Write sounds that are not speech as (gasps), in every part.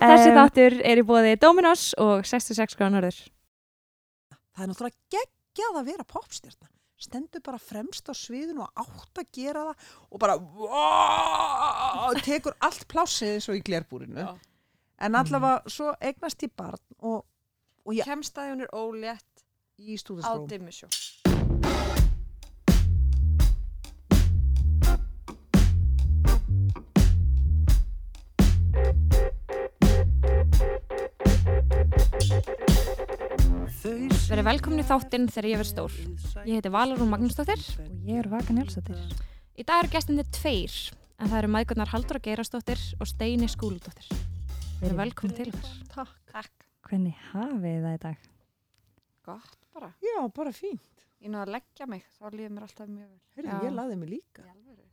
Þessi þáttur er í bóði Dominos og 66 gránorður. það er náttúrulega geggjað að vera popstjarnar stendur bara fremst á sviðinu og átt að gera það og bara wow, tekur allt plássið eins og í glerbúrinu Já. en allavega svo eignast ég barn og, og ég Kemst að hún er ólétt í á stúdaskróm dimmisjó. Verið velkomin í þáttinn þegar ég verð stór. Ég heiti Valarún Magnúsdóttir. Og ég er Vaka Njálsdóttir. Í dag eru gestinni tveir, en það eru maðgurnar Halldóra Geirastóttir og Steini Skúludóttir. Verið velkomin til þér. Takk. Takk. Hvernig hafið það í dag? Gott bara. Já, bara fín. Ég náðu að leggja mig, þá líður mér alltaf mjög vel. Heyrðu, Já. ég laði mig líka.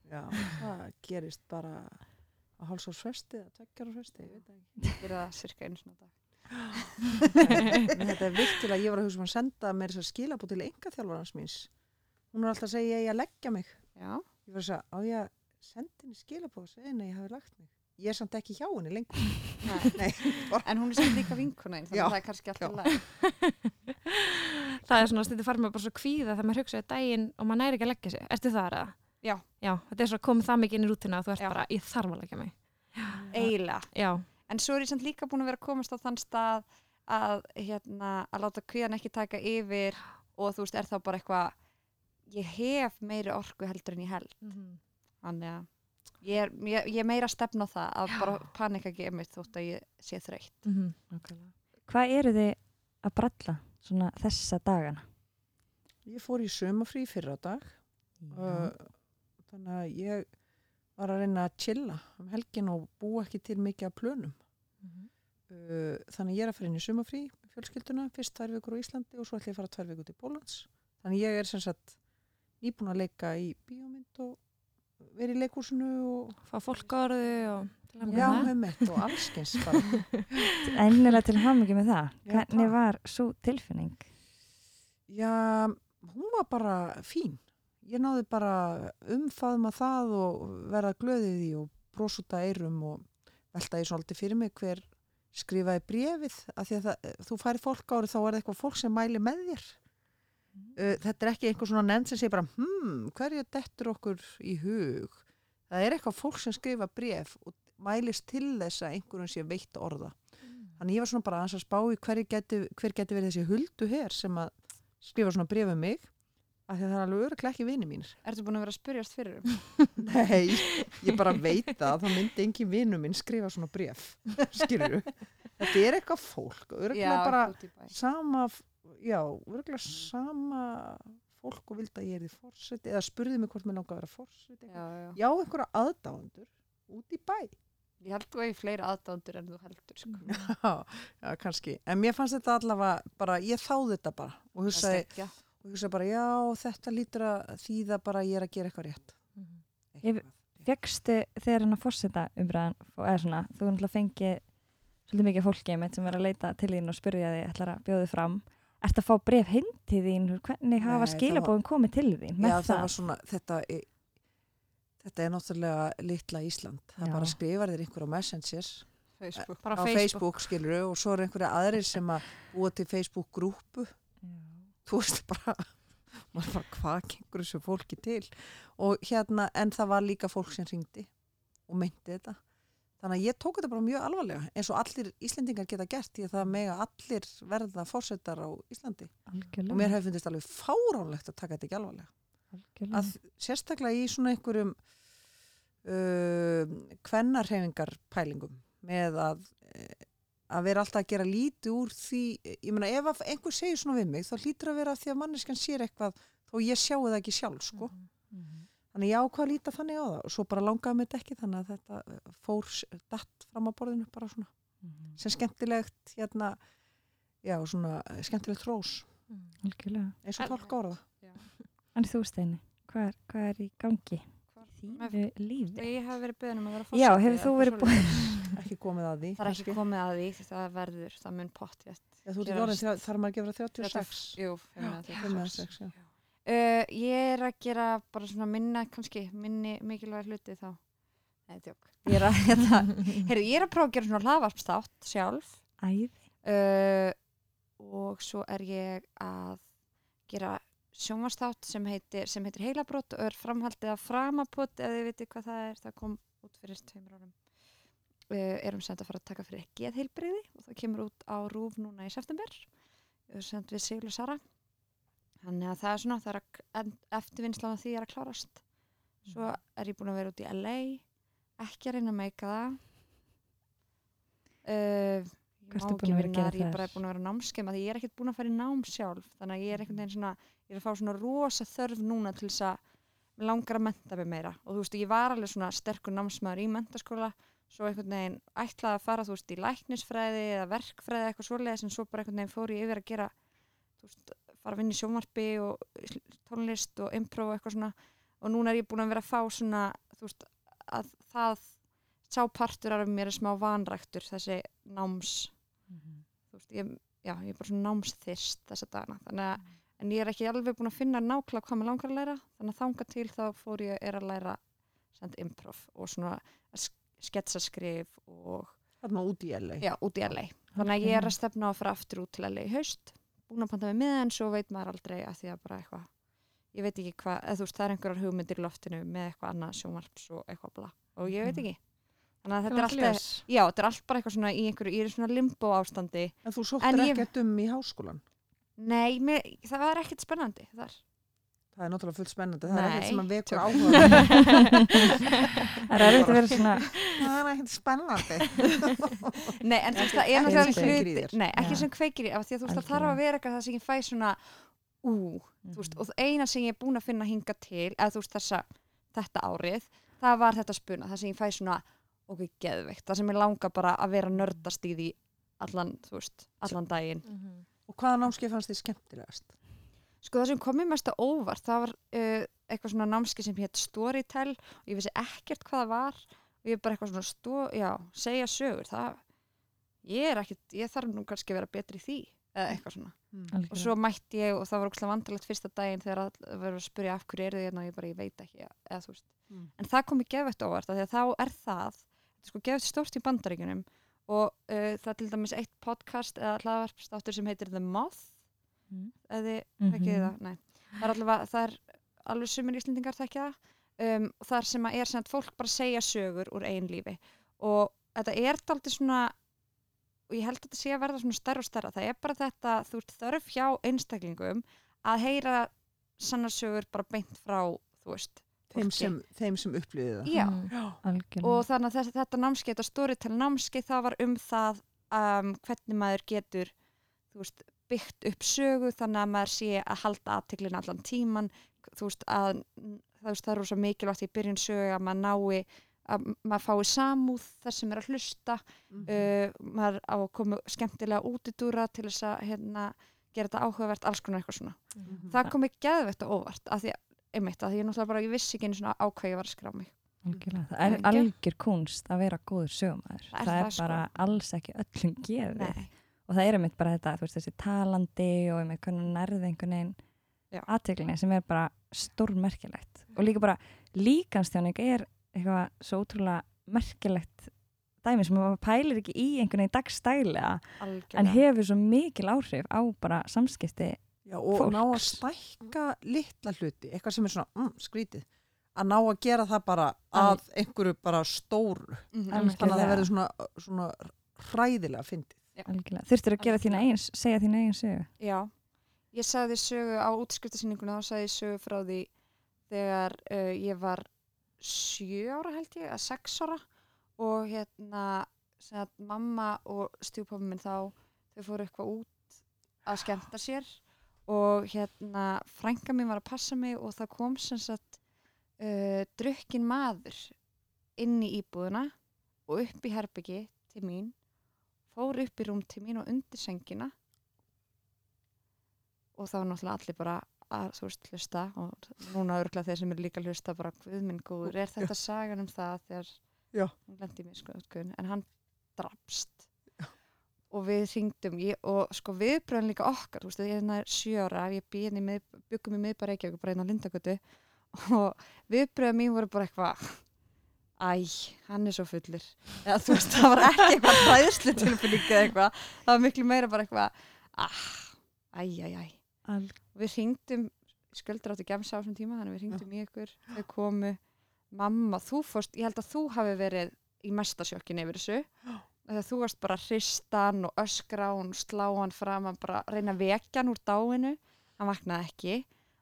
Já, það gerist bara á hálsórsfesti eða tveggjárfesti, ég veit það ekki. Ég er það cirka einu svona dag. En þetta er virkilega, ég var að hugsa um að senda mér þess að skilabú til enga þjálfarans míns. Hún er alltaf að segja ég eigi að leggja mig. Já. Ég var að segja, á ég að senda henni skilabú og segja henni að ég hafi lagt mig. Ég er samt ekki hjá henni lengur. Nei. (laughs) Nei, bara, En hún er sem líka vinkuna þannig að það er kannski alltaf læg. Það er svona að stundum fara með bara svo kvíða þegar maður hugsaði daginn og maður næri ekki að leggja sig. Ertu það eða? Já. Já, þetta er svo komið það mikið inn í rútina að þú ert Já. bara, ég þarf að leggja mig. Eiginlega. Já, En svo er ég samt líka búin að vera að komast á þann stað að, hérna, að láta kvíðan ekki taka yfir og þú veist, er þá bara eitthvað, ég hef meiri orku heldur en ég held. Þannig að ég er, ég, ég er meira að stefna á það að bara panika ekki einmitt þótt að ég sé þreytt. Mhm. Hvað eru þið að bralla svona þessa dagana? ég fór í sömafrí fyrir á dag. Uh, þannig að ég var að reyna að chilla um helgin og búa ekki til mikið af plönum. Mhm. Uh, þannig að ég er að fara inn í sumafrí fjölskylduna, fyrst tvær vikur á Íslandi og svo ætlum ég að fara tvær vikur til Pólans. Þannig að ég er sem sagt nýbúin að leika í bíómynd og verið í leikúsinu og Fá fólk á orðu og að já, með mitt og allskins. (laughs) Ennilega til hamingi með það. Já, Hvernig var svo tilfinning? Já, hún var bara fín. Ég náði bara umfaðma það og verða glöðið í og brósuta eirum og velta ég svolítið fyrir mig hver skrifaði brefið af því að það, þú færi fólk árið þá er það eitthvað fólk sem mæli með þér. Uh, þetta er ekki einhver svona nefnd sem segir bara hmm, hverju dettur okkur í hug? Það er eitthvað fólk sem skrifa bref og mælist til þess að einhverjum sé veitt orða. Þannig ég var svona bara að spá í hverju geti, hver geti verið þessi huldu her sem að skrifa svona bref um mig að það er alveg öruglega ekki vini mínir. Ertu búin að vera að spyrjast fyrir um? (laughs) Nei, ég bara veit það þá myndi engin vinu minn skrifa svona bref skilur Þetta er eitthvað fólk, öruglega bara bæ. sama, já, öruglega sama fólk og vildi að ég er í fórseti eða spurði mig hvort mér langar að vera fórseti Já, já. Já, einhverja aðdáðundur út í bæ Ég held þú eigi fleiri aðdándur en þú heldur, sko. (laughs) Já, já, kannski En mér fannst þetta allavega bara, ég þáði þetta bara og hugsaði, og hugsaði bara, já, þetta lítur að þýða bara að ég er að gera eitthvað rétt Ég- Eitthvað. Fjöxtu þegar hann að fórseta umræðan, eða svona, þú náttúrulega fengið svolítið mikið fólki einmitt sem er að leita til þín og spyrja því, ætlar að bjóða þig fram. Ertu að fá bref heim til þín? Hvernig Nei, hafa það skilabóðum komið til þín með Já, það? það var svona, þetta er, þetta er náttúrulega litla Ísland. Það Já. bara skrifar þér einhver á Messenger, Facebook. bara á Facebook. Facebook, skilur og svo er einhverja aðrir sem að búa til Facebook grúpu. Þú veist bara, (laughs) maður bara, hvað gengur þessu fólki til? Og hérna, en það var líka fólk sem ringdi og meinti þetta. Þannig að ég tók þetta bara mjög alvarlega, eins og allir Íslendingar geta gert, því að það mega allir verða fórsetar á Íslandi. Algjörlega. Og mér hefði fundist alveg fáránlegt að taka þetta ekki alvarlega. Algjörlega. að sérstaklega í svona einhverjum uh, kvennarhefingar pælingum með að eh, að vera alltaf að gera lítið úr því ég meina ef að einhver segir svona við mig þá hlýtur að vera því að manneskan sér eitthvað þó ég sjáu það ekki sjálf sko Mhm. þannig ég ákvað að líta þannig á það og svo bara langaði mig þetta ekki þannig að þetta eh, fór datt fram á borðinu bara svona Mhm. sem skemmtilegt hérna já svona eh, skemmtilegt rós Algjörlega. eins og En- tólk ára En þú Steini, hvað er, hvað er í gangi? Þínu lífi? Ég hef verið beðin um að vera Já, forseti hefur þú verið svoleiðis. (laughs) ekki komið að því Það er ekki komið að því, það verður, það mun þrjá- þarf maður að gefa 36 Jú, 536. 506, já. Uh, ég er að gera bara svona minna, kannski, minni mikilvæg hluti þá. Nei. Ég er að, (laughs) hérna, heyrðu, ég er að prófa að gera svona hlaðvarpstátt sjálf uh, og svo er ég að gera sjónvarstátt sem heitir, heitir heilabrót og er framhaldið af framapot ef þið vitið hvað það er, það kom út fyrir tveimur árum erum sem að fara að taka fyrir geðheilbriði og það kemur út á rúf núna í september. Sem við Siglu Sara. Þannig að það er svona það er að, eftirvinnslan af því er að klárast. Svo er ég búin að vera út í LA ekki að reyna að meika það. Uh, ekki að að þar, ég er bara búin að vera námskeima því ég er ekkert búin að fara í nám sjálf. Þannig að ég er einhvern veginn svona ég er að fá svona rosa þörf núna til þess að langar að menta mig meira. Og þú veist, ég var alveg svona sterkur námsmaður í mentaskóla svo einhvern veginn ætlaði að fara þú veist, í læknisfræði eða verkfræði eitthvað svoleiðis en svo bara einhvern veginn fór ég yfir að gera þú veist, fara að vinna í sjónvarpi og tónlist og improv og eitthvað svona. Og núna er ég búin að vera að fá svona þú veist, að það sá partur af mér er smá vanræktur þessi náms þú veist, ég, já, ég er bara svona námsþyrst þessa dagana, þannig að en ég er ekki alveg búin að finna nákvæmlega hvað mér langar að læra þannig að þanga til þá fór ég er að læra send improv og svona sk- sketsaskrif og Þarna út í LA. já, út í LA þannig að ég er að stefna á að fara aftur út til LA í haust. Búin að panta með miðan, svo veit maður aldrei að því að bara eitthvað ég veit ekki hvað, eða þú veist, það er einhverjar hugmyndir í loftinu með eitthvað annað sjónvarps og eitthvað bla. Og ég veit ekki. Þannig að þetta er alltaf, já, þetta er allt bara eitthvað svona í einhverju, ég er svona limbo ástandi. En þú sóttir ekkert um í háskólan. nei, mér, það var ekkert spennandi þar Það er náttúrulega fullt spennandi. Það er ekkert Nei, sem að vekur áhuga. (laughs) Það er erfitt að vera svona, það er ekkert spennandi. (laughs) Nei, en þú veist, það er náttúrulega hluti, nei, ekki Já. sem kveikir í, af því að þú veist, það þarf að vera eitthvað það sem ég fæ svona, ú, þú veist, og það eina sem ég er búin að finna hinga til, eða þú veist, þessa, þetta árið, það var þetta spuna, það sem ég fæ svona, ok, geðveikt, það sem ég langa bara að vera nördast í því allan, þú veist, allan daginn. Og hvaða námskeið fannst þið skemmtilegast? Sko það sem kom mér mest á óvart, það var uh, eitthvað svona námski sem hétt Storytel og ég vissi ekkert hvað það var og ég bara eitthvað svona, stó, já, segja sögur, það, ég er ekkert, ég þarf nú kannski að vera betri í því, eða eitthvað svona. Og algjörlega. svo mætti ég og það var ókslega vandrægt fyrsta daginn þegar að verður að spyrja af hverju eru þið hérna og ég bara, ég veit ekki, eða þú veist. Mm. En það kom í gefett óvart, af því að þá er það, þetta er sko gefett stórt í bandaríkunum og uh, það er til dæmis eitt podcast eða hlaðvarpstáttur sem heitir The Moth, Mm. eða þið Mhm. þekkið þið það, nei. Það er allavega, það er alveg sumir íslendingar þekkja það, um, þar sem að er sem að fólk bara segja sögur úr eigin lífi og þetta er daldið svona, og ég held að þetta sé að verða svona stærra og stærra, það er bara þetta, þú ert þörf hjá einstaklingum að heyra sannarsögur bara beint frá, þú veist, Þeim sem, þeim sem upplýði það. Já, Mm, Já. algjörlega. og þannig að þess, þetta námskeið, þetta storytel námskeið, það var um það um, hvernig maður getur þú veist, byggt upp sögu þannig að maður sé að halda aðteklin allan tíman þú veist, að, það, veist, það er rosa mikilvægt í byrjun sögu að maður nái að maður fái samúð þess sem er að hlusta Mhm. uh, maður á að koma skemmtilega útidúra til þess að hérna, gera þetta áhugavert alls konar eitthvað svona Mhm. það kom ekki geðvett og óvart af því að, einmitt, að því ég náttúrulega bara, ég vissi ekki einu svona ákveði var að skrá mig Algjörlega. Það er Algjör. kunst að vera góður sögumæður. Það er Það er það, sko. bara alls ekki öllum gefið. Nei. Og það er einmitt bara þetta, þú veist, þessi talandi og einmitt hvernig nærði einhvern veginn Já. aðteglinni sem er bara stórmerkilegt. Og líka bara líkanstjáning er eitthvað svo ótrúlega merkilegt dæmi sem maður pælir ekki í einhvern veginn dagstælega en algjörlega hefur svo mikil áhrif á bara samskipti. Já, og ná að fólks. stækka litla hluti, eitthvað sem er svona mm, skrítið, að ná að gera það bara að einhverju bara stóru Mhm, Algjörlega. þannig að það verður svona, svona hræðilega fyndið. Algjörlega. Þurftur að gera þína eigin, segja þína eigin sögu. Já, ég sagði sögu á útskriftasýninguna, þá sagði ég sögu frá því þegar uh, ég var sjö ára held ég, að sex ára. Og hérna að mamma og stjúpappa minn þá þau fóru eitthvað út að skemmta sér. Og hérna frænka mín var að passa mig og það kom sem sagt uh, drukkin maður inn í íbúðuna og upp í herbyggi til mín fór upp í rúm til mín og undir sengina. Og þá var náttúrulega allir bara að þú veist hlusta og núna örgla þeir sem eru líka hlusta bara hvað minn góður, er þetta sagan um það þegar Já. hún lendi sko útgöðun en hann drapst. Og við hringdum ég, og sko viðbröðin líka okkar þú veist, ég er nær sjö ára, ég byggum í miðbæra Reykjavík bara einn á Lindagötu (laughs) og viðbröðin mín voru bara eitthvað æ, hann er svo fullir eða þú veist, það var ekki eitthvað hræðslu tilfinning eða eitthvað, það var miklu meira bara eitthvað, ah, æ, æ, æ. Al við hringdum sköldur áttu gemsa á þessum tíma þannig við hringdum í ykkur, þau komu. Mamma, þú fórst, ég held að þú hafi verið í mesta sjokkin yfir þessu. Þegar þú varst bara hristan og öskra og slá hann fram að bara reyna að vekja hann úr dáinu. Hann vaknaði ekki.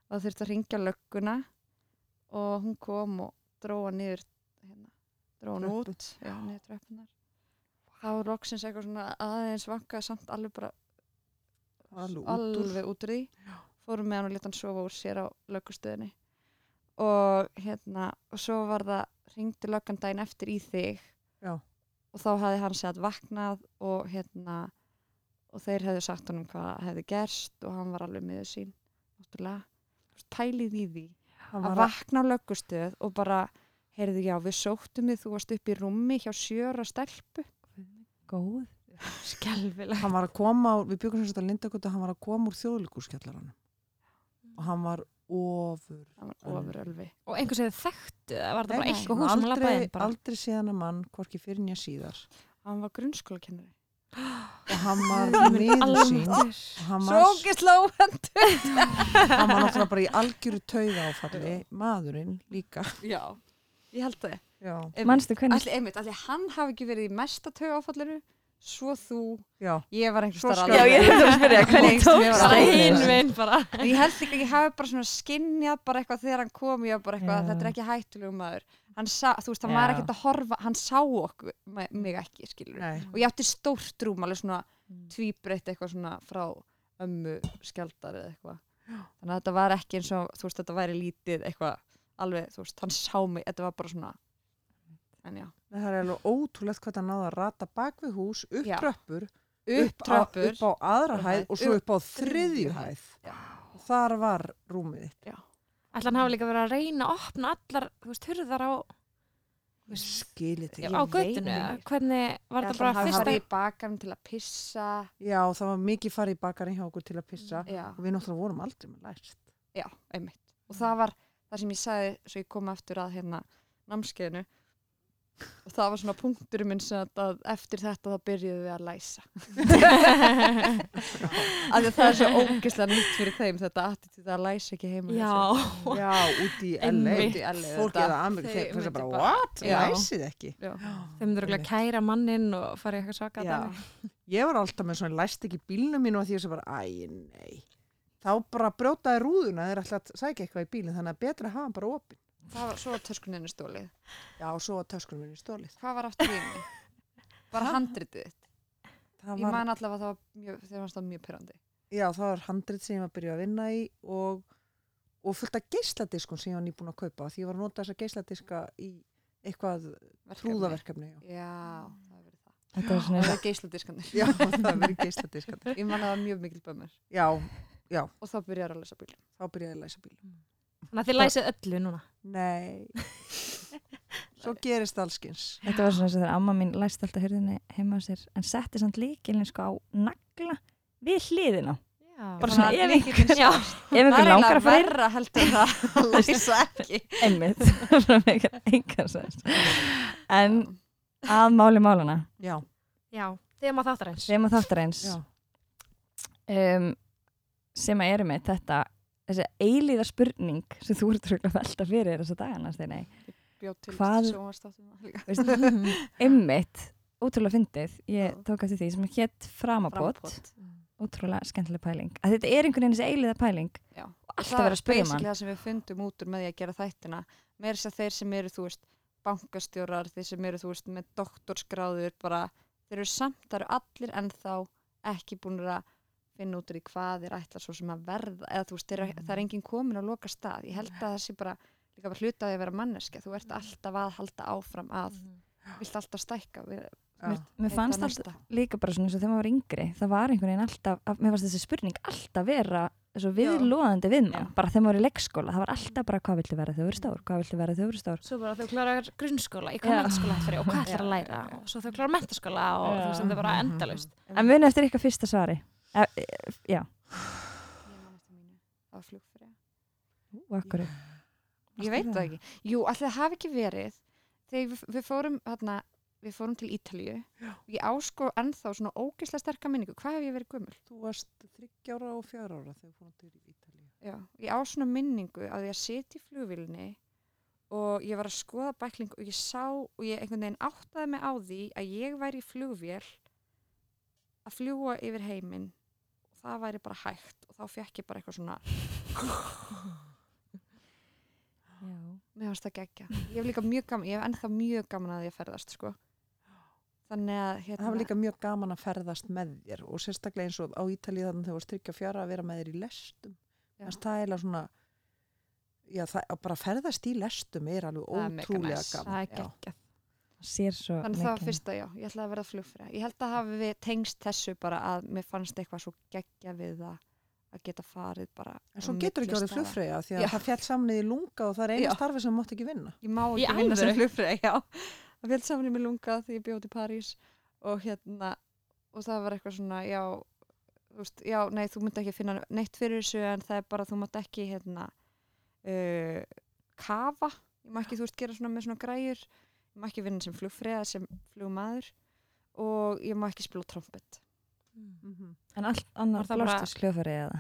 Og þurfti að ringja lögguna. Og hún kom og dróða niður hann Tröppur. út þá var loksins eitthvað svona aðeins vankaði samt alveg bara alveg alveg út úr því. Fórum með hann og leta hann sofa úr sér á lögustöðinni og hérna og svo var það, ringdi löggan daginn eftir í þig. Já. og þá hafði hann sett vaknað og hérna og þeir hefðu sagt honum hvað hefði gerst og hann var alveg miður sín náttúrulega, pælið í því. Hann að- vakna á lögustöð og bara heyrðu já, við sóttum þið, þú varst upp í rúmi hjá sjöra stelpu. Góð. Skelvilega. hann var að koma, úr- við byggum sem sagt að Lindagutu, hann var að koma úr þjóðlíkurskjallaranum og hann var ofur það var ofur ölvi. Og einhvers veginn þekktu, það var það bara eitthvað hús sem hann aldrei, aldrei séðan að mann, hvorki fyrir nýja síðar. Hann var grunnskólakennari. Og hann var (gasps) miður sín. hann svo var, ógislega óvendu hann var náttúrulega bara í algjöru tauga áfalli, maðurinn líka. Já, ég held það. Já, Manstu hvernig allir, einmitt, allir hann hafi ekki verið í mesta tauga áfallinu svo þú, já, ég var einhvers skal- Já, ég ætla að spyrja, hvernig tókst var það? hinn vinn bara. Ég held ekki að ég hafi bara svona skinnjað bara eitthvað þegar hann kom ég var bara eitthvað, Já. þetta er ekki hættulegu maður. Hann sá, þú veist, hann var Já. ekkert að horfa hann sá okkur, mig ekki, skilur nei. Og ég átti stórt rúm, alveg svona tvíbreytt eitthvað svona frá ömmu skjaldar eða eitthvað. Þannig að þetta var ekki eins og, þú veist, þetta væri lítið eitthvað, alveg, þú veist, hann sá mig þetta var bara svona en já, það er alveg ótrúlegt hvað hann náða að rata bak við hús, upp Já. tröppur upp á, tröppur upp á aðra hæð hæð, og svo upp upp á þriðju hæð. Já. og þar var rúmið þitt Ætla hann hafa líka verið að reyna að opna allar, þú veist, hurðar á, Ég á göttinu. Hvernig var það bara hann hafi fyrsta? farið í bakarinn til að pissa já, það var mikið farið í bakarinn hjá okkur til að pissa já, og við náttúrulega vorum aldrei með lært já, einmitt og það var það sem ég sagði svo ég kom aftur að hérna námskeiðinu. Og það var svona punkturinn minn sem að, að eftir þetta þá byrjuðum við að læsa. (laughs) Af því að það er svo ógeðslega nýtt fyrir þeim þetta attitúð að læsa ekki heima Já, já, út í LA LA, fólk þetta. eða Ameríku, Þau þeir finnst bara, what? Já. Læsið ekki? Já. þeim myndur að kæra mannin og fara í eitthvað svaka ég var alltaf með svona, læst ekki bílnum mínu? Og því að það bara, æ, nei þá bara brjótaði rúðuna ætla að sækja eitthvað í bílinn þannig að betra að hafa hann bara opinn. Það var svo töskuninu stólið já, og svo var töskunum minni stólið hvað var aftur í henni? bara handritið þitt. Það ég var, man allavega að það var mjög, þegar mjög pyrrandi já, það var handrit sem ég var að byrja að vinna í og, og fullt af geisladiskun sem ég var nýbúin að kaupa því ég var að nota þessa geisladiska í eitthvað trúðaverkefni já. já, það verið það. Það var geisladiskanir já, það var verið geisladiskan ég man að það var mjög mikil bömmur. Já, og þá byrjar að lesa bíl þá byrjaði ég að læsa bíl Þannig að þið læsið öllu núna. nei (laughs) svo gerist allskins Þetta var svona eins og þegar amma mín læst alltaf hurðinni heima á sér en setti samt líkilin sko á nagla við hliðina. Já. Bara svona ef Já. sást. Ef ykkur það er langar að inn, verra heldur en það að (laughs) læsa ekki einmitt. (laughs) Svona mikið engan sens. En að máli málana, já, Já, þegar maður þáttar eins. sem að þáttar eins, já, um, sem að eru með þetta, þessi eilíða spurning sem þú ert að velta fyrir þessa dagana, Hvað- Veist, (laughs) Einmitt, ótrúlega fyndið, ég tók eftir því sem hétt framabót, Frambót. ótrúlega skemmtileg pæling. Að þetta er einhvern veginn þessi eilíða pæling Já. og alltaf verið að spyrja mann. basically það sem við fundum út úr með því að gera þættina með þess að þeir sem eru, þú veist, bankastjórar þeir sem eru, þú veist, með doktorsgráður bara, þeir eru samt, það eru allir ennþá ekki búin að finna út úr í hvað þeir ætla svo sem að verða eða þú veist, þeir, Mm. það er enginn komin að loka stað ég held að það sé bara líka bara hluta að vera manneska þú ert alltaf að halda áfram að vilt alltaf stækka. Við, já. Mér fannst alltaf líka bara svona eins og þegar maður var yngri það var einhvern veginn alltaf, að- mér fannst þessi spurning alltaf vera viðlóðandi við Já. bara þegar maður var í leikskóla, það var alltaf bara hvað viltu vera þegar þú eru stór, hvað viltu vera þegar þú eru stór? Svo bara þau klarar grunnskóla, í Já. hvað mentaskóla fyrir og hvað ætlar að læra? Og svo þau klarar mentaskóla og þú veist, þetta er bara endalaust. en muni eftir ykkar fyrsta svari já, ég eftir mínu, það var flugfrið og akkur ég veit það? ekki, jú, allir það hafi ekki verið þegar við, við fórum hérna, við fórum til Ítalíu ég á sko ennþá svona ógeðslega sterka minningu. Hvað hef ég verið gömul? Þú varst þryggjára og fjara ára þegar við fórum til Ítalíu. Já, ég á svona minningu að ég seti í flugvílinni og ég var að skoða bækling og ég sá og ég einhvern veginn áttaði mig á því að ég væri í flugvél að fljúa yfir heiminn og það væri bara hægt og þá fekk ég bara eitthvað svona Já. mér fannst það geggja ég hef líka mjög gaman, ég hef ennþá mjög gaman að ég ferðast sko þannig að hérna, Það var líka mjög gaman að ferðast með þér og sérstaklega eins og á Ítalíu þannig þegar þú varst tryggja fjara að vera með þér í lestum. Þannig það er svona, já það að bara ferðast í lestum er alveg ótrúlega gaman. Það er geggjað. Þannig það var fyrsta já, ég ætlaði að vera flugfræða ég held að hafi við tengst þessu bara að mér fannst eitthvað svo geggja við það að geta farið bara En svo getur ekki orðið flugfreyja því að Já. það fjall saman í lunga og það er einu Já. starfi sem mátt ekki vinna. ég má ekki vinna sem alvöru? flugfræði já, það fjöld saman í mig lunga því ég bjóti í París og hérna og það var eitthvað svona, já þú veist, já, nei, þú myndi ekki finna neitt fyrir þessu en það er bara, þú mátt ekki hérna uh, kafa ég má ekki, ég vinna sem flugfræða sem flugmaður og ég má ekki spila trompet. Mm. En allt annar Var það bara- blástus hljóðfæri eða?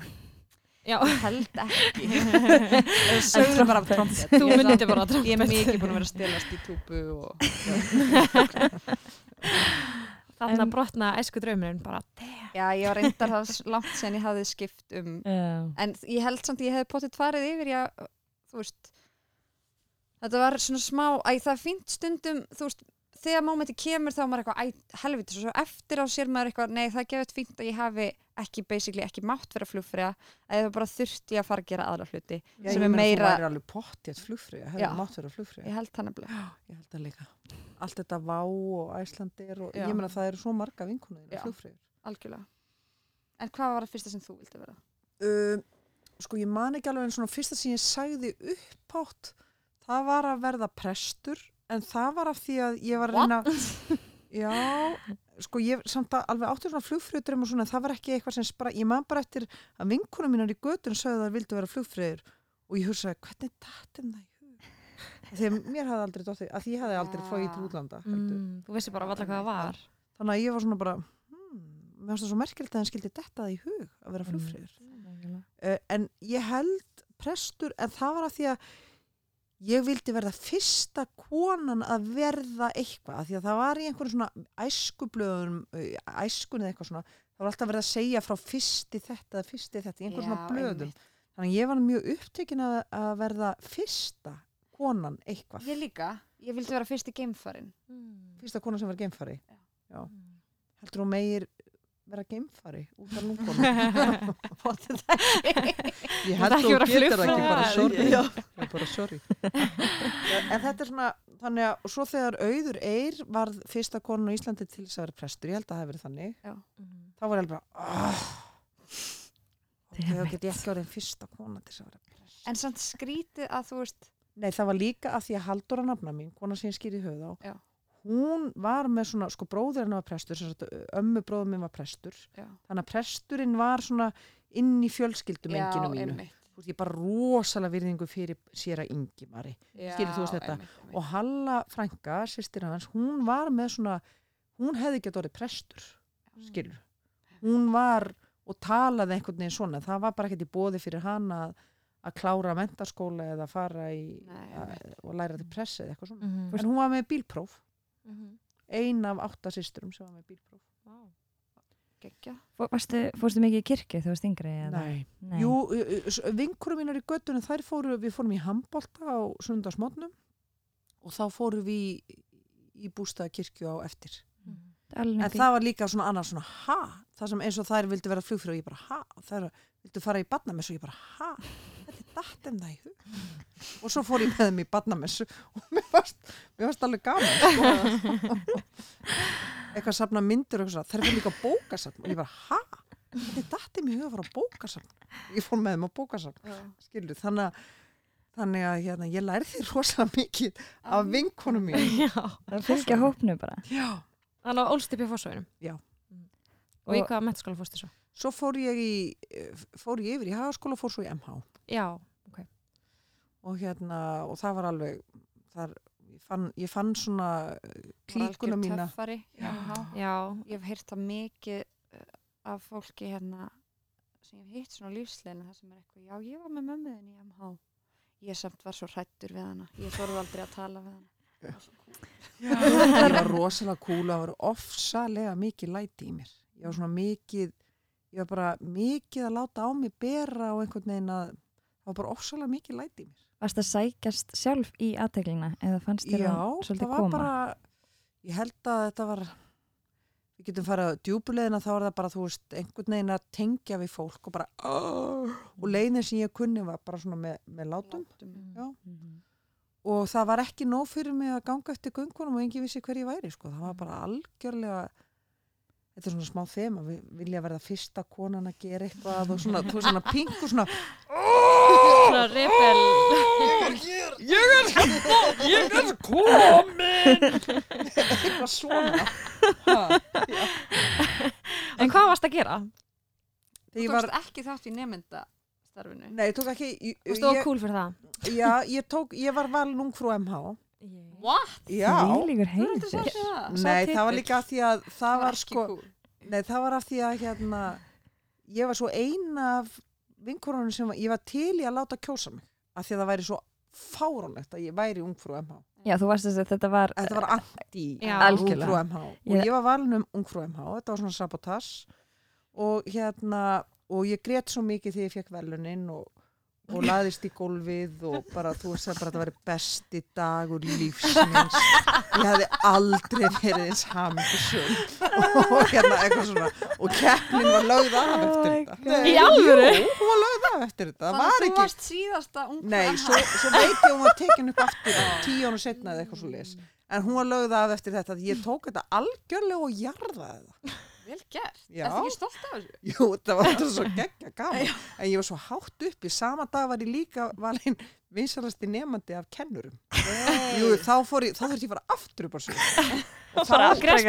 Já, ég held ekki. (laughs) Sögðu bara trompet. Þú Ég er myndi bara að Ég er mikið búin að vera að stelast í túpu og (laughs) Þannig En- að brotna æsku draumurinn bara, já, ég var reyndar það langt sen ég hafði skipt um Já. en ég held samt að ég hefði potið farið yfir já, þú veist þetta var svona smá, æ, það fínt stundum, þú veist, þegar mómenti kemur þá er maður eitthvað, æ, helviti, svo eftir á sér maður eitthvað, nei, það gefið fínt að ég hafi ekki, basically, ekki mátt vera flugfræða að ég bara þurfti að fara að gera aðra hluti Já, Sem ég er meina, meira- Þú væri alveg pottið flugfreyja, Já. hefur mátt vera flugfreyja. ég held það nefnilega Ég held það líka. Allt þetta vá og æslandir og Já. ég meina það eru svo marga vinkunir Já. flugfreyjur. algjörlega en hvað var það fyrsta sem þú vildi vera? Uh, sko ég man ekki alveg en svona fyrsta sem ég sagði upphátt það var að verða prestur en það var af því að ég var að reyna (laughs) já, sko ég samt að alveg átti svona flugfröðurum og svona það var ekki eitthvað sem spara, ég man bara eftir að vinkunum mínar í götun sögðu að það vildu vera flugfröður og ég hugsaði hvernig datum það í hug Af að mér hafði aldrei dóttið, að ég hafði aldrei til útlanda heldur. mm, þú vissi bara valla hvað það var. þannig að ég var svona bara hmm, mér finnst það svo merkilegt að hann skildi detta það í hug að vera Mm. flugfröður Nákvæmlega. uh, en ég held prestur en það var að því að ég vildi verða fyrsta konan að verða eitthvað af því að það var í einhverjum svona æskublöðum æskun eða eitthvað svona það var alltaf verið að segja frá fyrsti þetta eða fyrsti þetta í einhverjum svona blöðum. einmitt. þannig að ég var mjög upptekin að, að verða fyrsta konan eitthvað. Ég líka, ég vildi vera fyrst í geimfarin fyrsta konan sem var geimfari. Já. Já. heldur þú meir vera geimfari út af (laughs) lungunum (laughs) Ég held ekki þú getur ekki bara sorry. Já. Já, bara sorry. en þetta er svona, þannig að og svo þegar auður eir varð fyrsta konun á Íslandi til þess að vera prestur, ég held að það hefði verið þannig, þá var ég alveg bara, oh, þegar get ég ekki orðið fyrsta kona til þess að vera prestur. en samt skrítið að þú veist Nei, það var líka af því að Halldóra nafna mín, kona sem ég skýri höfuð á, Já. Hún var með svona, sko bróður hennar var prestur, ömmu bróður minn var prestur, já, þannig að presturinn var svona inn í fjölskyldumenginu mínu. einmitt. Ég bara rosalega virðingu fyrir sér að einmitt, einmitt. og Halla frænka, sýstir hans, hún var með svona, hún hefði gett orðið prestur, skilur. Hún var og talaði einhvern veginn svona, það var bara ekkert í bóði fyrir hana að, að klára mentaskóla eða fara í Nei, að, og læra til pressi eða eitthvað svona. Mhm. En hún var með bílpróf, Mhm. ein af átta sýsturum sem var með bílpróf. Gekkja. Fó- Varstu, fórstu mikið í kirkju þú varst yngri? eða? Nei. Nei. Jú, vinkurum mínar í göttunum, þær fóru, við fórum í handbolta á sundarsmótnum og þá fórum við í, í bústaða kirkju á eftir. Alveg En það var líka svona annars svona ha, það sem eins og þær vildi vera flugfröð og ég bara ha, og þær vildi fara í badnamessu og ég bara ha, þetta er datt um það í hug. Og svo fór ég með þeim í badnamessu og mér varst, mér varst alveg gaman. Sko. Eitthvað safna myndir þær vildi líka bókasafn og ég bara ha, þetta er datt um í hug að fara á bókasafn. Ég fór með þeim á bókasafn, skilju, þannig að Þannig að hérna, ég lærði því rosalega mikið af vinkonum mín. (laughs) Já. Það fylgja hópnu bara. Já. Þannig að ólst upp í fórsvöginum. Já. Og í hvaða mentaskóla fórstu svo? Svo fór ég, í, eh, fór ég yfir í hagaskóla og fór svo í MH. Já. og hérna og það var alveg þar, ég fann, ég fann svona eh, klíkuna mína. Já. Já, ég hef heyrt það mikið uh, af fólki hérna sem ég hef hitt svona lífsleginu það sem er eitthvað, já ég var með mömmuðin í MH ég samt var svo hrættur við hana. Ég þorði aldrei að tala við hana. (laughs) Það var rosalega cool það var ofsalega mikið læti í mér. Ég var svona mikið ég var bara mikið að láta á mig bera og einhvern veginn að það var bara ofsalega mikið læti í mér Varst að sækjast sjálf í aðteglina eða fannst þér Já, hún það svolítið var koma? bara ég held að þetta var við getum farið að djúbulegina þá er það bara þú veist, einhvern veginn að tengja við fólk og bara oh, og leiðin sem ég kunni var bara svona með, með látum Látum. Já. Mhm. og það var ekki nóg fyrir mig að ganga eftir göngunum og engin vissi hver ég væri sko. það var bara algjörlega þetta er svona smá þema, við vilja verða fyrsta konan að gera eitthvað og svona, þú veist svona pink og svona svona rebel. ég er, ég er komin eitthvað svona ha, En hvað varst að gera? Þú tókst var, ekki þátt í nefndastarfinu nei, ég tók ekki þú ég, cool fyrir það? já, ég tók, ég var valin ung frú MH What? segja það? nei, það var líka af því að það var sko. Nei, það var af því að hérna, ég var svo ein af vinkorunum sem var, ég var til í að láta kjósa mig. Af því að það væri svo fáránlegt að ég væri ungfrú MH. Já, þú varst þess að þetta var Þetta var anti ungfrú MH. Og Ég- var valin um ungfrú MH, þetta var svona sabotage. Og hérna, og ég grét svo mikið þegar ég fekk velunin og, og laðist í gólfið og bara, þú veist, bara að þetta væri besti dagur lífsmins. Ég hefði aldrei verið eins hamingisum. og hérna eitthvað svona og keppnin var lögð af Oh eftir my þetta. Nei, Í alvöru? Jú, hún var lögð af eftir þetta það að var þú ekki varst síðasta ung Nei, svo, svo veit ég að hún var tekin upp aftur tíu ára setna eða eitthvað svo leis en hún var lögð af eftir þetta ég tók þetta algjörlega og jarðaði það Vel gert. Já. Er það ekki stolt af þessu? Jú, það var þetta svo (laughs) geggja gaman en ég var svo hátt uppi, sama dag var ég líka valinn vinsalasti nefandi af kennurum Jú, þá fór ég, þá þurfti ég að fara aftur upp á sig (laughs) og þá,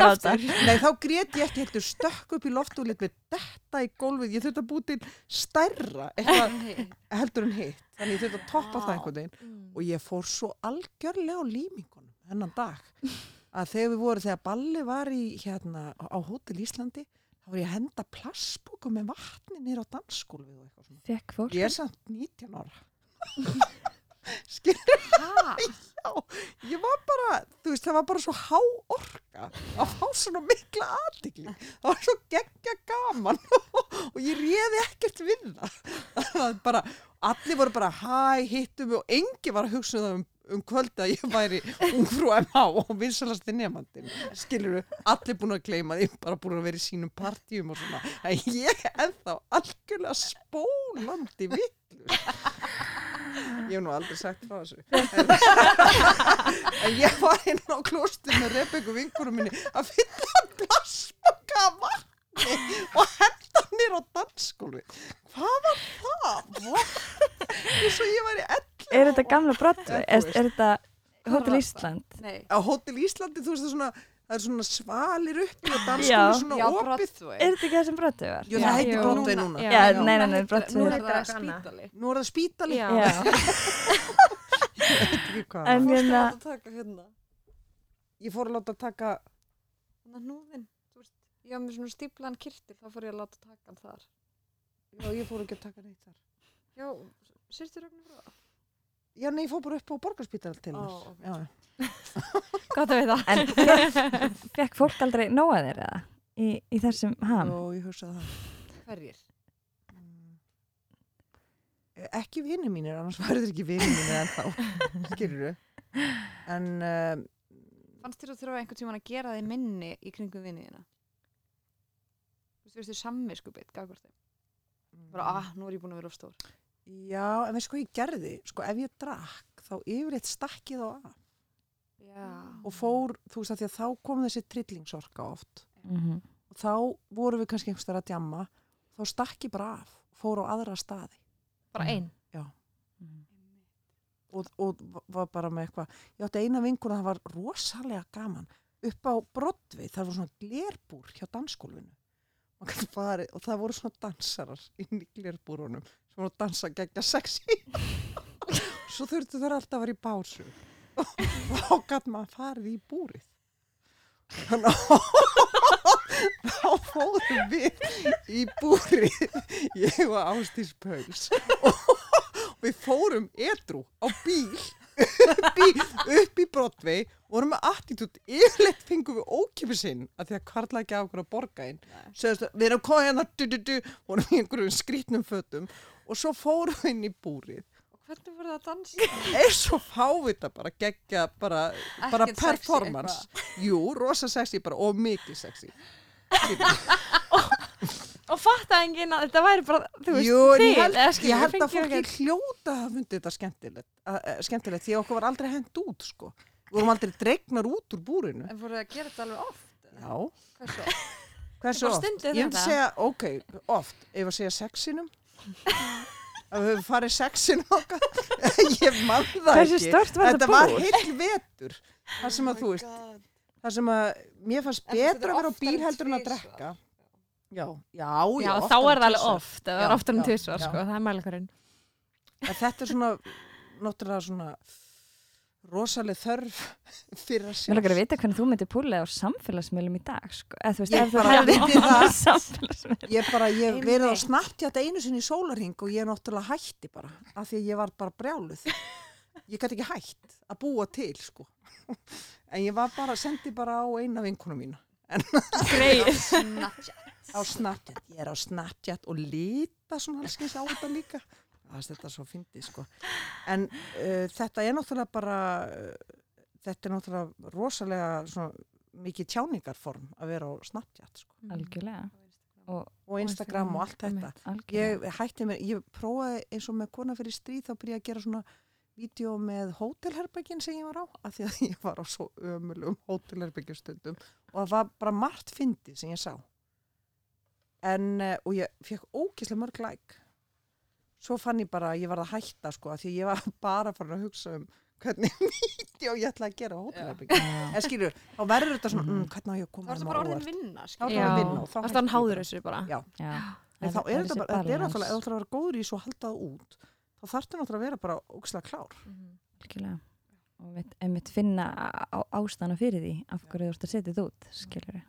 aftur. Nei, þá grét ég ekki heldur stökk upp í loftu og lit við detta í gólfið. Ég þurfti að búi til stærra eitthvað heldur en hitt. Þannig ég þurfti að toppa það einhvern veginn. Og ég fór svo algjörlega á límingunum hennan dag. Að þegar við vorum, þegar Balli var í hérna á Hótel Íslandi, þá var ég að henda plastbóku með vatni nýra á dansskólfið og eitthvað svona. Fekk fólk. Ég er samt 19 ára. (laughs) Skilur? Já, ég var bara, þú veist, það var bara svo há orka að fá svona mikla aðtikli. Það var svo geggja gaman (laughs) og ég réði ekkert við það. (laughs) Það var bara, allir voru bara hæ, hittum við og engi var að hugsa um um, kvöldi að ég væri ungfrú MH og vinsalasti nefandinn. Skilur við, allir búin að gleyma því, bara búin að vera í sínum partíum og svona. En ég ennþá algjörlega spólandi vitlu. Ég hef nú aldrei sagt frá þessu. En, en ég var inn á klóstur með Rebekku vinkurum minni að finna plassboka af vatni og henda mér á dansskólu. Hvað var það? Eins og ég í ell Er þetta gamla Broadway? Er, er þetta Hotel Ísland? Nei. á Hótel Íslandi, þú veist það svona, það er svona svalir uppi og dansskólu svona Já, opið. Broadway. Er þetta ekki það sem Broadway var? Jú, það heitir. Broadway Núna- já. Já, Já. nei, nei, nei, Broadway. Nú er heitir það spítali. Nú er það spítali. Já. (laughs) Ég veit ekki hvað. En En, hérna, að taka hérna. ég fór að láta taka, Þannig að núðin. Þú veist, ég var með svona stíplaðan kirtil, þá fór ég að láta taka hann þar. já ég fór ekki að taka neitt þar. Já, sérstu rögnum frá það? Já, nei, ég fór bara upp á borgarspítal til Ó, þess. ok. Já, (laughs) Gott að veita. en (laughs) fekk, fekk fólk aldrei nóga þér eða? Í, í þessum ham? Jó, ég hugsaði það. Hverjir? Mm. Ekki vinið mínir, annars værið ekki vinið mínir (laughs) en þá, skilur En um, Fannst þér að þurfa einhvern tímann að gera þig minni í kringum vinniðina? Þú veist, þú veist, þér samviskupið, gafkvært þeim. Bara, ah, nú er ég búin að vera of stór. Já, en veist hvað ég gerði? Sko, ef ég drakk, þá yfirleitt stakkið á af Já. og fór, þú veist að því að þá kom þessi trillingsorka oft Mhm. og þá vorum við kannski einhverstað að djamma þá stakk ég bara af, fór á aðra staði Bara einn. Mhm. og, og var bara með eitthvað ég átti eina vinkuna, það var rosalega gaman upp á Broadway, það voru svona glerbúr hjá farið, og það voru svona dansarar inn í glerbúrunum að dansa gegja sexy. (laughs) Svo þurftu þær alltaf að vera í básu þá gætt maður farið í búrið. Þannig að (laughs) þá fóðum við í búrið ég og Ástís Pauls. Og við fórum edru á bíl upp í, upp í Broadway vorum með attitút, yfirleitt fengum við ókipið að því að kvarla ekki á okkur að borga inn. Segðustu, við erum hérna du, du, du, vorum í einhverjum skrítnum fötum og svo fórum við inn í búrið Og hvernig voru það að dansa? (laughs) er svo fávita bara gegja bara, bara Ekkert sexy performance jú, rosa sexy bara og mikið sexy (laughs) Og fatta enginn að þetta væri bara, þú veist, til, ég held, skilur, ég held að fólki hljóta að hafa fundið þetta skemmtilegt, að, að, skemmtilegt því að okkur var aldrei hend út sko. við vorum aldrei dregnar út úr búrinu En voru það að gera þetta alveg oft? já, Hversu oft? hversu oft ég myndi þetta. segja, ok, oft ef að segja sexinum að við höfum farið sexinum okkar (laughs) ég man það Hversu ekki stórt var þetta þetta var búr? heill vetur það sem að þú veist það sem að mér fannst En þetta er betra að vera á oftar bíl en heldur en að tvisvar. drekka já, já, Já, já þá oftar er en það alveg tvisvar. oft, það Já, er oftar en já, tvisvar, já. sko, það er mælikurinn. En þetta er svona náttúrulega svona rosaleg þörf (laughs) fyrir að sjá Mér langar að vita hvernig þú myndir púlega á samfélagsmiðlum í dag, sko. Eða þú veist, Ég ef þú bara hefði viti (laughs) það. opnað samfélagsmiðlum. ég bara, ég verið á. Snapchat einu sinni í sólarhing og ég er náttúrulega hætti bara af því að ég var bara brjáluð (laughs) ég gæti ekki hætt að búa til sko en ég var bara, sendi bara á eina vinkuna mína Greið. Á Snapchat, ég er á Snapchat og lita svona alls á þetta líka er þetta svo fyndið sko en uh, þetta er náttúrulega bara uh, þetta er náttúrulega rosalega svona mikið tjáningarform að vera á Snapchat sko. Algjörlega. Og, og Instagram og allt þetta algjörlega. ég hætti mér, ég prófaði eins og með kona fyrir stríð þá byrjaði að gera svona vídeo með hótelherbergin sem ég var á af því að ég var á svo ömulum hótelherbergjastundum og það var bara margt fyndið sem ég sá en uh, og ég fekk ókyslega mörg like svo fann ég bara að ég var að hætta sko af því að ég var (laughs) bara farin að hugsa um hvernig vídeo ég ætla að gera Já. en skilur, þá verður þetta svona Mhm. mm, hvernig á ég að Það koma var þeim þetta bara orðin vinna, það var að og þá það er hann ég háður þessu bara. Já. Já. En þá Það er þessi þetta bara, þetta er náttúrulega, ef þú ætlar að vera góður í svo að halda það út, þá þarftu náttúrulega að vera bara ógislega klár. Algjörlega. Og mitt, einmitt finna á, ástana fyrir því af hverju þú ert að setja þetta út, skilur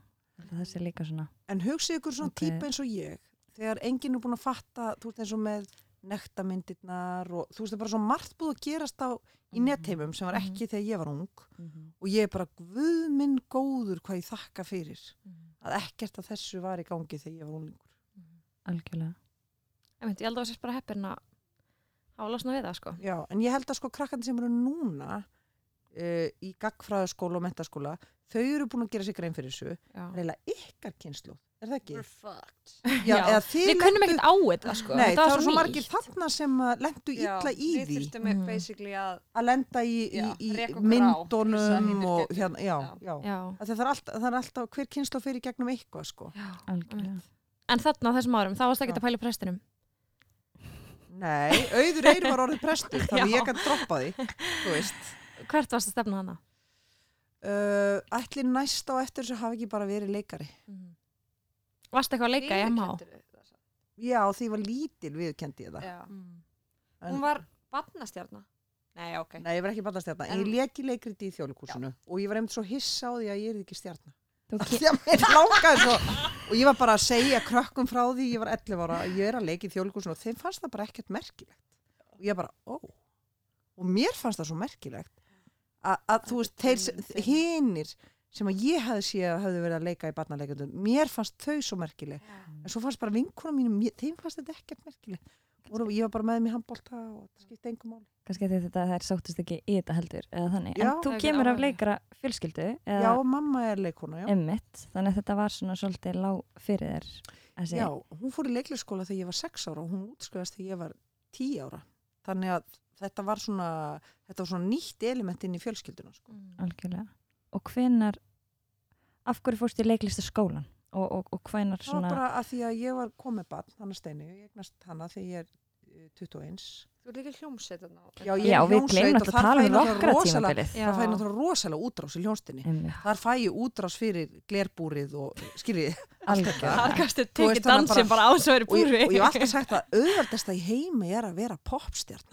Það sé líka svona. En hugsið ykkur svona típa eins og ég, þegar enginn er búin að fatta, þú veist eins og með nektamyndirnar og þú veist það er bara svo margt búið að gerast á í Mhm. netheimum sem var Mhm. ekki þegar ég var ung Mhm. og ég er bara guð minn góður hvað ég þakka fyrir að ekkert af þessu var í gangi þegar ég var unglingur. Algjörlega. Ég myndi, ég held að það sést bara heppin að hafa losna við það, sko. Já, en ég held að sko krakkandi sem eru núna uh, í gagfræðaskóla og mentaskóla, þau eru búin að gera sig grein fyrir þessu, reyla ykkar kynslu, er það ekki? We're fucked. Já, Já. Við kunnum ekkert á þetta, sko. Nei, það var svo margir þarna sem að lendu illa í Við því þurftum Mhm. basically að að lenda í, í, í myndunum og hérna, já, já. já. Það er alltaf, það er alltaf hver kynslu fyrir gegnum eitthvað sko. En þarna þessum árum, þá varst ekki Já. að pæla í prestinum. Nei, auður eir var orðið prestur (laughs) þannig ég kann droppa því Hvert varst að stefna hana? Uh, Ætli næst á eftir þessu hafi ekki bara verið leikari Varst eitthvað að leika í MH? Það? Já, því ég var lítil viðkendi ég það Já. Mm. Hún var barnastjarna. Nei, ok. Nei, ég var ekki barnastjarna, en ég leki leikriti í þjólikúsinu og ég var einmitt svo hissa á því að ég er ekki svo og ég var bara að segja krökkum frá því ég var 11 ára, ég er að leika í þjólikúsinu og þeim fannst það bara ekkert merkilegt og ég bara, ó og mér fannst það svo merkilegt að, þú veist, þeir sem- Þetta hinir sem að ég hefði séð að hefði verið að leika í barnaleikundum, mér fannst þau svo merkileg en svo fannst bara vinkona mínum, mér- þeim fannst þetta ekkert merkilegt og ég var bara með þeim í handbólta og það skipti engum máli Kannski að þetta þær sáttist ekki í þetta heldur, eða þannig. Já. en þú Ekki kemur af leikara fjölskyldu, eða Já, mamma er leikona, já. emmitt, þannig að þetta var svona svolítið lág fyrir þér. Já, hún fór í leiklisskóla þegar ég var 6 ára og hún útskrifast þegar ég var 10 ára. Þannig að þetta var svona, þetta var svona nýtt element inn í fjölskylduna. Sko. Algjörlega. Og hvenar, af hverju fórst í leiklistaskólan? Og, og, og hvenar Það var svona, bara að því að ég var komið barn, hana Steini, ég egnast hana þegar ég er eh, 21. Þú er líka hljómsveit þarna. Já, ég já, er hljómsveit og þar að um fæði náttúrulega rosalega útrás í hljónstinni. Einmitt. Þar fæ ég útrás fyrir glerbúrið og gastu Þú veist, tekið þannig dansin bara- bara á svo verið Og búri. og ég hef alltaf sagt að auðvaldast að í heimi er að vera popstjarn.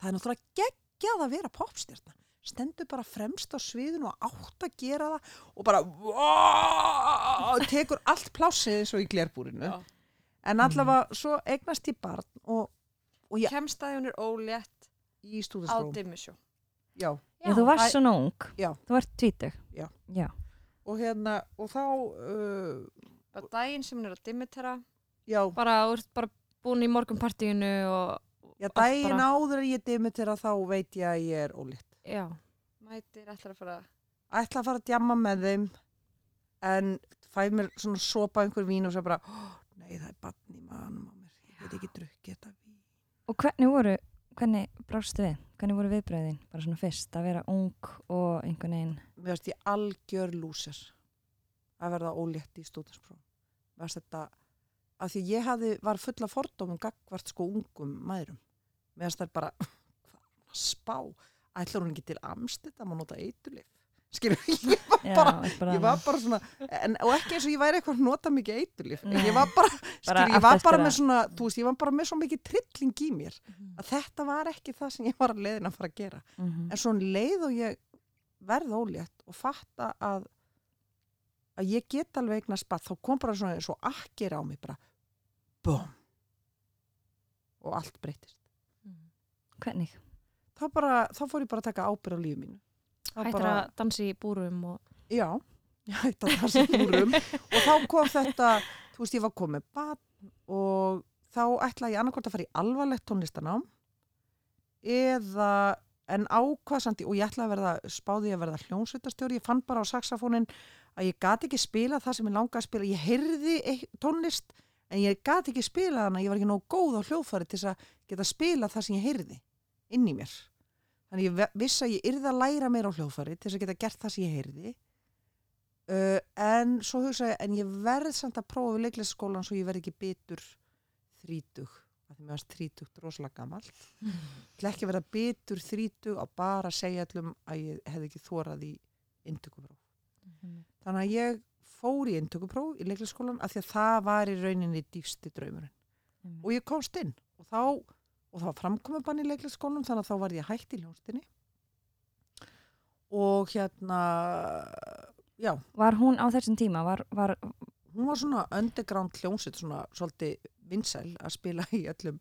Það er náttúrulega geggjað að vera popstjarnar stendur bara fremst á sviðinu og átt að gera það og bara wow, tekur allt plássið eins og í glerbúrinu Já. en allavega svo eignast ég barn og, og ég Kemst að hún er ólétt í á stúdinskólum dimmisjó. já, Já, þú varst svona ung. Já. Þú varst tvítug. Já. Já. og hérna og þá uh, Bara daginn sem hún er að dimmitera. já, bara, þú ert bara búin í morgunpartíinu og já daginn bara- áður en ég dimmitir að þá veit ég að ég er ólétt já, Mætir ætlar að fara ætla að fara að djamma með þeim en fæ mér svona sopa einhver vín og svo bara oh, nei það er bann í manum á mér ég get ekki drukkið þetta vín Og hvernig voru, hvernig brástu við? Hvernig voru viðbröðin? Bara svona fyrst að vera ung og einhvern veginn. mér finnst ég algjör lúser að verða ólétt í stúdinspróf mér finnst þetta að því ég hafði, var fulla fordómum gagvart sko ungum mæðrum finnst það bara (laughs) er að spá, ætlar hún ekki til amstætt að maður nota eitulif skilur, (laughs) ég var Já, bara er bara ég var bara svona, en, og ekki eins og ég væri eitthvað að nota mikið eitulif, en ég Nei. var bara, Bara skilur, ég var bara með svona, þú veist, ég var bara með svo mikið trilling í mér, að þetta var ekki það sem ég var að leiðin að fara að gera. Mhm. en svo leið og ég verð ólétt og fatta að að ég get alveg eignast spatt þá kom bara svona svo akkir á mig bara búm og allt breytist Hvernig? þá, bara, þá fór ég bara að taka ábyrð á lífu mínu. Hættir bara, að dansa í búrum og já, (laughs) ég hætti að það sem búrum. Og þá kom þetta þú veist ég var komið barn og þá ætlaði ég annarkvort að fara í alvarlegt tónlistanám eða en ákvaðsandi og ég ætlaði að verða spáði að verða hljónsveitastjóri ég fann bara á saxafónin að ég gati ekki spila það sem ég langaði að spila. Ég heyrði tónlist en ég gati ekki spila þannig að ég var ekki nóg góð á hljóðfæri til að geta spila það sem ég heyrði inn í mér. Þannig ég vissi að ég yrði að læra meira á hljóðfæri til þess að geta gert það sem ég heyrði. Uh, en svo hugsaði ég, en ég verð samt að prófa við leiklæsskólan svo ég verð ekki bitur þrítug af því varst þrítugt rosalega gamalt. (laughs) Ég ætla ekki að vera bitur þrítug að bara segja allum að ég hefði ekki þórað í inntökupróf. Þannig að ég fór í inntökupróf í leiklæsskólan af því að það var í rauninni dýfsti draumurinn. Og ég komst inn og þá og það var framkomabann í leiklæsskólanum þannig að þá var ég hætt í ljónstinni og hérna já, Var hún á þessum tíma? Var, var, hún var svona underground hljónsitt svona svolítið vinsæl að spila í öllum,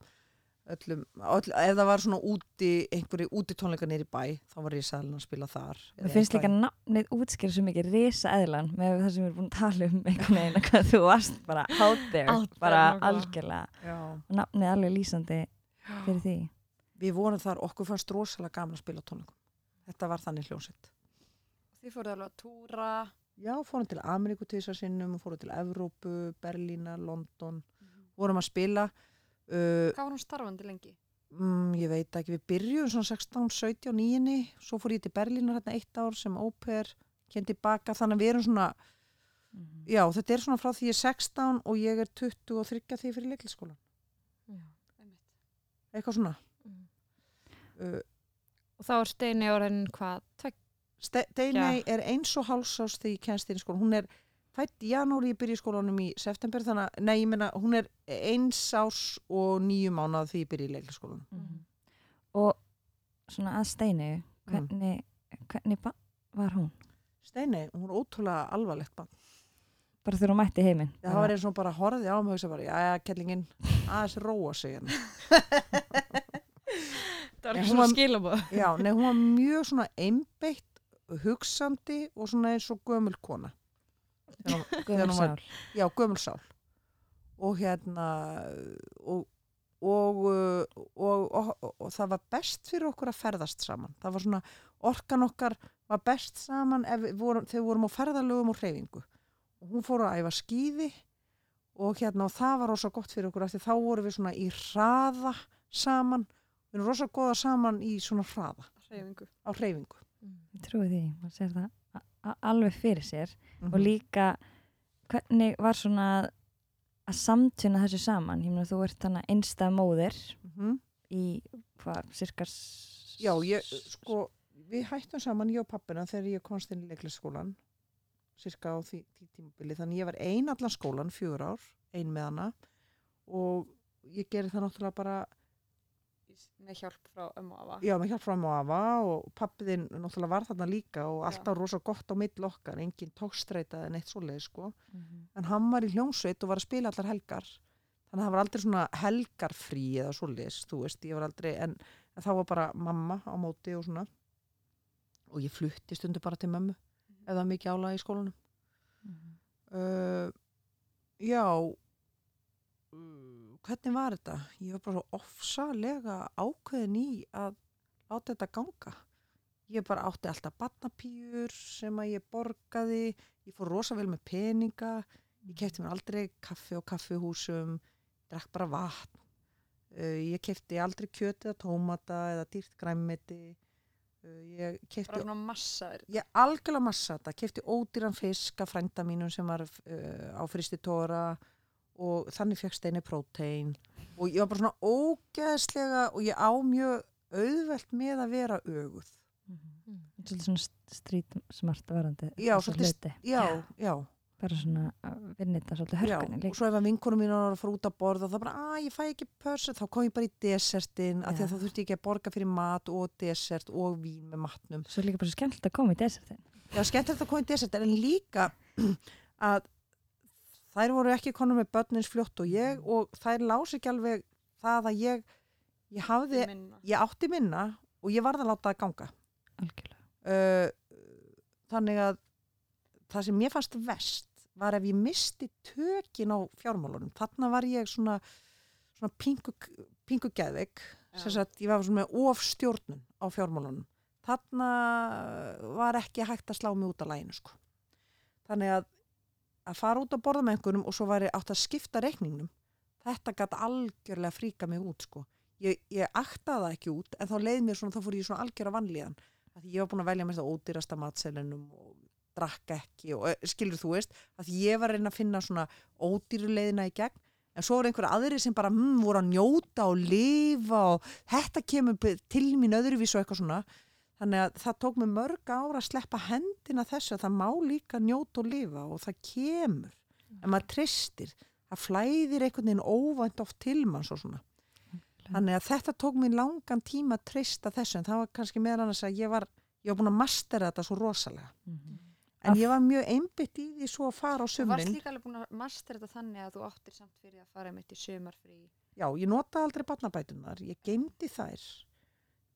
öllum öll, ef það var svona úti einhverju úti tónleika nýri bæ þá var ég sæðan að spila þar mér finnst líka nafnið útskýra svo mikið risa eðlan með það sem við erum búin að tala um einhvern veginn að hvað þú varst bara out there, Out there, bara algjörlega. Nafnið alveg lýsandi fyrir því. við vorum þar, okkur fannst rosalega gaman að spila tónleikum þetta var þannig hljónsitt Þið fóruð alveg að túra. já, fórum til Ameríku að sinnum fórum til Evrópu, Berlína, London vorum að spila uh, Hvað var hún starfandi lengi? mm, ég veit ekki, við byrjum svona 16, 17, 9 svo fór ég til Berlínar hérna eitt ár sem óper, kendi baka þannig að við erum svona, Mhm. já þetta er svona frá því ég er 16 og ég er 20 og 30 því fyrir leiklisskólan Einmitt. Eitthvað svona Mm. uh, og þá er Steini orðin hvað, Ste- Steiney er eins og hálsás þegar ég kennst inn í skólan hún er fætt í janúri, í skólanum í september þannig að, nei ég meina, hún er eins ás og nýju mánað því ég byrja í leiklisskólan Mhm. Og svona að steinu, hvernig, hvernig ba- var hún? Steiney, hún er ótrúlega alvarlegt bann Bara þegar hún mætti heiminn. Það var eins og bara horfið á mig og hugsa bara, já, já, kellingin, aðeins róa sig hérna. það var Nei, ekki hún svona var- skilabóð Já, nei, hún var mjög svona einbeitt, hugsandi og svona eins og gömul kona. Þegar hún- þegar Gömul hún var- sál. Já, gömul sál. Og hérna, og, og, uh, og, og, og, og það var best fyrir okkur að ferðast saman. Það var svona, orkan okkar var best saman ef við vorum, þegar við vorum á ferðalögum og hreyfingu. Og hún fór að æfa skíði og hérna, og það var rosa gott fyrir okkur af því þá vorum við svona í hraða saman. Við erum rosa góða saman í svona hraða, Hreyfingu. á hreyfingu. Ég trúi því, maður sér það alveg fyrir sér Mhm. og líka hvernig var svona að- að samtuna þessu saman ég meina þú ert þannig einstað móðir Mhm. í hvað, cirka Já, ég, sko, við hættum saman, ég og pappina, þegar ég komst inn í leiklisskólan, cirka á því, því tímabili. Þannig ég var ein allan skólan, fjögur ár, ein með hana og ég gerði það náttúrulega bara með hjálp frá ömmu og afa já, með hjálp frá mig og afa og pappiðinn náttúrulega var þarna líka og alltaf rosa gott á mill okkar, engin tókstreita en eitt svoleið sko. Mhm. En hann var í hljómsveit og var að spila allar helgar. Þannig að það var aldrei svona helgarfrí eða svoleiðis, þú veist, ég var aldrei, en, en þá var bara mamma á móti og svona. Og ég flutti stundu bara til mömmu, ef það var mikið álag í skólanum. Mhm. Uh, já, uh, hvernig var þetta? Ég var bara svo ofsalega ákveðin í að láta þetta ganga. Ég bara átti alltaf batnapýjur sem að ég borgaði, ég fór rosa vel með peninga, ég kefti mér aldrei kaffi á kaffihúsum, drakk bara vatn. Uh, ég kefti aldrei kjöti eða tómata eða dýrt græmmeti. Uh, ég kefti bara svona massaður ég algjörlega massa þetta, kefti ódýran fisk af frænda mínum sem var uh, á fristi tóra og þannig fekk steini prótein. Og ég var bara svona ógeðslega og ég á mjög auðvelt með að vera öguð. Mhm. Svolítið svona st- street smart varandi. Já, svolítið já, já, Bara svona að vinna þetta svolítið já hörkunni og líka. svo ef að vinkonum mín var að fara út að borða þá bara, að ég fæ ekki pörsa þá kom ég bara í desertin af því að Já. þá þurfti ég ekki að borga fyrir mat og desert og vín með matnum Svo líka bara svo skemmt að koma í desertin. Já, skemmtilegt að koma í desertin en líka (clears throat) að þær voru ekki konum með börnins fljótt og ég og þær lási ekki alveg það að ég ég hafði, ég átti minna og ég varð að láta það ganga Algjörlega. uh, þannig að það sem mér fannst vest var ef ég misti tökin á fjármálunum. Þarna var ég svona svona pingu, pingu geðvik sem sagt ég var svona með ofstjórnun á fjármálunum. Þarna var ekki hægt að slá mig út af læginu sko. þannig að að fara út að borða með einhvernum og svo væri átt að skipta reikningnum. Þetta gæti algjörlega fríka mig út sko. ég, ég aktaði það ekki út en þá leið mér svona, þá fór ég svona algjör að því ég var búin að velja mér það ódýrasta matselinum og drakk ekki og eh, skilur þú veist, að ég var að reyna að finna svona ódýru leiðina í gegn. En svo voru einhverja aðri sem bara hm, voru að njóta og lifa og þetta kemur til mín öðruvís og eitthvað svona. Þannig að það tók mig mörg ára að sleppa hendina þessu að það má líka njóta og lifa og það kemur. En maður tristir, það flæðir einhvern veginn óvænt oft til manns og svona. Þannig að þetta tók mér langan tíma að trista þessu en það var kannski meðal annars að ég var ég var búin að mastera þetta svo rosalega. Mhm. En ég var mjög einbytt í því svo að fara á Þú varst líka alveg búin að master þetta þannig að þú áttir samt fyrir að fara mitt í sumarfrí. já, ég notaði aldrei barnabætunar ég geymdi þær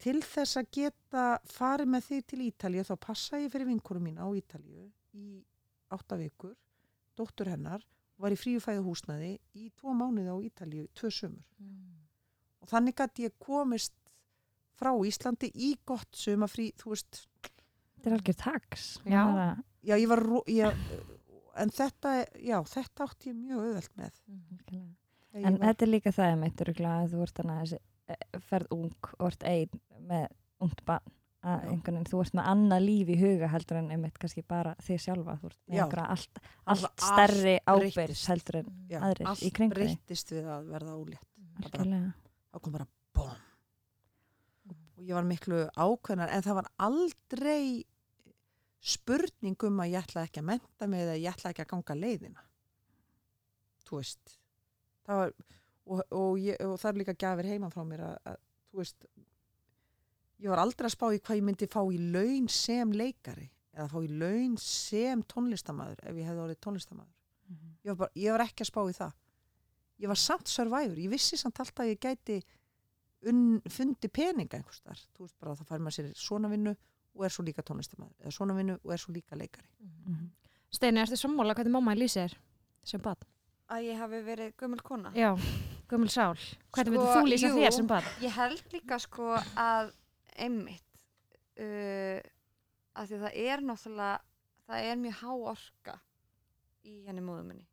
til þess að geta farið með því til Ítalíu þá passa ég fyrir vinkurum mína á Ítalíu í átta vikur dóttur hennar var í fríufæðu húsnaði í tvo mánuði á Ítalíu tvö sumur og þannig gæti ég komist frá Íslandi í gott sumafrí þú veist, Þetta er algjör tax. Já. Já ég var ég, en þetta, já, þetta átti ég mjög auðvelt með. Þegar En var, þetta er líka það um eitt að þú þannig að þessi eh, ferð ung og ert ein með ungt barn. Að einhvern veginn, þú ert með annað líf í huga heldur en einmitt kannski bara þig sjálfa. Þú ert með einhverja allt, Allt- allt stærri allt breyttist. heldur en já, aðrir allt í kringum þig. breyttist við að verða ólétt. Algjörlega. þá kom bara bóm og ég var miklu ákveðnar en það var aldrei spurning um að ég ætla ekki að menta mig eða ég ætla ekki að ganga leiðina. Þú veist það var, og, og, ég, og það er líka gafir heiman frá mér að, að þú veist ég var aldrei að spá í hvað ég myndi fá í laun sem leikari eða fá í laun sem tónlistamæður ef ég hefði orðið tónlistamæður ég var, bara, ég var ekki að spá í það. Ég var samt survivor, ég vissi samt alltaf að ég gæti unn, fundi peninga einhvers þar, þú veist bara að það fær maður sér svona vinnu og er svo líka tónlistamæður eða svona vinnu og er svo líka leikari Mhm. Steini, ertu sammála hvernig mamma lýsir þér sem bad? Að ég hafi verið gömul kona. Já, gömul sál. Hvernig Sko, myndir þú lýsa jú. þér sem bad? Ég held líka sko að einmitt uh, að því að það er náttúrulega það er mjög há orka í henni móðum minni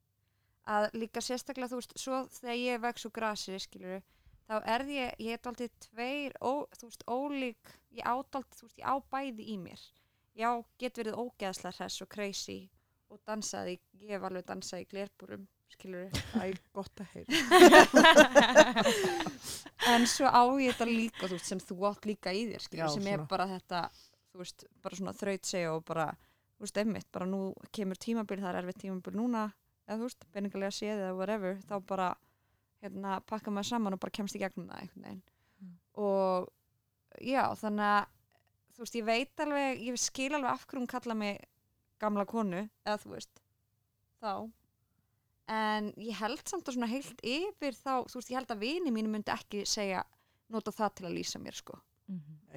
að líka sérstaklega þú veist svo þegar ég vex úr grasi skilur þá er ég, ég er aldrei tveir ó, þú veist ólík ég ádald, þú veist ég á bæði í mér. Já, get verið ógeðslega hress og crazy og dansaði, ég hef alveg dansað í glerbúrum skilur það er gott að heyra. (laughs) En svo á ég þetta líka þú veist, sem þú átt líka í þér skilur, Já, sem er svona. bara þetta þú veist, bara svona þraut segja og bara þú veist, einmitt, bara nú kemur tímabil það er erfitt tímabil núna eða þú veist, peningalega séð eða whatever þá bara hérna, pakka maður saman og bara kemst í gegnum það einhvern veginn og já, þannig að þú veist, ég veit alveg, ég skil alveg af hverju hún kalla mig gamla konu eða þú veist, þá en ég held samt að svona heilt yfir þá, þú veist, ég held að vini mínu myndi ekki segja, nota það til að lýsa mér sko.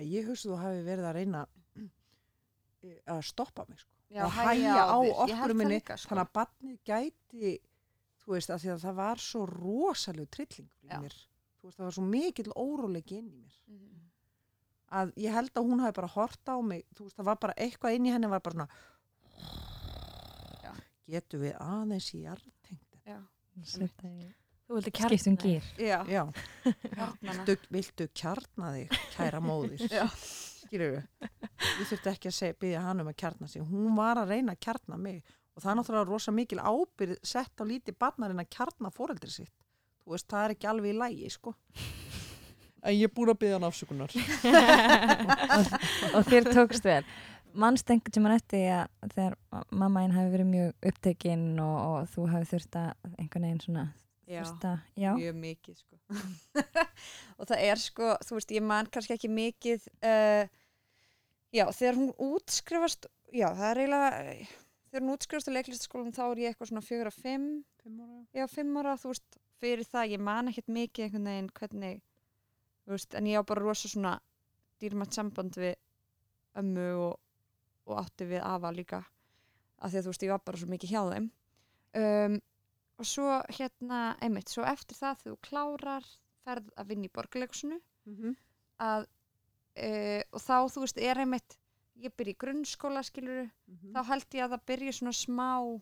Ég hugsa þú hafi verið að reyna eh, að stoppa mig sko. Já, og hæja á okkur minni sko. þannig að barnið gæti þú veist, að því að það var svo rosalega trilling í mér. Þú veist, það var svo mikill óróleiki inn í mér. Mhm. að ég held að hún hafi bara hort á mig þú veist, það var bara eitthvað inn í henni var bara svona Já. getum við aðeins í jartengt Þú vildi Skiptum kjarna gýr. já, já, kjarnana. viltu, viltu kjarna þig kæra móðir? (laughs) Við ég þurfti ekki að segja, byggja hann um að kjarna sig. Hún var að reyna að kjarna mig og það er náttúrulega rosa mikil ábyrð sett á lítið barnarinn að kjarna fóreldri sitt. Þú veist, það er ekki alveg í lægi sko. En ég er búin að byggja hann afsökunar. (laughs) Og þér tókst vel. Mannst einhvern tímann eftir að þegar mamma einn hafi verið mjög upptekinn og, og þú hafi þurft að einhvern veginn svona Já. þurft að, já, mjög mikið sko. (laughs) og það er sko þú veist, ég man kannski ekki mikið uh, já, þegar hún útskrifast já, það er eiginlega þegar hún útskrifast á leiklistaskólanum þá er ég eitthvað svona fjögur að fimm já, fimm ára, þú veist, fyrir það ég man ekkert mikið einhvern veginn hvernig þú veist, en ég á bara rosa svona dýrmætt samband við ömmu og, og átti við afa líka af því að þú veist, ég var bara svo mikið hjá þeim. Um, og svo hérna, einmitt, svo eftir það þegar þú klárar ferð að vinna í borgarleikusinu mm -hmm. að uh, og þá, þú veist, er einmitt ég byrja í grunnskóla, skiluru Mhm. þá held ég að það byrja svona smá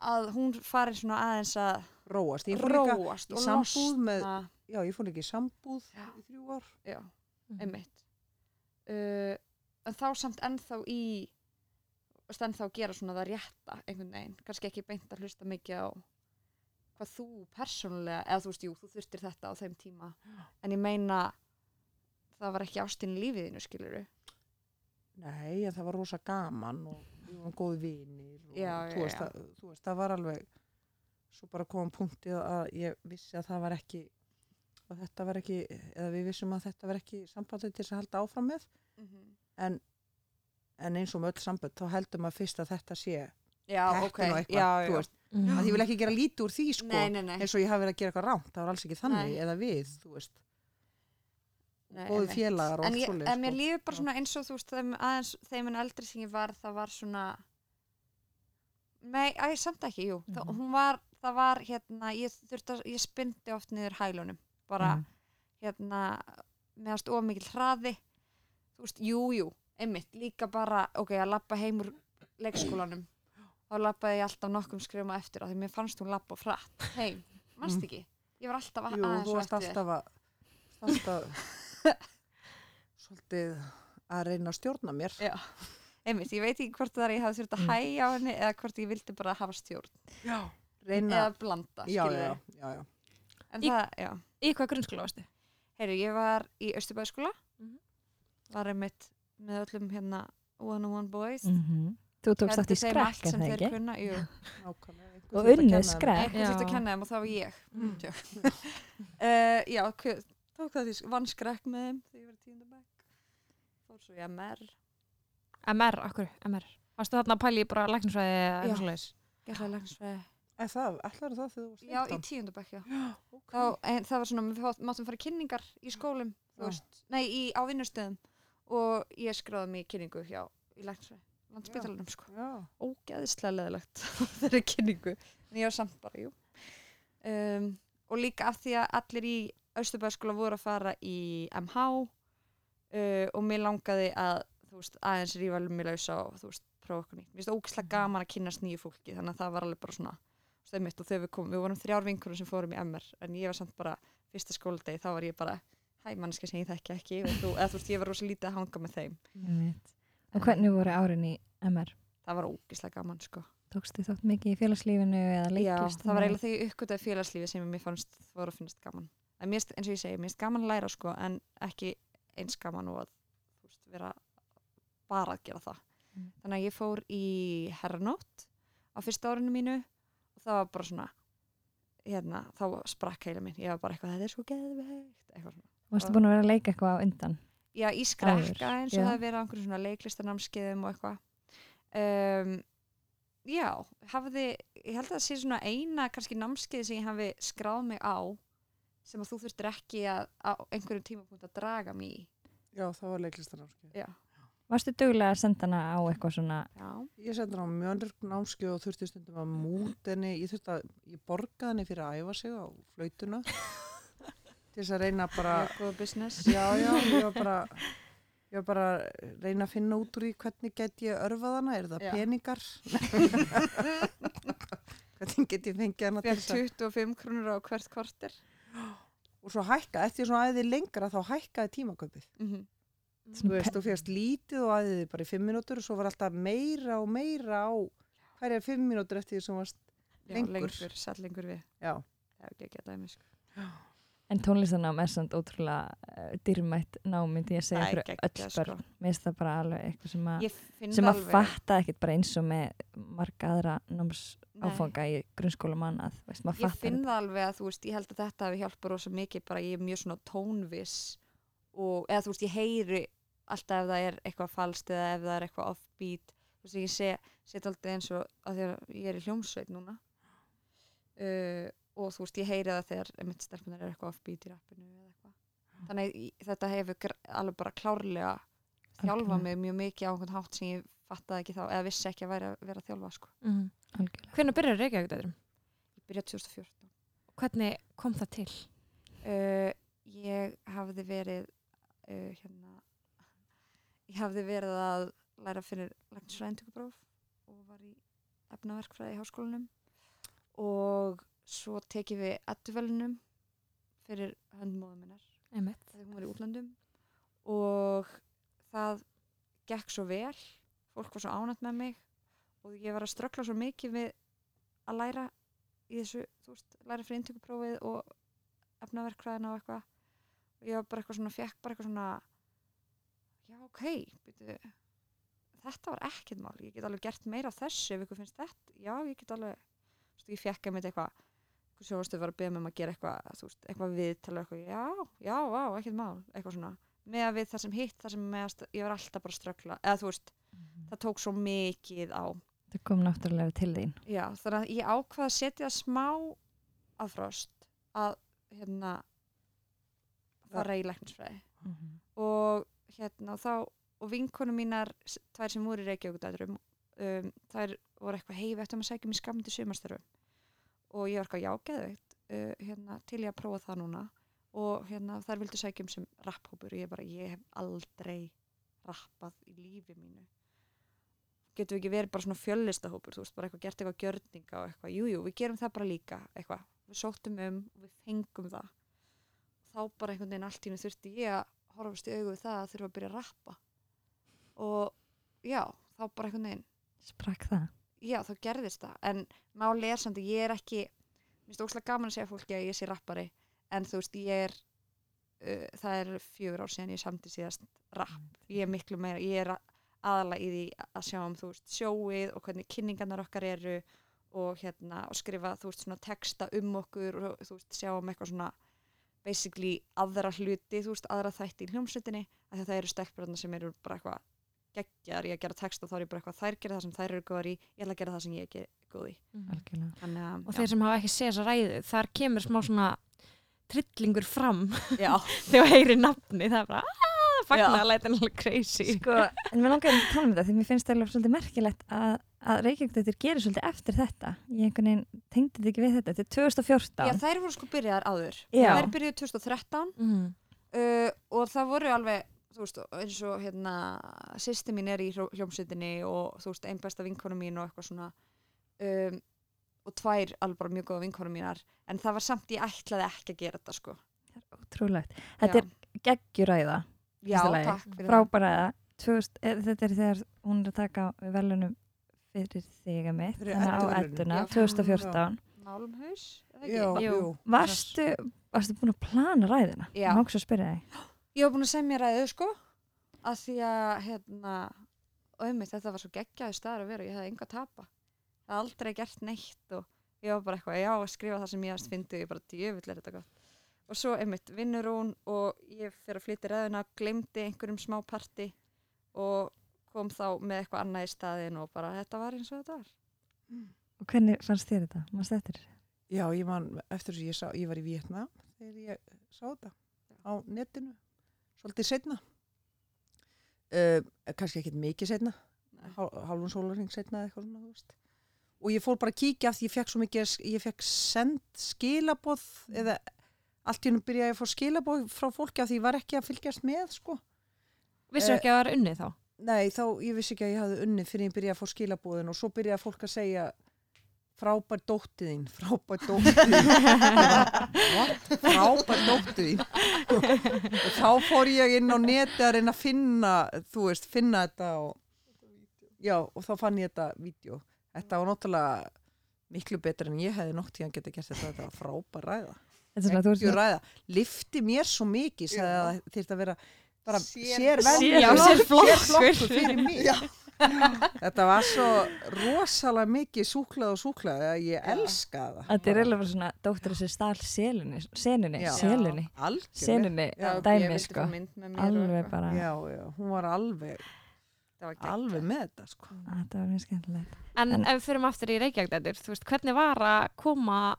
að hún fari svona aðeins að róast, ég fór líka róast í og sambúð með- já, ég fór líka í sambúð Já. í þrjú ár. Já, Mhm. einmitt. Uh, en þá samt ennþá í ennþá að gera svona það rétta einhvern veginn, kannski ekki beint að hlusta mikið á hvað þú persónulega, eða þú veist, jú, þú þurftir þetta á þeim tíma, en ég meina það var ekki ástin í lífiðinu skiluru nei, en það var rosa gaman og við varum góði vinir og Já, þú, já, veist, já. Það, þú veist, það var alveg svo bara kom punktið að ég vissi að það var ekki að þetta var ekki, eða við vissum að þetta var ekki sambandið til þess að halda áfram með. En, en eins og með öll sambönd þá heldur maður fyrst að þetta sé já, heppin ok, og eitthvað, já, þú já. veist, að ég vil ekki gera lítið úr því sko, nei, nei, nei, eins og ég hafi verið að gera eitthvað rámt það var alls ekki þannig, eða við, þú veist góði félagar og en, allt ég, svoleiðis, en mér sko. líður bara svona eins og þú veist aðeins þeim en eldri sem ég var það var svona nei, að ég samt ekki, jú það, Mhm. hún var, það var hérna ég að, ég spindi oft niður hælunum bara, Mhm. hérna meðast of mikil hraði þú veist, jú, jú, einmitt líka bara, ok, að lappa heim úr leikskólanum þá lappaði ég alltaf nokkrum skrifum á eftir á því mér fannst hún lappa frætt heim, mannst Mm. ekki ég var alltaf að- aðeins varst eftir alltaf að (laughs) svolítið að reyna að stjórna mér Já, einmitt, ég veit ekki hvort það er ég hafði þurft að Mm. hæja á henni eða hvort ég vildi bara hafa stjórn já. reyna, eða blanda, já, já, já, já. en Í- það, já, Í hvað grunnskóla varstu? heyru, ég var í Östubæðskóla Mhm. var einmitt með öllum hérna one on one boys Mhm. Þú tókst átt í skrekk, er það ekki? kunna, Og að unnið skrekk. eitthvað þurfti að kenna þeim og það var ég Mm. Uh, (laughs) já, tók það því vann skrekk með þeim þegar ég var í tíunda bekk fór svo í MR MR, okkur, MR. Varstu þarna að pæli bara læknisfræði eða Já. eitthvað svoleiðis? gerði læknisfræði Er það, ætlar það þegar þú varst já, í 15? tíunda bekk, já Já, ok. þá, en það var svona, við máttum fara kynningar í skólum, Já. veist, nei, í, á vinnustöðum og ég skráði mig í kynningu hjá, í læknisfræði, landspítalanum, sko. Já, Ógeðislega leðilegt þeirri kynningu, en ég var samt bara, jú. Um, og líka af því að allir í Östubæðskóla voru að fara í MH uh, og mér langaði að, veist, aðeins rífa mig lausa og, veist, prófa okkur nýtt. Mér finnst ógeðslega gaman að kynast nýju fólki, þannig að það var alveg bara svona, stemmit og þegar við komum, við vorum þrjár vinkurum sem fórum í MR en ég var samt bara fyrsta skóladegi þá var ég bara, hæ manneska sem ég þekki ekki og þú, eða þú veist ég var rosa lítið að hanga með þeim. Og hvernig voru árin í MR? það var ógislega gaman sko Tókst þið þátt mikið í félagslífinu eða Já, leiklist? það var eiginlega þegar ég uppgötaði félagslífi sem mér fannst voru að finnast gaman en mér, finnst- eins og ég segi, mér finnst gaman að læra sko en ekki eins gaman og að veist, vera bara að gera það Mm. þannig að ég fór í herranótt á fyrsta árinu mínu og það var bara svona hérna, þá sprakk heila minn, ég var bara eitthvað þetta er svo geðveikt eitthvað svona Varstu búin að vera að leika eitthvað á undan? já, í skrekka eins og já. það verið á einhverjum svona leiklistanamskiðum og eitthvað um, já, hafði ég held að það sé svona eina kannski námskeið sem ég hafi skráð mig á sem að þú þurftir ekki að á einhverjum tímapunkt að draga mig í. Já, það var leiklistanámskeið. já, Varstu duglega að senda hana á eitthvað svona? Já, Ég sendi hann á mjöndur námskeið og þurfti stundum að múta henni, ég þurfti að, ég borgaði henni fyrir að æfa sig á flautuna. (laughs) Til þess að reyna bara, mjög góð business. Já, já, ég var bara, ég var bara að reyna að finna út úr í hvernig get ég örfað hana, er það Já. peningar? (laughs) hvernig get ég fengið hana þess að, 25 krónur á hvert korter og svo hækka, eftir svona æði lengra þá hækkaði tímaköpið. mm Þú veist, þú férst lítið og æðið bara í fimm mínútur og svo var alltaf meira og meira á hverja fimm mínútur eftir því sem varst, Lengur. lengur, lengur við já. já, ekki að dæmi sko. En tónlistanám er samt ótrúlega uh, dýrmætt námynd ég segja Það er fyrir öll sko. börn. Mér finnst það bara alveg eitthvað sem að, finn sem að fatta ekkit bara eins og með marga aðra námsáfanga í grunnskóla manna. Veist, maður ég finn það alveg að þú veist, ég held að þetta hafi hjálpað rosa mikið bara ég er mjög svona tónviss og eða þú veist, ég heyri alltaf ef það er eitthvað falskt eða ef það er eitthvað offbeat þú veist, ég sé alltaf eins og að því að ég er í hljómsveit núna uh, og þú veist, ég heyri það þegar mitt stelpunar er eitthvað offbeat í rappinu eða eitthvað þannig þetta hefur alveg bara klárlega þjálfa Algjörlega. mig mjög mikið á einhvern hátt sem ég fattaði ekki þá eða vissi ekki að væri að vera að þjálfa sko. Mm. Algjörlega. Hvernig byrjar Reykjavík þetta? ég byrjaði 2014 Hvernig kom það til? uh, ég hafði verið uh, hérna (laughs) ég hafði verið að læra fyrir læknisfræðindökupróf og var í efnaverkfræði í háskólanum og svo tekið við edduvelunum fyrir höndmóðum minnar. Einmitt. þegar hún var í útlandum og það gekk svo vel. Fólk var svo ánætt með mig. Og ég var að ströggla svo mikið við að læra í þessu, þú veist, læra fyrir inntökuprófið og efnaverkfræðina og eitthvað. Og ég var bara eitthvað svona, fekk bara eitthvað svona já, ok, byrju þetta var ekkert mál, ég get alveg gert meira af þessu ef ykkur finnst þetta, já, ég get alveg þú veist, ég fekk að mitt eitthvað sjónvarstöð var að beða mig um að gera eitthvað eitthvað viðtala eitthvað, já, já, vá, ekkert mál eitthvað svona, með að við það sem hitt það sem með að ég var alltaf bara að ströggla eða þú veist, það tók svo mikið á. Það kom náttúrulega til þín. já, þannig að ég ákvað að setja smá aðfrost að hérna fara í læknisfræði. Og hérna þá og vinkonum mínar, tvær sem voru í Reykjavíkudæturum um, þær voru eitthvað hei, við ættum að sækja mér skamdi sumarstöru og ég var eitthvað jágeðveikt uh, hérna, til ég að prófa það núna. Og hérna þær vildu sækja um sem rapphópur. Og ég bara, ég hef aldrei rappað í lífi mínu. Getum við ekki verið bara svona fjöllistahópur þú veist, bara eitthvað gert eitthvað gjörninga og eitthvað, jújú, jú, við gerum það bara líka eitthvað, við sóttum um og við fengum það. Þá bara einhvern veginn allt í hennu þurfti ég að horfast í augu við það að þurfa að byrja að rappa. Og já, þá bara einhvern veginn Sprakk það. Já, þá gerðist það. En máli er samt að ég er ekki mér finnst óslega gaman að segja fólki að ég sé rappari en þú veist, ég er uh, það er fjögur ár síðan ég samti síðast rapp, ég er miklu meira ég er aðalega í því að sjá um þú veist, sjóið og hvernig kynningarnar okkar eru og hérna og skrifa þú veist svona texta um okkur og þú veist sjá um eitthvað svona basically aðra hluti, þú veist, aðra þætti í hljómsveitinni, að það eru stelpurna sem eru bara eitthvað geggjar í að gera text og þá er ég bara eitthvað, þær gera það sem þær eru góðar í ég ætla að gera það sem ég er góð í Algjörlega. þannig að, Og þeir sem hafa ekki séð þessa ræðu, þar kemur smá svona trillingur fram (laughs) þegar heyri nafni, það er bara aaaah, Já. fagnar að læta hennilega crazy. Sko, en mér langar að tala um þetta því mér finnst það alveg svolítið merkilegt að, að Reykjavík gerir svolítið eftir þetta. Ég einhvern veginn tengdi þetta ekki við þetta. Þetta er 2014. já, þær voru sko byrjaðar áður Já. þær byrjuðu 2013 Mm. uh, og það voru alveg þú veist, eins og hérna sýsti mín er í hljó- hljómsveitinni og þú veist, einn besta vinkonu mín og eitthvað svona um, og tvær alveg bara mjög góða vinkonu mínar en það var samt ég ætlaði ekki að gera þetta sko Ótrúlegt. Þetta er geggjuræða, já, takk fyrir það. frábæræða. 2000 eh, Þetta er þegar hún er að taka velunum fyrir þig að mitt, þannig á Já. 2014. Málumhaus? Já. Varstu, varstu búin að plana ræðina? Já. Má ekki að spyrja þig. Ég var búin að semja ræðu sko að því að hérna og einmitt þetta var svo geggjaði staður að vera og ég hefði enga að tapa. Það hafði aldrei gert neitt og ég var bara eitthvað já að skrifa það sem ég hefst fyndi og ég bara djöfull er þetta gott. Og svo einmitt vinnur hún og ég fyrir að flytja ræðina glemdi einhverjum smá parti og kom þá með eitthvað annað í staðin og bara þetta var eins og þetta var. Og hvernig fannst þér þetta? Mást eftir? Já, ég man eftir þess að ég, sá, ég var í Vietnam þegar ég sá þetta á netinu, svolítið setna. Uh, kannski ekkert mikið setna, Nei. hálfum sólarring setna eða eitthvað svona. Og ég fór bara að kíkja af því ég fekk svo mikið, ég fekk send skilaboð eða allt í hennu byrjaði að fá skilaboð frá fólki af því ég var ekki að fylgjast með, sko. Vissu Eh, ekki að það var unnið þá? Nei, þá ég vissi ekki að ég hafði unni fyrir ég byrjaði að fá skilabóðin og svo byrjaði fólk að segja frábær dóttiðinn, frábær dóttiðinn. What? Frábær dóttiðinn. og þá fór ég inn á neti að reyna að finna, þú veist, finna þetta og, já, og þá fann ég þetta vídeo. Þetta var náttúrulega miklu betur en ég hefði nótt tíðan getið gert þetta, þetta var frábær ræða. Þetta svona, ræða. Lifti mér svo mikið, það þyrfti að vera bara Sér- sér, Sér- sér flokkur. fyrir mig. Já. Þetta var svo rosalega mikið súklað og súklað að ég elska það. þetta er eiginlega bara svona dóttir þessi stál selunni, senunni, Já. selunni, Algjörlega. senunni Já, ég dæmi sko. Alveg bara, Já, já, hún var alveg, alveg með þetta, sko. þetta var mjög skemmtilegt. En, En- ef við fyrir aftur í Reykjavík þú veist, hvernig var að koma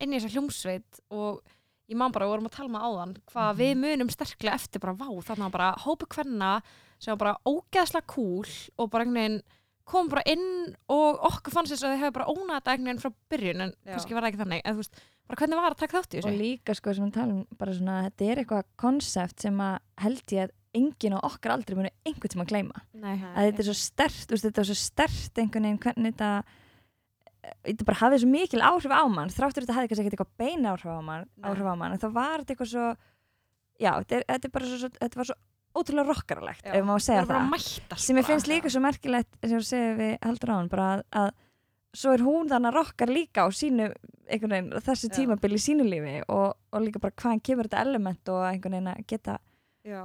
inn í þessa hljómsveit og ég man bara, við vorum að tala með áðan hvað Mhm. við munum sterklega eftir bara vá, þarna var bara hópu kvenna sem var bara ógeðslega cool og bara einhvern veginn kom bara inn og okkur fannst þess að þau hefur bara ónað þetta einhvern veginn frá byrjun en Já. kannski var það ekki þannig en þú veist, bara hvernig var að taka þátt í Og þessu? líka sko sem við talum bara svona, þetta er eitthvað konsept sem að held ég að enginn á okkar aldrei muni einhvern tíma að gleyma. Nei. Að þetta er svo stert, þú veist, þetta er svo stert einhvern veginn hvernig þetta þetta bara hafði svo mikil áhrif á mann þráttur þetta hafði kannski ekkert eitthvað beina áhrif á mann, áhrif á mann en þá var eitthvað svo já, þetta, er, bara svo, þetta var svo ótrúlega rockaralegt, Já. ef maður Það segja bara það að mættast sem ég bara. finnst líka svo merkilegt sem þú segir við heldur á hann bara að, að svo er hún þannig að rockar líka á sínu einhvern veginn, þessu tímabili í sínu lífi og, og líka bara hvaðan kemur þetta element og einhvern veginn að geta Já,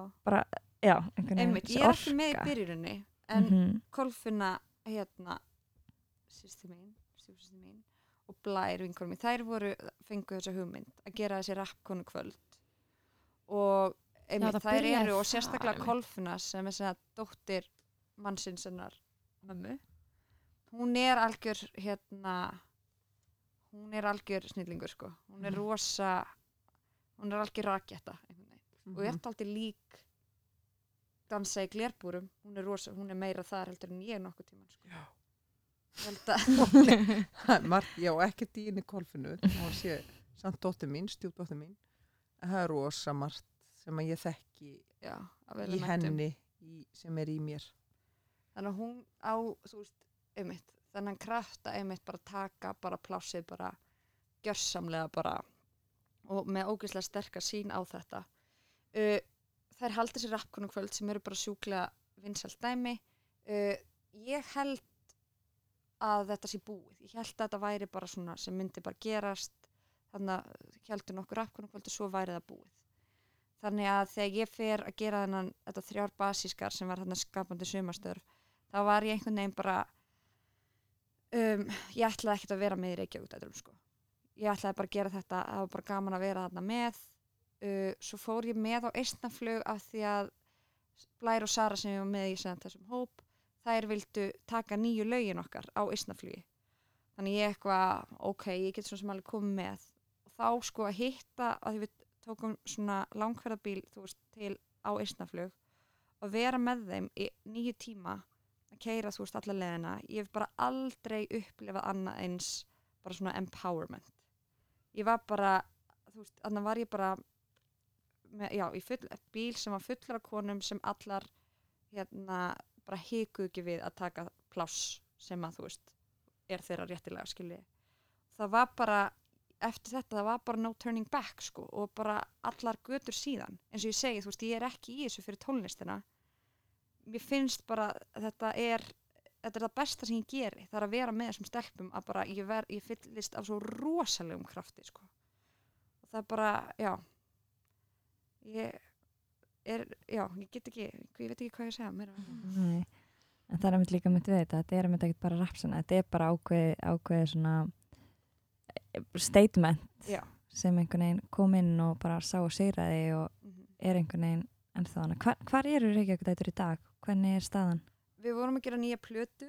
já, einhvern veginn einmitt, ég er ekki með í byrjunni en -hmm. Kolfinna hérna sýsti mín, stjúpsýsti mín og Blær vinkur mín, þær voru fengu þessa hugmynd að gera þessi rappkonu kvöld og einmitt, það þær eru og sérstaklega. Kolfinna sem er svona dóttir mannsins hennar mömmu hún er algjör hérna hún er algjör snillingur sko hún er Mhm. rosa hún er algjör raketta einhvern veginn og ég er aldrei lík dansa í glerbúrum hún er, rosa, hún er meira þar heldur en ég nokkuð tíman sko. Já. Að (laughs) já, ekkert í henni kolfinu, hún sé samt dóttir mín, stjúpdóttir mín. Það er rosa margt sem að ég þekki já, að í að henni í, sem er í mér. þannig að hún á veist, einmitt, þannig krafta einmitt bara taka bara plásið bara gjörsamlega bara og með ógeðslega sterkar sín á þetta uh, þær haldi sér rappkonu kvöld sem eru bara sjúklega vinsælt dæmi uh, ég held að þetta sé búið. Ég held að þetta væri bara svona sem myndi bara gerast þannig að heldur nokkur rappkonu kvöld og svo væri það búið. Þannig að þegar ég fer að gera þennan þetta þrjár basískar sem var þarna skapandi sumarstörf þá var ég einhvern veginn bara um, ég ætlaði ekkert að vera með í Reykjavík sko. ég ætlaði bara að gera þetta það var bara gaman að vera þarna með. Uh, svo fór ég með á eistnaflug af því að Blær og Sara sem ég var með í þessum hóp þær vildu taka nýju lögin okkar á eistnaflugi. Þannig ég eitthvað, ok, ég get svona sem alveg komið með. Og þá sko að hitta að við tókum svona langferðabíl veist, til á eistnaflug og vera með þeim í nýju tíma að keira þú veist alla leðina ég hef bara aldrei upplifað annað eins bara svona empowerment. Ég var bara þú veist, þannig var ég bara með, já, í full, bíl sem var fullur af konum sem allar hérna bara hikuð ekki við að taka pláss sem að þú veist er þeirra réttilega skilji það var bara eftir þetta það var bara no turning back sko og bara allar götur síðan. Eins og ég segi þú veist ég er ekki í þessu fyrir tónlistina. Mér finnst bara þetta er þetta er það besta sem ég geri. Það er að vera með þessum stelpum að bara ég, ver, ég fyllist af svo rosalegum krafti sko. Og það er bara já. Ég er, já, ég get ekki ég veit ekki hvað ég segja meira um. Nei, en það er einmitt líka mitt við þetta þetta er einmitt ekkert bara rapsana, þetta er bara ákveð, ákveð svona eh, statement já, sem einhvern veginn kom inn og bara sá og segraði og Mhm. er einhvern veginn ennþá hana. Hvar, hvar eru Reykjavík dætur í dag? Hvernig er staðan? Við vorum að gera nýja plötu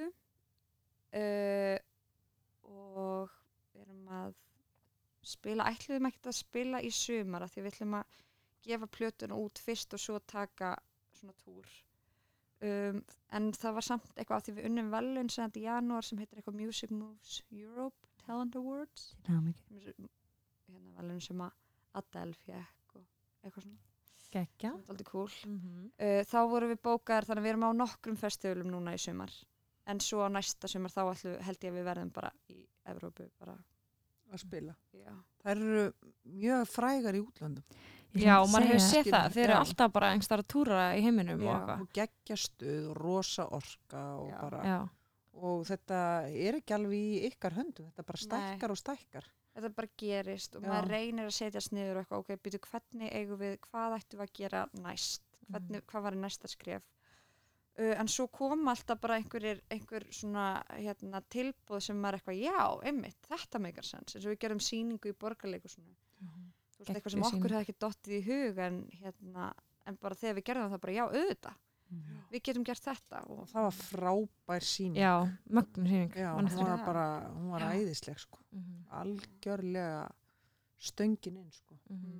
uh, og við erum að spila, ætluðum ekkert að spila í sumar af því við ætlum að gefa plötuna út fyrst og svo taka svona túr. Um, en það var samt eitthvað af því við unnum velun sem þetta í janúar sem heitir eitthvað Music Moves Europe Talent Awards. Hérna velun sem að Adele fekk og eitthvað svona. Gekja. cool. Mm uh, þá vorum við bókar þannig að við erum á nokkrum festivalum núna í sumar. En svo á næsta sumar þá ætlu, held ég að við verðum bara í Evrópu bara, að spila. já. Það eru mjög frægar í útlöndum. Ég Já, að maður hefur séð það. Þeir eru alltaf bara einhverstað að túra í heiminum Já. og eitthvað. og geggja stuð og rosa orka og Já. bara Já. og þetta er ekki alveg í ykkar höndum þetta bara Nei. stækkar og stækkar þetta bara gerist og Já. maður reynir að setjast niður og eitthvað, ok, býtu hvernig eigum við hvað ættum við að gera næst hvernig, hvað var næsta skref uh, en svo kom alltaf bara einhverjir einhver svona hérna, tilbúð sem maður eitthvað, já, einmitt, þetta meikar sens eins og við gerum sýningu í borgarleikusinu þú veist, eitthvað sem okkur hefði ekki dottið í hug en, hérna, en bara þegar við gerðum það bara, já, auðvitað Mhm. við getum gert þetta og, það var frábær síning Já, mögnum sýning. Já, hún var bara, hún var Já. æðisleg sko. Mhm, algjörlega stöngin inn sko. mhm.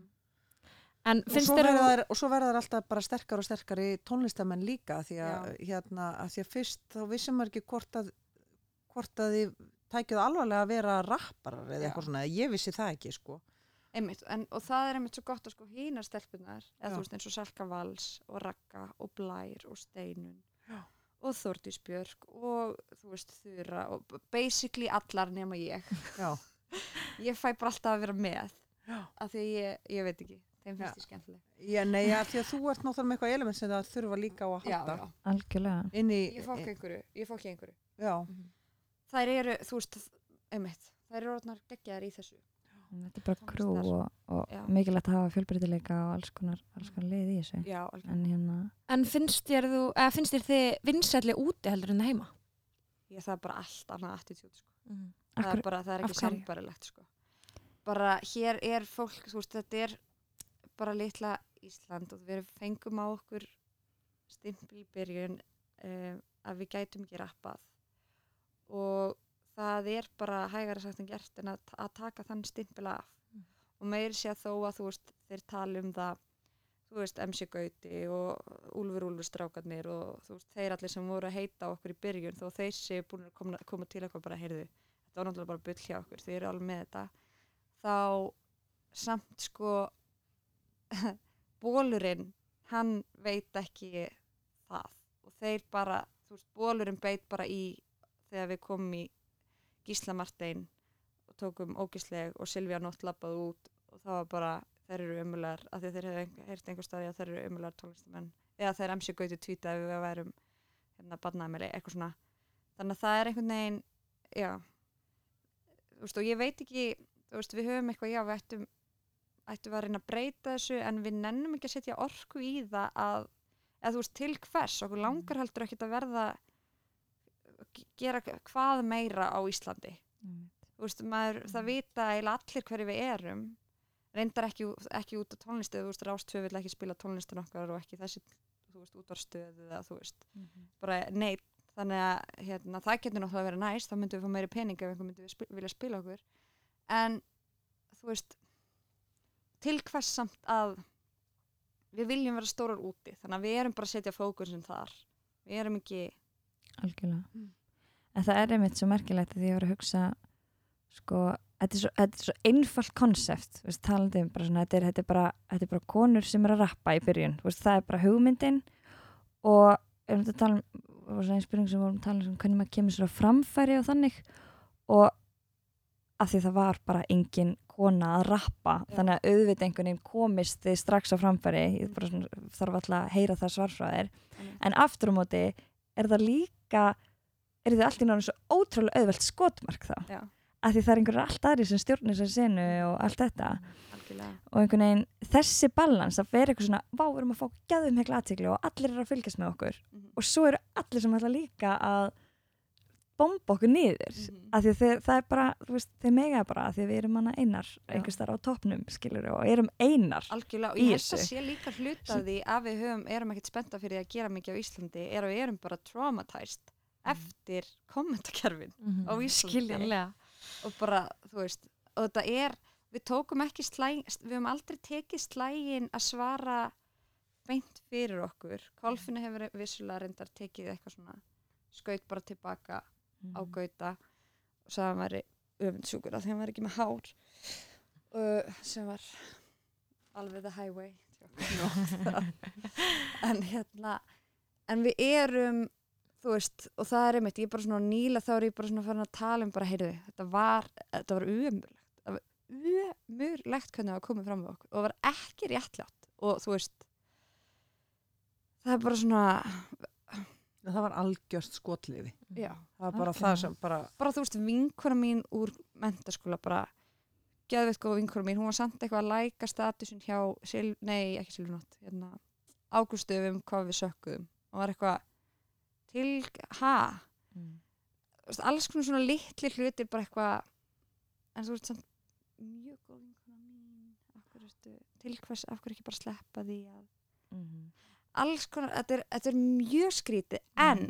En og, finnst þér þær, og svo verða þær alltaf bara sterkar og sterkar í tónlistamenn líka því að, hérna, að því að fyrst þá vissum maður ekki hvort að hvort að þið tækjuð alvarlega að vera rapparar eða Já. eitthvað svona, ég vissi það ekki sko. Einmitt, en, og það er einmitt svo gott að sko hínar stelpunar, eða Já. þú veist eins og Salka Vals og Ragga og Blær og Steinun Já. og Þórdís Björk og þú veist Þura og basically allar nema ég Já, (laughs) ég fæ bara alltaf að vera með Já. af því ég, ég veit ekki þeim Já. finnst ég skemmtileg Já, nei, ja, því að þú ert náttúrulega með eitthvað element sem það þurfa líka á að já, halda já. Algjörlega. inn í, ég fók einhverju, ég fók einhverju já, þær eru, þú veist, einmitt þær eru orðnar geggjaðar í þessu Þetta er bara krú og, og mikilvægt að hafa fjölbreytileika og alls konar, alls konar leið í þessu. já, En hérna, En finnst þér þú, eða finnst þér þið vinsætli úti heldur en heima? ég það er bara allt annað attitút sko. Mhm. það er bara, það er ekki sambarilegt sko. bara hér er fólk þú veist, þetta er bara litla Ísland og við fengum á okkur stimpil í byrjun um, að við gætum ekki rappað og það er bara hægara sagt en gert en að, að taka þann stimpil af. Mm. og meiri sé þó að þú veist þeir tala um það þú veist MC Gauti og Úlfur Úlfur strákarnir og þú veist þeir allir sem voru að heita okkur í byrjun þó þeir séu búin að koma, koma til eitthvað bara heyrðu þetta var náttúrulega bara bull hjá okkur þið eru alveg með þetta. Þá samt sko (laughs) bólurinn hann veit ekki það. Og þeir bara, þú veist, bólurinn beit bara í þegar við komum í Gísla Martein og tókum ógísleg og Silvía Nótt lappaði út og það var bara, þeir eru umulegar af því þeir hefðu heyrt einhver staði að þeir eru umulegar tónlistamenn. Eða þeir MC Gauti tvítaði við að værum hérna badnaðmæli, eitthvað svona. Þannig að það er einhvern veginn já. Þú veist, og ég veit ekki þú veist, við höfum eitthvað, já, við ættum ættum við að reyna að breyta þessu en við nennum ekki að setja orku í það að, eða þú veist, til hvers? Okkur langar heldur ekkert að verða gera hvað meira á Íslandi. Þú veist, maður, það vita allir hverju við erum. Reyndar ekki, ekki út á tónlistu þú veist, Rástvö vill ekki spila tónlistin okkar og ekki þessi, þú veist, út á stöðu eða þú veist, bara neitt þannig að hérna, það getur náttúrulega að vera næst þá myndum við fá meiri pening ef einhver myndi við spil, vilja spila okkur. En þú veist til hvers samt að við viljum vera stórar úti. Þannig að við erum bara að setja fókusin þar. Við erum ekki algjörlega. Mm. En það er einmitt svo merkilegt að ég var að hugsa sko, þetta er svo, þetta er svo einfalt konsept, talandi um bara svona, þetta er, þetta, er bara, þetta er bara konur sem er að rappa í byrjun, veist, það er bara hugmyndin og erum þetta að tala um það var svona einn spurning sem við vorum að tala um hvernig maður kemur sér á framfæri og þannig og að því það var bara engin kona að rappa Já. þannig að auðvitað einhvern veginn komist þið strax á framfæri ég bara svona, þarf alltaf að heyra það svarfræðir en aftur á móti er það líka er þið allt í náttúrulega svo ótrúlega auðvelt skotmark þá? Já, að því það er einhverjur allt aðri sem stjórnir sér senu og allt þetta. Algjörlega. Og einhvern veginn þessi balans að vera eitthvað svona vá, við erum að fá gæðum hekla aðtíkli og allir eru að fylgjast með okkur. Mhm. og svo eru allir sem ætla líka að bomba okkur niður. Mhm. af því þeir, það er bara, þú veist, þeir mega bara af því við erum hana einar einhvers þar á toppnum, skilur og erum einar Algjörlega, og ég held að sé líka hluta af því að við höfum, erum ekkert spennta fyrir að gera mikið á Íslandi er að við erum bara traumatized eftir kommentakerfin á Íslandi. skiljanlega. Og bara, þú veist, og þetta er við tókum ekki slægin við höfum aldrei tekið slægin að svara beint fyrir okkur. Kolfinu hefur vissulega reyndar tekið eitthvað svona skaut bara tilbaka á Gauta og sagði að hann væri öfundsjúkur að því hann væri ekki með hár uh, sem var alveg the highway. (laughs) En hérna en við erum þú veist, og það er einmitt, ég er bara svona nýla þá er ég bara svona farin að tala um bara, heyrðu, þetta var, þetta var umurlegt það var umurlegt hvernig það var komið fram með okkur og það var ekki réttlátt og þú veist það er bara svona það var algjörst skotliði já, það var bara Algjörlega. það sem bara bara þú veist, vinkona mín úr mentaskóla bara geðveitt góð vinkona mín, hún var samt eitthvað að læka statusin hjá, Sil nei ekki Silvunótt, hérna Ágústu um hvað við sökkuðum og var eitthvað til, ha Mm. Veist, alls konar svona litli hlutir bara eitthvað en þú veist samt mjög góð vinkona mín af hverju til hvers, af hverju ekki bara sleppa því að Mhm. Alls konar, þetta er, þetta er mjög skrítið en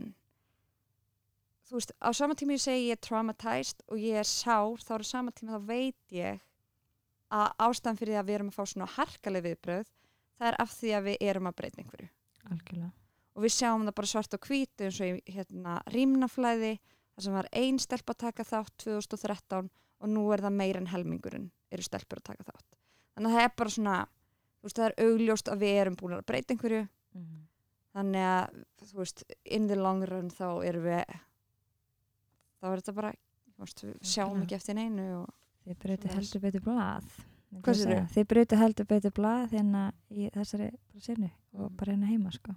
þú veist, á sama tíma ég segi ég er traumatized og ég er sár þá er á sama tíma þá veit ég að ástæðan fyrir því að við erum að fá svona harkaleg viðbröð það er af því að við erum að breyta einhverju. Algjörlega. Og við sjáum það bara svart og hvítu eins og í hérna rýmnaflæði þar sem var ein stelp að taka þátt 2013 og nú er það meira en helmingurinn eru stelpur að taka þátt. Þannig að það er bara svona þú veist, það er augljóst að við erum búin að breyta einhverju Mhm. þannig að þú veist, in the long run þá erum við þá er þetta bara þú veist, við sjáum ekki eftir neinu og þið breytið heldur betur ég segja. þið breytið heldur betur blað hérna í þessari bara sérnu og Mm. bara hérna heima sko.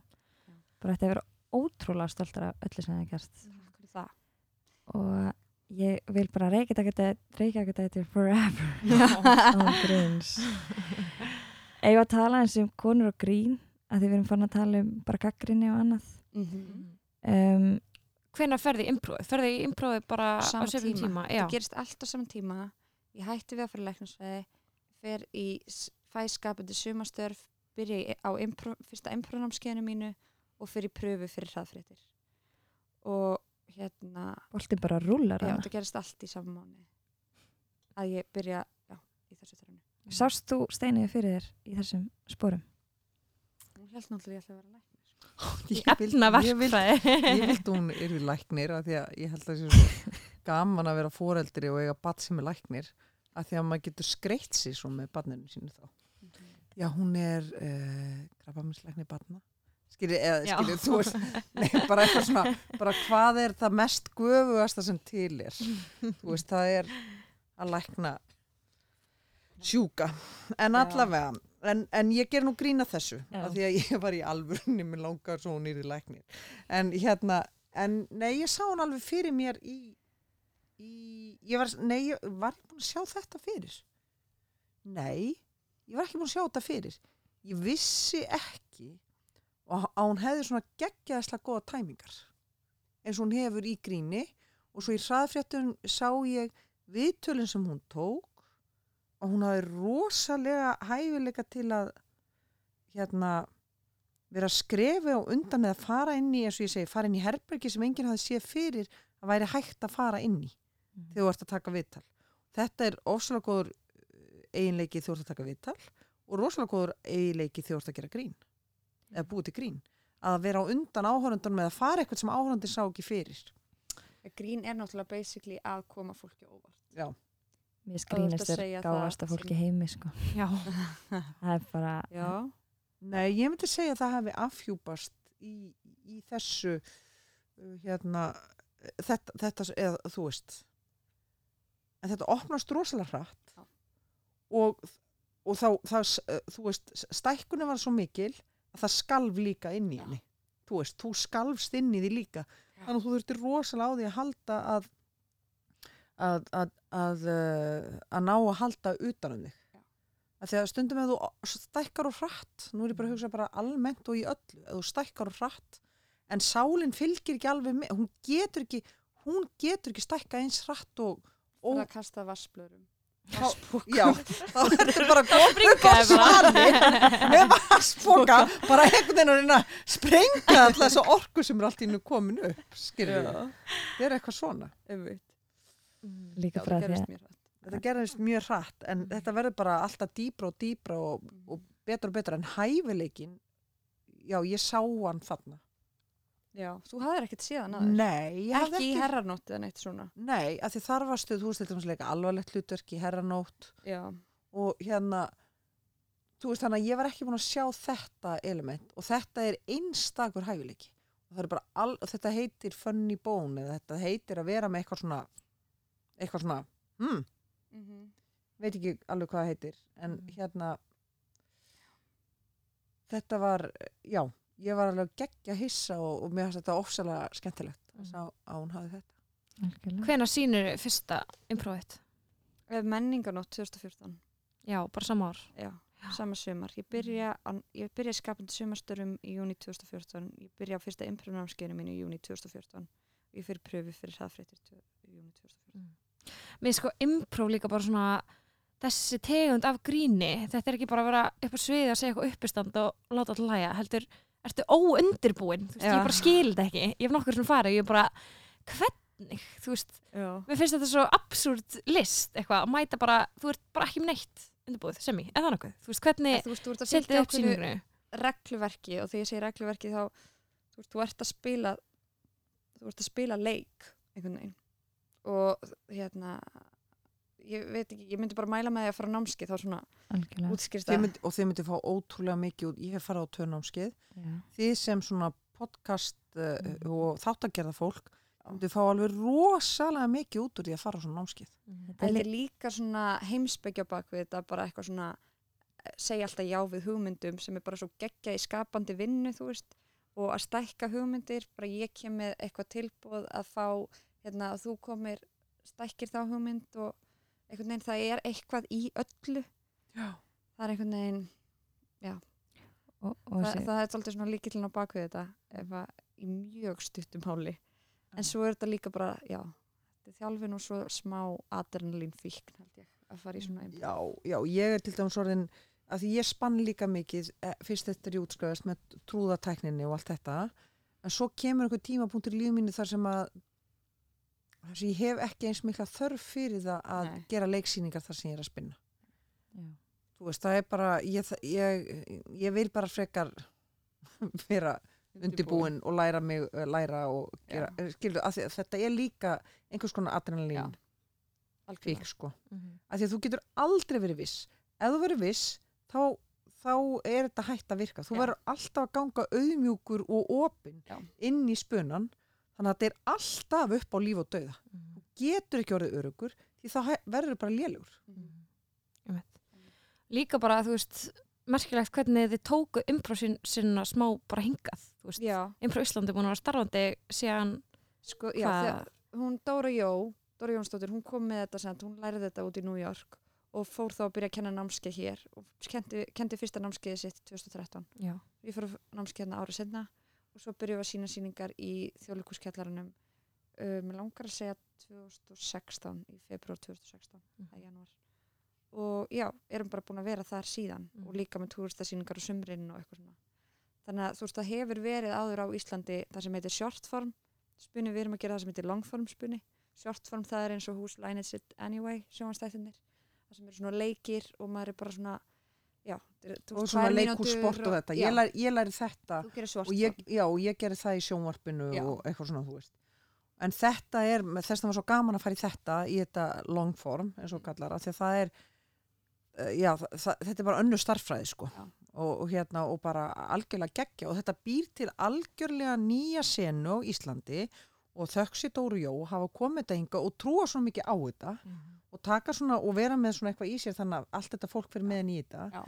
Já. bara þetta er ótrúlega stoltar af öllu sem það er gert. Það? Og ég vil bara reykja þetta reykja þetta til forever. Án gríns. (laughs) Eða að tala eins um konur og grín að því við erum fann að tala um bara gaggrinni og annað Mhm. um, hvenær ferði í impróið? Ferði í impróið bara á söfum tíma? það gerist allt á saman tíma ég hætti við að fara í læknarsvæði fer í s- fæ skapandi sumastörf byrja á impro, fyrsta imprónámskeiðinu mínu og fer í pröfu fyrir hraðfréttir og hérna boltin bara rúlar já, það gerist allt í saman mánu að ég byrja já, í þessu þrjónu Sást þú steinið fyrir þér í þessum sporum? Held náttúrulega ég ætla að vera læknir ég Efna vildi- ég vildi hún er við læknir af því að ég held að það sé svo gaman að vera foreldri og eiga badd sem er læknir af því að maður getur skreitt sér svo með badninu sínu þá. Já hún er uh, krabbaminslæknir badna skilur, eða skilur, þú veist nei, bara eitthvað svona, bara hvað er það mest göfugasta sem til er? Þú veist, það er að lækna sjúka. En Já. allavega en, en ég ger nú grína þessu Já. af því að ég var í alvörunni með langar svo í læknir. En hérna, en nei ég sá hún alveg fyrir mér í, í ég var, nei, ég var ekki búin að sjá þetta fyrir? Nei, ég var ekki búin að sjá þetta fyrir. Ég vissi ekki og að hún hefði svona geggjaðslega góða tæmingar eins og hún hefur í gríni. Og svo í hraðfréttum sá ég viðtölinn sem hún tók og hún hafi rosalega hæfileika til að hérna vera að skrefi á undan eða fara inn í, eins og ég segi, fara inn í herbergi sem enginn hafi séð fyrir að væri hægt að fara inn í Mhm. þegar þú ert að taka viðtal. Þetta er ofsalega góður eh, eiginleiki þegar þú ert að taka viðtal og rosalega góður eiginleiki þegar þú ert að gera grín eða búið til grín að vera á undan áhörundunum eða fara eitthvað sem áhörundin sá ekki fyrir. grín er náttúrulega basically að koma fólki óvart Já, Mér að er það að fólki heimi sko. Já. Það er bara já, Nei, ég myndi segja að það hefði afhjúpast í, í þessu uh, hérna þetta, þetta eða þú veist en þetta opnast rosalega hratt Já. og, og þá, það, uh, þú veist stækkunni var svo mikil að það skalf líka inn í henni þú veist, þú skalfst inn í því líka Já. þannig að þú þurftir rosalega á því að halda að að, að, að, uh, að ná að halda utan um þig. Að því að stundum ef þú stækkar og hratt nú er ég bara að hugsa bara almennt og í öllu ef þú stækkar og hratt en sálinn fylgir ekki alveg með hún getur ekki, hún getur ekki stækka eins hratt og, og og að kasta vassblörum já, þá er bara góð Springaði bara. með vassboka bara einhvern veginn að reyna að sprenga alltaf þessu orku sem er allt í nú komin upp við, það er eitthvað svona einmitt. líka frá því að gerist mér hratt. þetta gerðist mjög hratt en þetta verður bara alltaf dýbra og dýbra og, og betra og betra. En hæfileikin já, ég sá hann þarna. Já, þú hafðir ekkert síðan aður nei, ég hafði ekki í ekki herranótt eða neitt svona? Nei, af því þar varstu, þú veist, þetta leika alvarlegt hlutverk í herranótt. Já, og hérna þú veist þannig að ég var ekki búin að sjá þetta element. Og þetta er einstakur hæfileiki. Og það er bara all, og þetta heitir funny bone eða þetta heitir að vera með eitthvað svona eitthvað svona hmm, mm veit ekki alveg hvað það heitir en Mm. hérna þetta var já, ég var alveg geggja hissa og, og mér fannst þetta ofsalega skemmtilegt Mm. að sá að hún hafði þetta. Hvena sýnir fyrsta improvið? menninganótt 2014 Já, bara sama ár. Já, sama sumar. Ég byrja, ég byrja skapandi sumarstörum í júni 2014 Ég byrja á fyrsta imprunamskeiðinu mínu í júni 2014 Ég fyrir pröfu fyrir hraðfréttir í júni 2014 Mér sko improv líka bara svona þessi tegund af gríni þetta er ekki bara að vera upp á sviði að segja eitthvað uppistand og láta alltaf læja heldur, ertu óundirbúin þú veist, Já. ég bara skil þetta ekki, ég hef nokkur sem og ég bara, hvernig þú veist, Já, mér finnst þetta svo absúrt list, eitthvað, að mæta bara þú ert bara ekki með neitt undirbúið, sem ég eða nokkuð, þú veist, hvernig þú veist, þú ert að fylgja sýninginu regluverki og þegar ég segi regluverki þá þú, veist, þú ert að spila þú ert að spila leik einhvern veginn og hérna ég veit ekki, ég myndi bara mæla með því að fara á námskeið þá svona algjörlega. útskýrst Þið það myndi, og þið myndi fá ótrúlega mikið út ég hef farið á törnámskeið Já. þið sem svona podcast uh, Mhm. og þáttagerða fólk myndi fá alveg rosalega mikið út úr því að fara á svona námskeið Þetta er Þetta er líka svona heimsbyggja bak við þetta bara eitthvað svona eh, segja alltaf já við hugmyndum sem er bara svo geggja í skapandi vinnu þú veist og að stækka hugmyndir bara ég kem með eitthvað tilbúð að fá hérna að þú komir stækkir þá hugmynd og einhvern veginn það er eitthvað í öllu. Já. það er einhvern veginn og, og það, þessi, það er svolítið svona líkillin á bak við þetta ef að í mjög stuttum háli. En svo er þetta líka bara já, þetta er þjálfin og svo smá adrenalín fíkn held ég að fara í svona einbúð. Já, já, ég er til dæmis orðin að því ég spann líka mikið eh, fyrst þetta er í útskjöðast með trúðatækninni og allt þetta. En svo kemur einhver tímapunktur í mínu þar sem að þar sem ég hef ekki eins mikla þörf fyrir það að Nei. gera leiksýningar þar sem ég er að spinna. Já. þú veist, það er bara ég, ég, ég vil bara frekar (laughs) vera undirbúin og læra mig, eh, læra og gera, skilur, að því að þetta er líka einhvers konar adrenalín algjörlega. sko. Mhm. að því að þú getur aldrei verið viss. Ef þú verið viss þá, þá er þetta hægt að virka. Þú verður alltaf að ganga auðmjúkur og opinn inn í spunan þannig að þetta er alltaf upp á líf og dauða. Mhm. getur ekki orðið örugur því þá verður bara lélugur Einmitt. Líka bara, þú veist, merkilegt hvernig þið tóku improv sin, sinna smá bara hingað, Improv Íslandi búin að vera starfandi síðan sko, já þegar, hún Dóra Jó Dóra Jónsdóttir, hún kom með þetta sent, hún lærði þetta út í New York og fór þá að byrja að kenna námskeið hér og kendi, kendi fyrsta námskeiði sitt 2013 já, ég fór námskeið hérna árið senna og svo byrjuðum við að sína síningar í þjóðlíkuskjallaranum uh, mér langar að segja 2016 í februar 2016 Mhm. það er januar og já, erum bara búin að vera þar síðan Mhm. og líka með túristasýningar og sumrin og eitthvað svona. Þannig að þú veist það hefur verið áður á Íslandi það sem heitir shortform spunni, við erum að gera það sem heitir longform spunni shortform það er eins og Whose Line Is It Anyway sjónastættinir það sem eru svona leikir og maður er bara svona já, þetta er- þú og svona mínútur og þetta. ég, læri, ég læri þetta. Gerir og ég, já, og ég gerði það í sjónvarpinu Já. og eitthvað svona, þú veist. En þetta er, þess að var svo gaman að fara í þetta í þetta long form, eins og kallar af því að það er uh, já, það, það, þetta er bara önnu starffræði sko. Og, og hérna, og bara algjörlega geggja. Og þetta býr til algjörlega nýja senu á Íslandi og þöksi Dóru Jó hafa komið þetta hinga og trúa svona mikið á þetta og taka svona og vera með svona eitthvað í sér þannig að allt þetta fólk fyrir með í þetta. Já.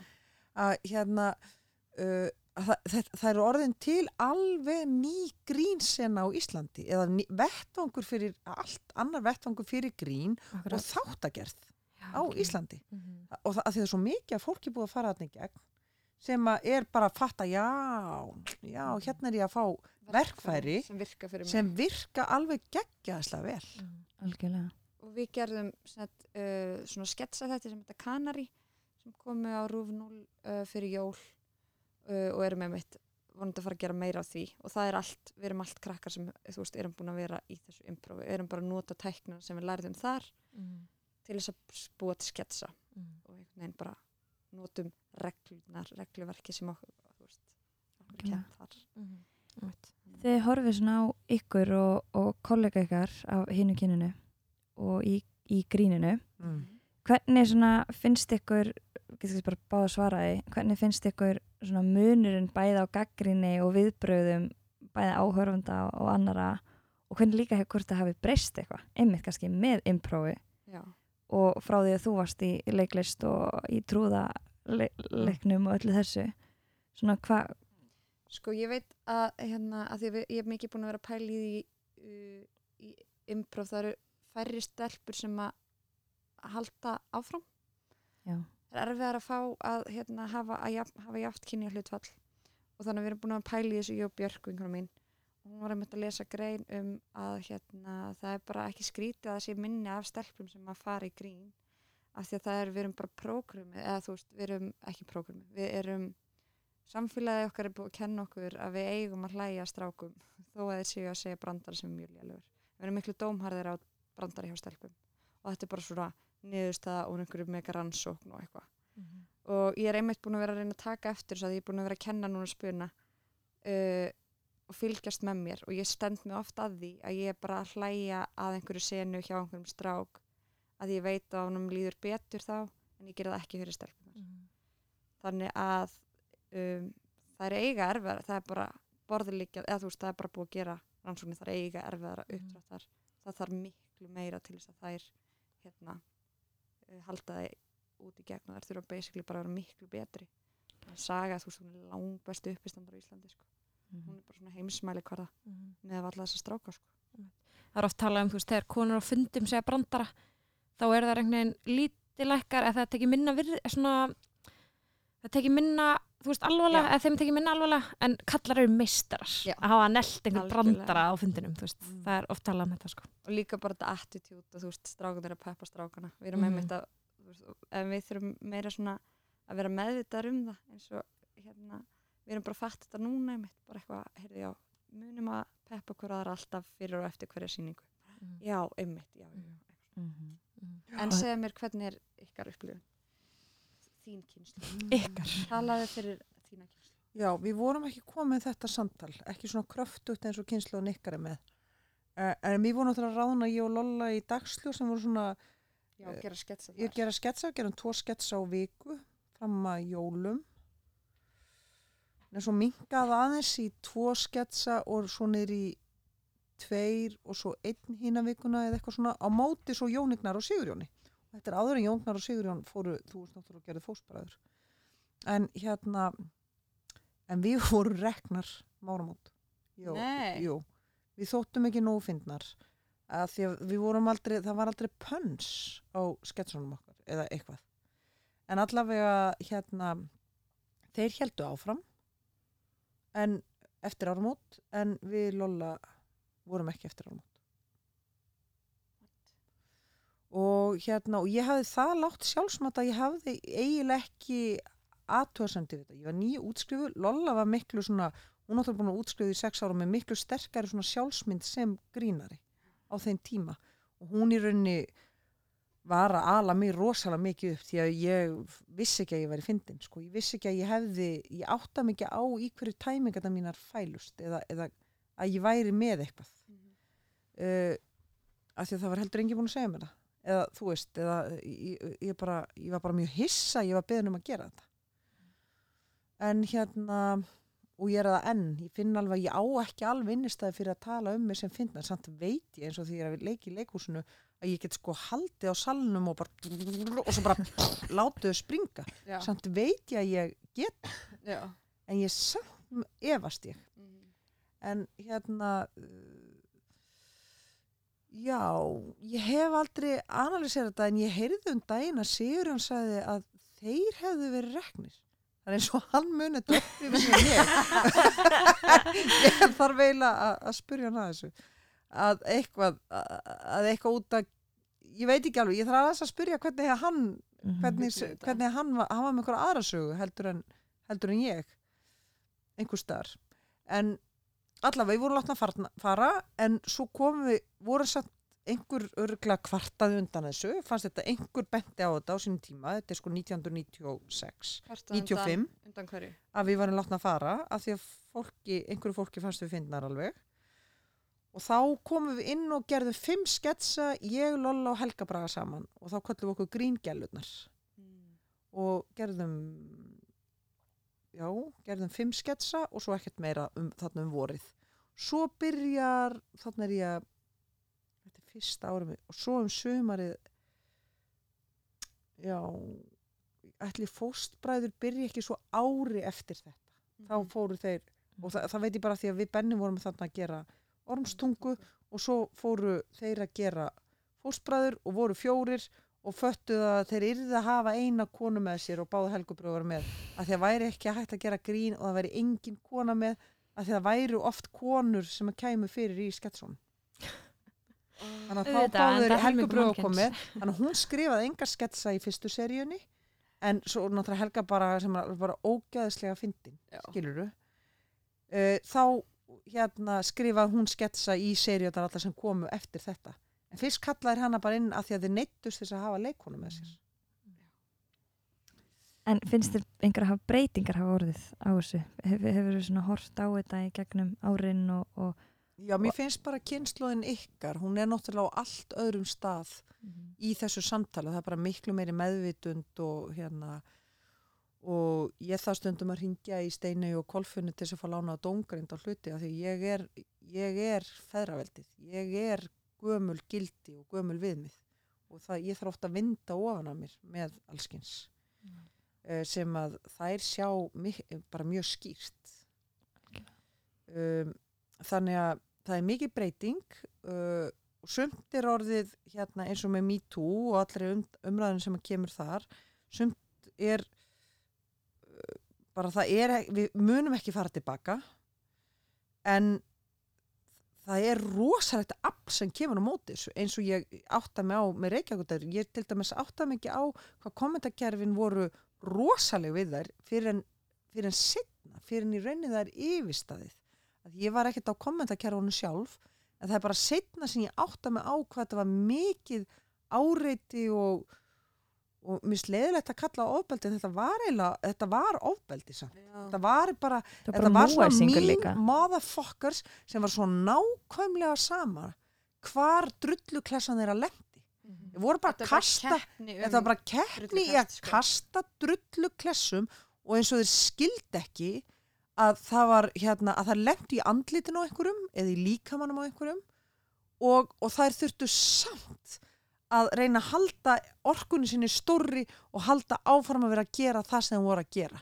Að hérna uh, að það, það, það eru orðin til alveg ný grínsena á Íslandi eða ný, vettvangur fyrir allt annar vettvangur fyrir grín og akkurat. þáttagerð Já, á ok. Íslandi. Mhm. og það, það er svo mikið að fólki búið að fara þarna í gegn sem að er bara að fatta já, já, hérna er ég að fá verkfæri sem virka fyrir mig sem virka alveg geggjaðslega vel. Algjörlega. Og við gerðum snett, uh, svona sketsa þetta sem þetta Kanari sem komu á Rúf 0 uh, fyrir jól uh, og erum með mitt vonandi að fara að gera meira af því. Og það er allt, við erum allt krakkar sem þú veist, erum búin að vera í þessu improv. Við erum bara að nota tækna sem við lærðum þar til þess að búa til sketsa. Og einhvern veginn bara notum reglunar, regluverki sem okkur, þú veist, okkur Já. kent þar. Þið horfið svona á ykkur og, og kollega ykkar á hinu kyninu og í, í gríninu. Mm. hvernig svona finnst ykkur getur bara báða að svara því. Hvernig finnst ykkur svona munurinn bæði á gaggrinni og viðbröðum bæði áhörfunda og annara og hvernig líka hvort það hafi breyst eitthvað? Einmitt kannski með improvi Já. og frá því að þú varst í, leiklist og í trúðaleiknum og öllu þessu. Svona hvað Sko ég veit að, hérna, að við- ég hef mikið búin að vera pæla í uh, í improv, það eru færri stelpur sem að halda áfram. já, er erfiðar að fá að hérna, hafa, að jafn, hafa játt kynja hlutfall. Og þannig að við erum búin að pæla í þessu og Björk vinkunum mín. Og hún var einmitt að lesa grein um að hérna, það er bara ekki skrítið að það sé minni af stelpum sem að fara í grín. Af því að það er, við erum bara prógrumi eða þú veist, við erum ekki prógrumi við erum, samfélagið okkar er búið að kenna okkur að við eigum að hlæja að strákum þó að þeir séu að segja brandar sem mjög lélugur við erum miklu dómharðir á brandari hjá stelpum. Og þetta er bara svona niðurstaða úr einhverju mega rannsókn og eitthvað. Og ég er einmitt búin að vera að reyna að taka eftir þess að ég er búin að vera að kenna núna spuna uh, og fylgjast með mér. Og ég stend mig oft að því að ég er bara að hlæja að einhverju senu hjá einhverjum strák að ég veit að honum líður betur þá en ég gera það ekki fyrir stelpunar þannig að um, það er eiga erfiðar það er bara borðilegja eða þú veist það er bara búið að gera rannsóknir það er eiga erfiðar að uppdráttar. Það þarf miklu meira til þess að þær hérna uh, halda það út í gegn og þær þurfa basically bara að vera miklu betri að saga þú veist hún er langbæstu uppistandar á Íslandi sko. hún er bara svona heimsmæli hverða með alla þessa stráka sko. það er oft talað um, þú veist, þegar konur á fundum segja brandara, þá er það einhvern veginn lítilækkar, eða það tekir minna virð, svona, það tekir minna, þú veist, alvarlega, eða þeim tekir minna alvarlega, en kallar eru meistarar Já. að hafa nelt einhvern brandara á fundinum, þú veist, Mm. það er oft talað um þetta, sko. og líka bara þetta attitude og þú veist strákan er að peppa strákana við erum Mhm. einmitt að en við þurfum meira svona að vera meðvitaðar um það eins og hérna við erum bara fatta þetta núna einmitt bara eitthvað, heyrðu já, munum að peppa hver aðra alltaf fyrir og eftir hverja sýningu já, einmitt, já, já. Mhm. en segja mér hvernig er ykkar upplifun þín kynslu Ykkar. talaðu fyrir þína kynslu Já, við vorum ekki komið þetta samtal, ekki svona kröftugt eins og kynslu og nikkari með. Uh, en við vorum náttúrulega að rána ég og Lolla í dagsljó sem voru svona, já, Eh, gera sketsa ég gera sketsa, gerum tvo sketsa á viku fram að jólum. En svo minkaði aðeins í tvo sketsa og svo niður í tveir og svo einn hína vikuna eða eitthvað svona á móti svo Jónignar og Sigurjóni. Þetta er áður en Jónignar og Sigurjón fóru, þú veist náttúrulega að gera fósbræður. En hérna, en við (laughs) vorum reknar máramót. Jú, Nei. jú, við þóttum ekki að við vorum aldrei, það var aldrei pöns á sketsunum okkar eða eitthvað. En allavega hérna, þeir heldu áfram en eftir áramót en við Lolla vorum ekki eftir áramót. Og hérna, og ég hafði það látt sjálfsmat að ég hafði eiginlega ekki aðtöðsendir þetta. Ég var nýju útskrifu, Lolla var miklu svona, hún áttur búin að útskrifu í sex ára með miklu sterkari svona sjálfsmynd sem grínari á þeim tíma. Og hún í rauninni var að ala mig rosalega mikið upp því að ég vissi ekki að ég væri fyndin, sko. Ég vissi ekki að ég hefði, ég átta mikið á í hverju tæmingarna mínar fælust eða, eða að ég væri með eitthvað. Uh, af því að það var heldur enginn búin að segja mér það. Eða þú veist, eða ég, ég, bara, ég var bara mjög hissa, ég var beðin um að gera þetta. En hérna, og ég er að það enn, ég finn alveg ég á ekki alveg innistæði fyrir að tala um mig sem finna, en samt veit ég eins og því ég er að leiki í leikhúsinu að ég get sko haldið á salnum og bara og svo bara látuðu springa já, samt veit ég að ég get já. en ég samt efast ég Mhm. en hérna já ég hef aldrei analýserað þetta en ég heyrði um daginn að Sigurjón sagði að þeir hefðu verið reknir. Það er eins og hann muni þetta upp yfir sem ég. (laughs) Ég þarf eiginlega að, að spyrja hann að þessu. Að eitthvað að, að eitthvað út að ég veit ekki alveg, ég þarf aðeins að spyrja hvernig hann Mhm. hvernig, hvernig hann, var, hann var með einhverja aðra sögu heldur en, heldur en ég einhver staðar. En allavega, við vorum látna að fara, en svo komum við, voru satt einhver örgla kvartaði undan þessu fannst þetta einhver benti á þetta á sínum tíma þetta er sko 1996 Kvartað 95 undan, undan að við varum látna að fara af því að fólki, einhverju fólki fannst við finnar alveg. Og þá komum við inn og gerðum fimm sketsa, ég, Lolla og Helga Braga saman og þá köllum við okkur gríngælurnar mm. og gerðum já, gerðum fimm sketsa og svo ekkert meira um, þarna um vorið. Svo byrjar þarna er ég þetta er fyrsta árum og svo um sumarið já ætli fóstbræður byrja ekki svo ári eftir þetta. Þá Mhm. fóru þeir og það, það veit ég bara því að við Benni vorum þarna að gera ormstungu og svo fóru þeir að gera fóstbræður og voru fjórir og föttuðu að þeir yrði að hafa eina konu með sér og báða helgubröður með. Að því að væri ekki að hægt að gera grín og það væri engin kona með að því að væri oft konur sem að kæmu fyrir í sketsun þannig að þá Auðvitað, báðu en þeir það helmingur helgubröður komið. Þannig að hún skrifaði engar sketsa í fyrstu seríunni en svo náttúrulega Helga bara sem bara ógæðislega fyndin skiluru uh, þá hérna skrifaði hún sketsa í seríunar allar sem komu eftir þetta en fyrst kallaði hana bara inn að því að þeir neittust þess að hafa leikonu með sér. En finnst þér einhverja breytingar hafa orðið á þessu? Hefur, hefur þú svona hort á þetta í gegnum árin og, og Já, mér finnst bara kynnslóðin ykkar, hún er náttúrulega á allt öðrum stað í þessu samtali, það er bara miklu meiri meðvitund og hérna og ég það stundum að ringja í Steinau og Kolfunni til þess að fá lána á dóngrind á hluti af því ég er, ég er feðraveldið, ég er gömul gildi og gömul viðmið. Og það, ég þarf ofta að vinda ofan að mér með allskins Mm. uh, sem að þær sjá mik- bara mjög skýrt. Um, þannig að það er mikið breyting uh, og sumt er orðið hérna eins og með MeToo og allri um, umræðin sem kemur þar. Sumt er uh, bara það er við munum ekki fara tilbaka en það er rosalegt afl sem kemur á móti eins og ég átta mig á með Reykjavík ég til dæmis átta mig ekki á hvað kommentakerfin voru rosaleg við þær fyrir en, fyrir en setna, fyrir en í rauninni það er yfirstaðið. Að ég var ekkert á kommentakerfunum sjálf en það er bara setna sem ég átta mig á hvað þetta var mikið áreiti og, og mér sleiðilegt að kalla ofbeldi en þetta var eiginlega, þetta var ofbeldi samt. þetta var bara, þetta bara var svona líka. motherfuckers sem var svo nákvæmlega sama hvar drulluklessan þeirra lendi Þeir voru bara að kasta um þetta var bara keppni í að kasta drullu klessum og eins og þeir skildi ekki að það var hérna að það lendi í andlitin á einhverjum eða í líkamannum á einhverjum og, og þær þurftu samt að reyna að halda orkunni sinni stórri og halda áfram að vera að gera það sem þeir voru að gera.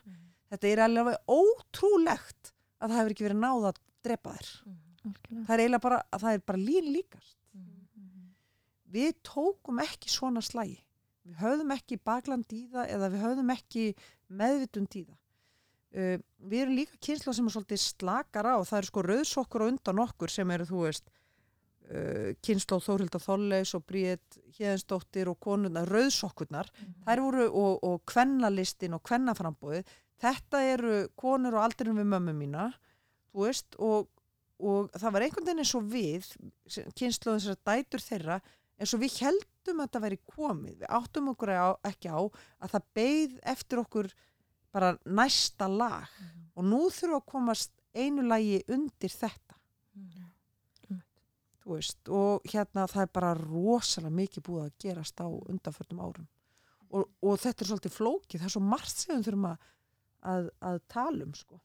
Þetta er alveg ótrúlegt að það hefur ekki verið náða að drepa þær. Algjörlega. Það er eiginlega bara, að það er bara lín líkast. Við tókum ekki svona slægi við höfðum ekki bakland í það eða við höfðum ekki meðvitund í það. Uh, við erum líka kynsla sem er svolítið slakar á það eru sko rauðsokkur og undan okkur sem eru þú veist uh, kynsla Þórhilda Þolleis og Bríð Hjeðinsdóttir og konuna rauðsokkurnar þær voru og, og kvennalistin og kvennaframbóðið þetta eru konur og aldrinum við mömmu mína þú veist og, og það var einhvern veginn eins og við kynslu þessar dætur þeirra eins og við heldum að þetta væri komið. Við áttum okkur á, ekki á að það beigð eftir okkur bara næsta lag. Og nú þurfum við að komast einu lagi undir þetta. Þú veist og hérna það er bara rosalega mikið búið að gerast á undanförnum árum og, og þetta er svolítið flókið það er svo margt sem við þurfum að, að, að tala um sko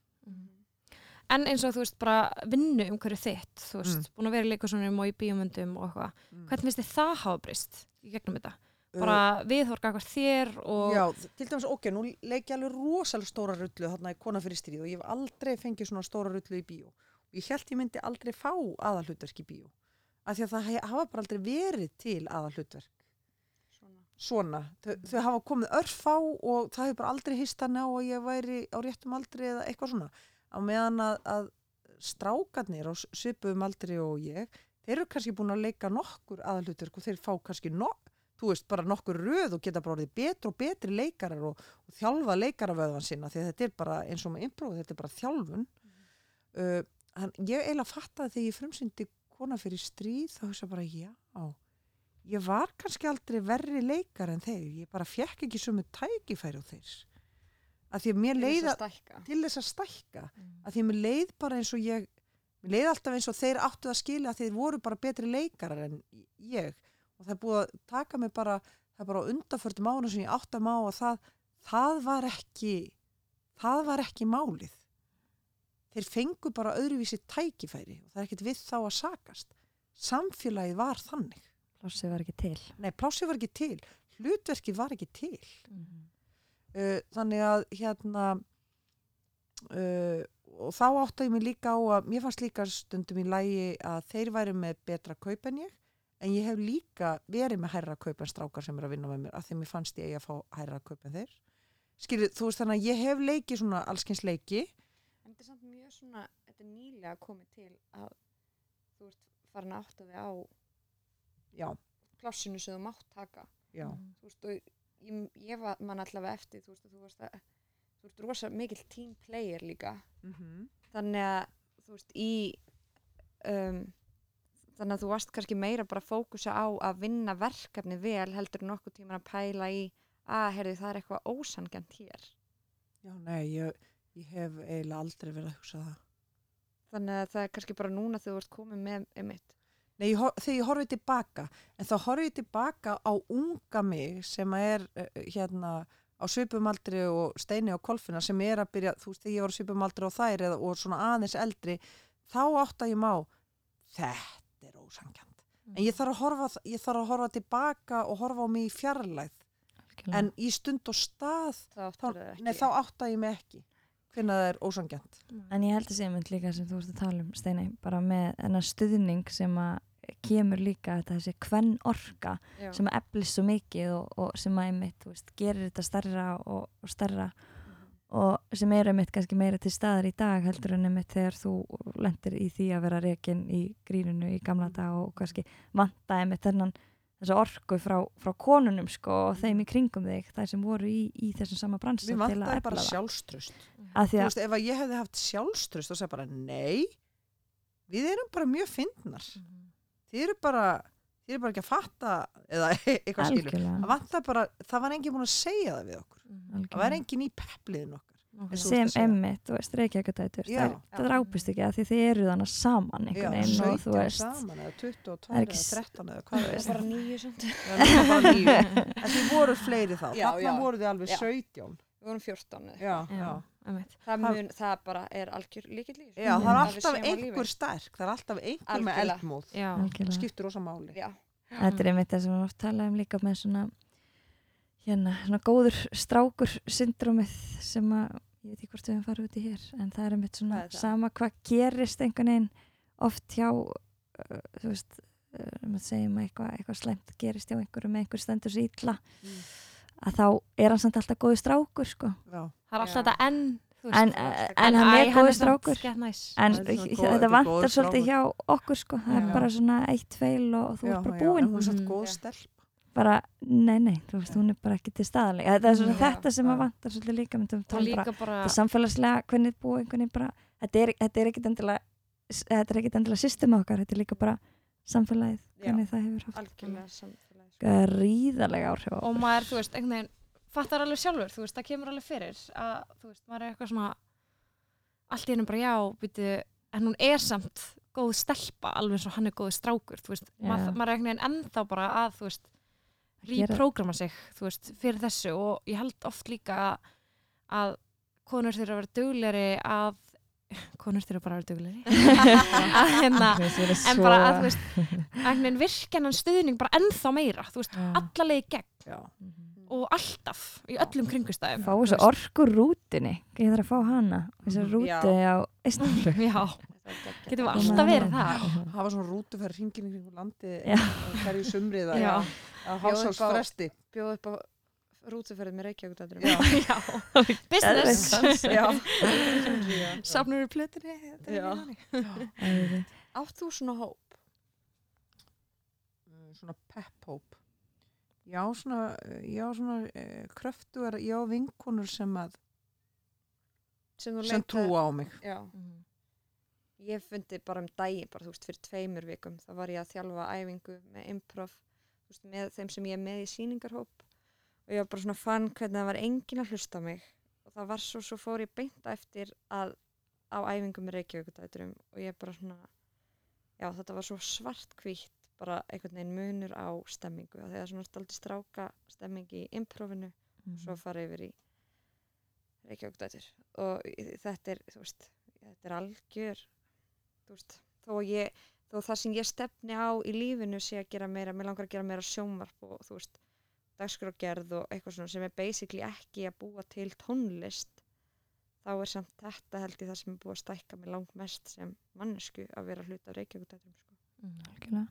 En eins og þú veist bara vinnu um hverju þitt, þú veist, Mm. búin að vera í leikusonum og í bíómyndum og eitthvað. Mm. Hvernig finnst þið það hafa brist í gegnum þetta? Bara viðhorka eitthvað þér og... Já, til dæmis, ok, nú leik ég alveg rosalega stóra rullu þarna í kona fyrir stríð og ég hef aldrei fengið svona stóra rullu í bíó. Og ég held ég myndi aldrei fá aðalhlutverk í bíó. Af því að það hafa bara aldrei verið til aðalhlutverk. Svona. svona, þau, þau hafa komið örfá og það hefur bara aldrei hist hann á að ég væri á réttum aldri eða eitthvað svona. Á meðan að, að strákarnir á svipuðum aldri og ég þeir eru kannski búin að leika nokkur aðalhutur og þeir fá kannski nokkur þú veist, bara nokkur röð og geta bara orðið betri og betri leikarar og, og þjálfa leikaraföðan sinna því að þetta er bara eins og með improv, þetta er bara þjálfun. Uh, hann, ég eiginlega fattaði þegar ég frumsyndi kona fyrir stríð þá hugsa bara já ég var kannski aldrei verri leikar en þeir, ég bara fekk ekki sumu tækifæri á þeir. Að því að mér leiða til þess að stækka. Að því að mér leið bara eins og ég mér leið alltaf eins og þeir áttu að skilja að þeir voru bara betri leikarar en ég. Og það er búið að taka mig bara það er bara á undanförtum ára sem ég átt að má að það, það var ekki það var ekki málið þeir fengu bara öðruvísi tækifæri og það er ekkert við þá að sakast. Samfélagið var þannig. Plássið var ekki til. nei, plásið var ekki til, hlutverkið var ekki til. Mhm. uh, þannig að hérna uh, og þá áttaði ég mig líka á að mér fannst líka stundum í lægi að þeir væri með betra kaup en ég en ég hef líka verið með hærra kaup en strákar sem er að vinna með mér af því að mér fannst ég að fá hærra kaup en þeir. Skilur, þú veist þannig að ég hef leiki svona allskins leiki En þetta er samt mjög svona, þetta er nýlega komið til að þú ert farin að átta þig á já, plássinu sem þú mátt taka. já, Þú veist, og ég, ég var mann allavega eftir, þú veist, að þú varst að, þú ert rosa mikill team player líka. mm Þannig að, þú veist, í, um, þannig að þú varst kannski meira bara að fókusa á að vinna verkefni vel heldur en nokkuð tíma að pæla í að, heyrðu, það er eitthvað ósangjant hér. já, nei ég, ég hef eiginlega aldrei verið að hugsa það Þannig að það er kannski bara núna þegar þú ert komið með einmitt. Nei, ég, þegar ég horfið tilbaka, en þá horfið ég tilbaka á unga mig sem að er uh, hérna á svipumaldri og steini og kolfina sem er að byrja, þú veist, þegar ég var á svipumaldri og þær eða, og svona aðeins eldri, þá átta ég má, þetta er ósangjant. En ég þarf, að horfa, ég þarf að horfa tilbaka og horfa á mig í fjarlæð, Algjörlega. en í stund og stað, þá, þá átta ég mig ekki hvernig það er ósangjant. En ég held að segja mynd líka sem þú ert að tala um, Steinei, bara með þennan stuðning sem að kemur líka þetta þessi hvern orka Já. sem að eflist svo mikið og, og sem að einmitt, þú veist, gerir þetta starra og, og starra og sem er einmitt kannski meira til staðar í dag heldur en einmitt þegar þú lendir í því að vera rekin í grínunu í gamla dag og kannski vanta einmitt þennan þessu orku frá, frá konunum sko og þeim í kringum þig, þær sem voru í, í þessum sama bransa Mér bara það. sjálfströst. Að því þú að, veist, ef að ég hefði haft sjálfströst þá segja bara, nei við erum bara mjög fyndnar þið eru bara þið eru bara ekki að fatta eða (laughs) eitthvað skilur það, algjörlega, bara, það var enginn búin að segja það við okkur það var algjörlega. enginn í peppliðin okkar þú sem emmitt, þú veist, reykjagatætur Já. það, drápist ekki að því þið eru þannig saman einhvern veginn og þú 17 veist saman eða 22 Það er eða ekki s- 13 eða hvað Það það bara nýju (laughs) en þið voru fleiri þá, þarna voru þið alveg Já. 17 Við vorum 14. eða já, Já, já. einmitt. Það, Það- mun, það bara er algjör þessu. já, það er alltaf einhver sterk það er alltaf einhver með Algjörlega. eldmóð það skiptur rosa máli Já, þetta er einmitt það sem við oft tala um líka með svona hérna, svona góður strákur syndrómið sem að ég veit ekki hvort við höfum farið út í hér en það er einmitt svona Hvað er sama hvað gerist einhvern veginn oft hjá uh, þú veist uh, um að segjum að eitthvað, eitthvað slæmt gerist hjá einhverjum með einhver stendur sér illa Mm. að þá er hann samt alltaf góður strákur sko. Já, Það er alltaf þetta enn veist, en, en hann er góður samt strákur. en er þetta er vantar svolítið hjá okkur sko. Það Já. er bara svona eitt feil og þú já, ert bara já, búinn. hún er samt Mhm. góð stelp bara, nei, nei, þú veist, hún er bara ekki til staðalega þetta er svona Já. þetta sem að Já. vantar svolítið líka myndum bara, þetta er samfélagslega hvernig er búið einhvern veginn bara þetta er, þetta er ekkit endilega þetta er ekkit endilega system okkar, þetta er líka bara samfélagið, Já. hvernig það hefur haft sko. gríðarlega áhrif og maður, þú veist, einhvern veginn fattar alveg sjálfur, þú veist, það kemur alveg fyrir að, þú veist, maður er eitthvað svona allt í hennu bara, já, býtu en hún er samt góð stelpa alveg eins og hann er góð strákur, þú veist Já. maður, maður er einhvern veginn ennþá bara að, þú veist reprógrama sig, veist, fyrir þessu. Og ég held oft líka að konur þurfa að vera dugleri að konur þurfa bara að vera dugleri (laughs) að hérna en bara að, þú veist, virkennan stuðning bara ennþá meira, þú veist, allalegi gegn. Já, og alltaf í öllum kringustæðum fá þessu orku rútinni ég þarf að fá hana, þessu Mhm. rúti á (laughs) geggjað. getum við alltaf verið það. Hafa svona rútu fyrir hringin í kringu landi Já. hverju sumrið að, hálsásfresti bjóð upp á rútuferð með. (laughs) Já. business. (laughs) (laughs) Safnur í plötunni. Átt þú svona hóp? Uh, svona pep-hóp já svona, já svona uh, kröftugar, já vinkonur sem að Sem, sem trúa á mig. Já. Ég fundi bara um daginn, bara þú veist, fyrir tveimur vikum, þá var ég að þjálfa æfingu með improv, veist, með þeim sem ég er með í síningarhóp og ég var bara svona fann hvernig það var enginn að hlusta á mig. Og það var svo, svo fór ég beinta eftir að á æfingu með Reykjavíkudæturum og ég bara svona, já þetta var svo svartkvítt, bara einhvern veginn munur á stemmingu. Og þegar svona stolti stráka stemmingi í improvinu. Og svo fara yfir í Reykjavíkudætur og þetta er, þú veist, þetta er algjör þú veist, þó ég þó það sem ég stefni á í lífinu sé að gera meira, mér langar að gera meira sjónvarp og þú veist, dagskrágerð og eitthvað svona sem er basically ekki að búa til tónlist þá er samt þetta held ég það sem er búið að stækka mig langt mest sem mannesku að vera hluta af Reykjavíkudæturum sko. Algjörlega.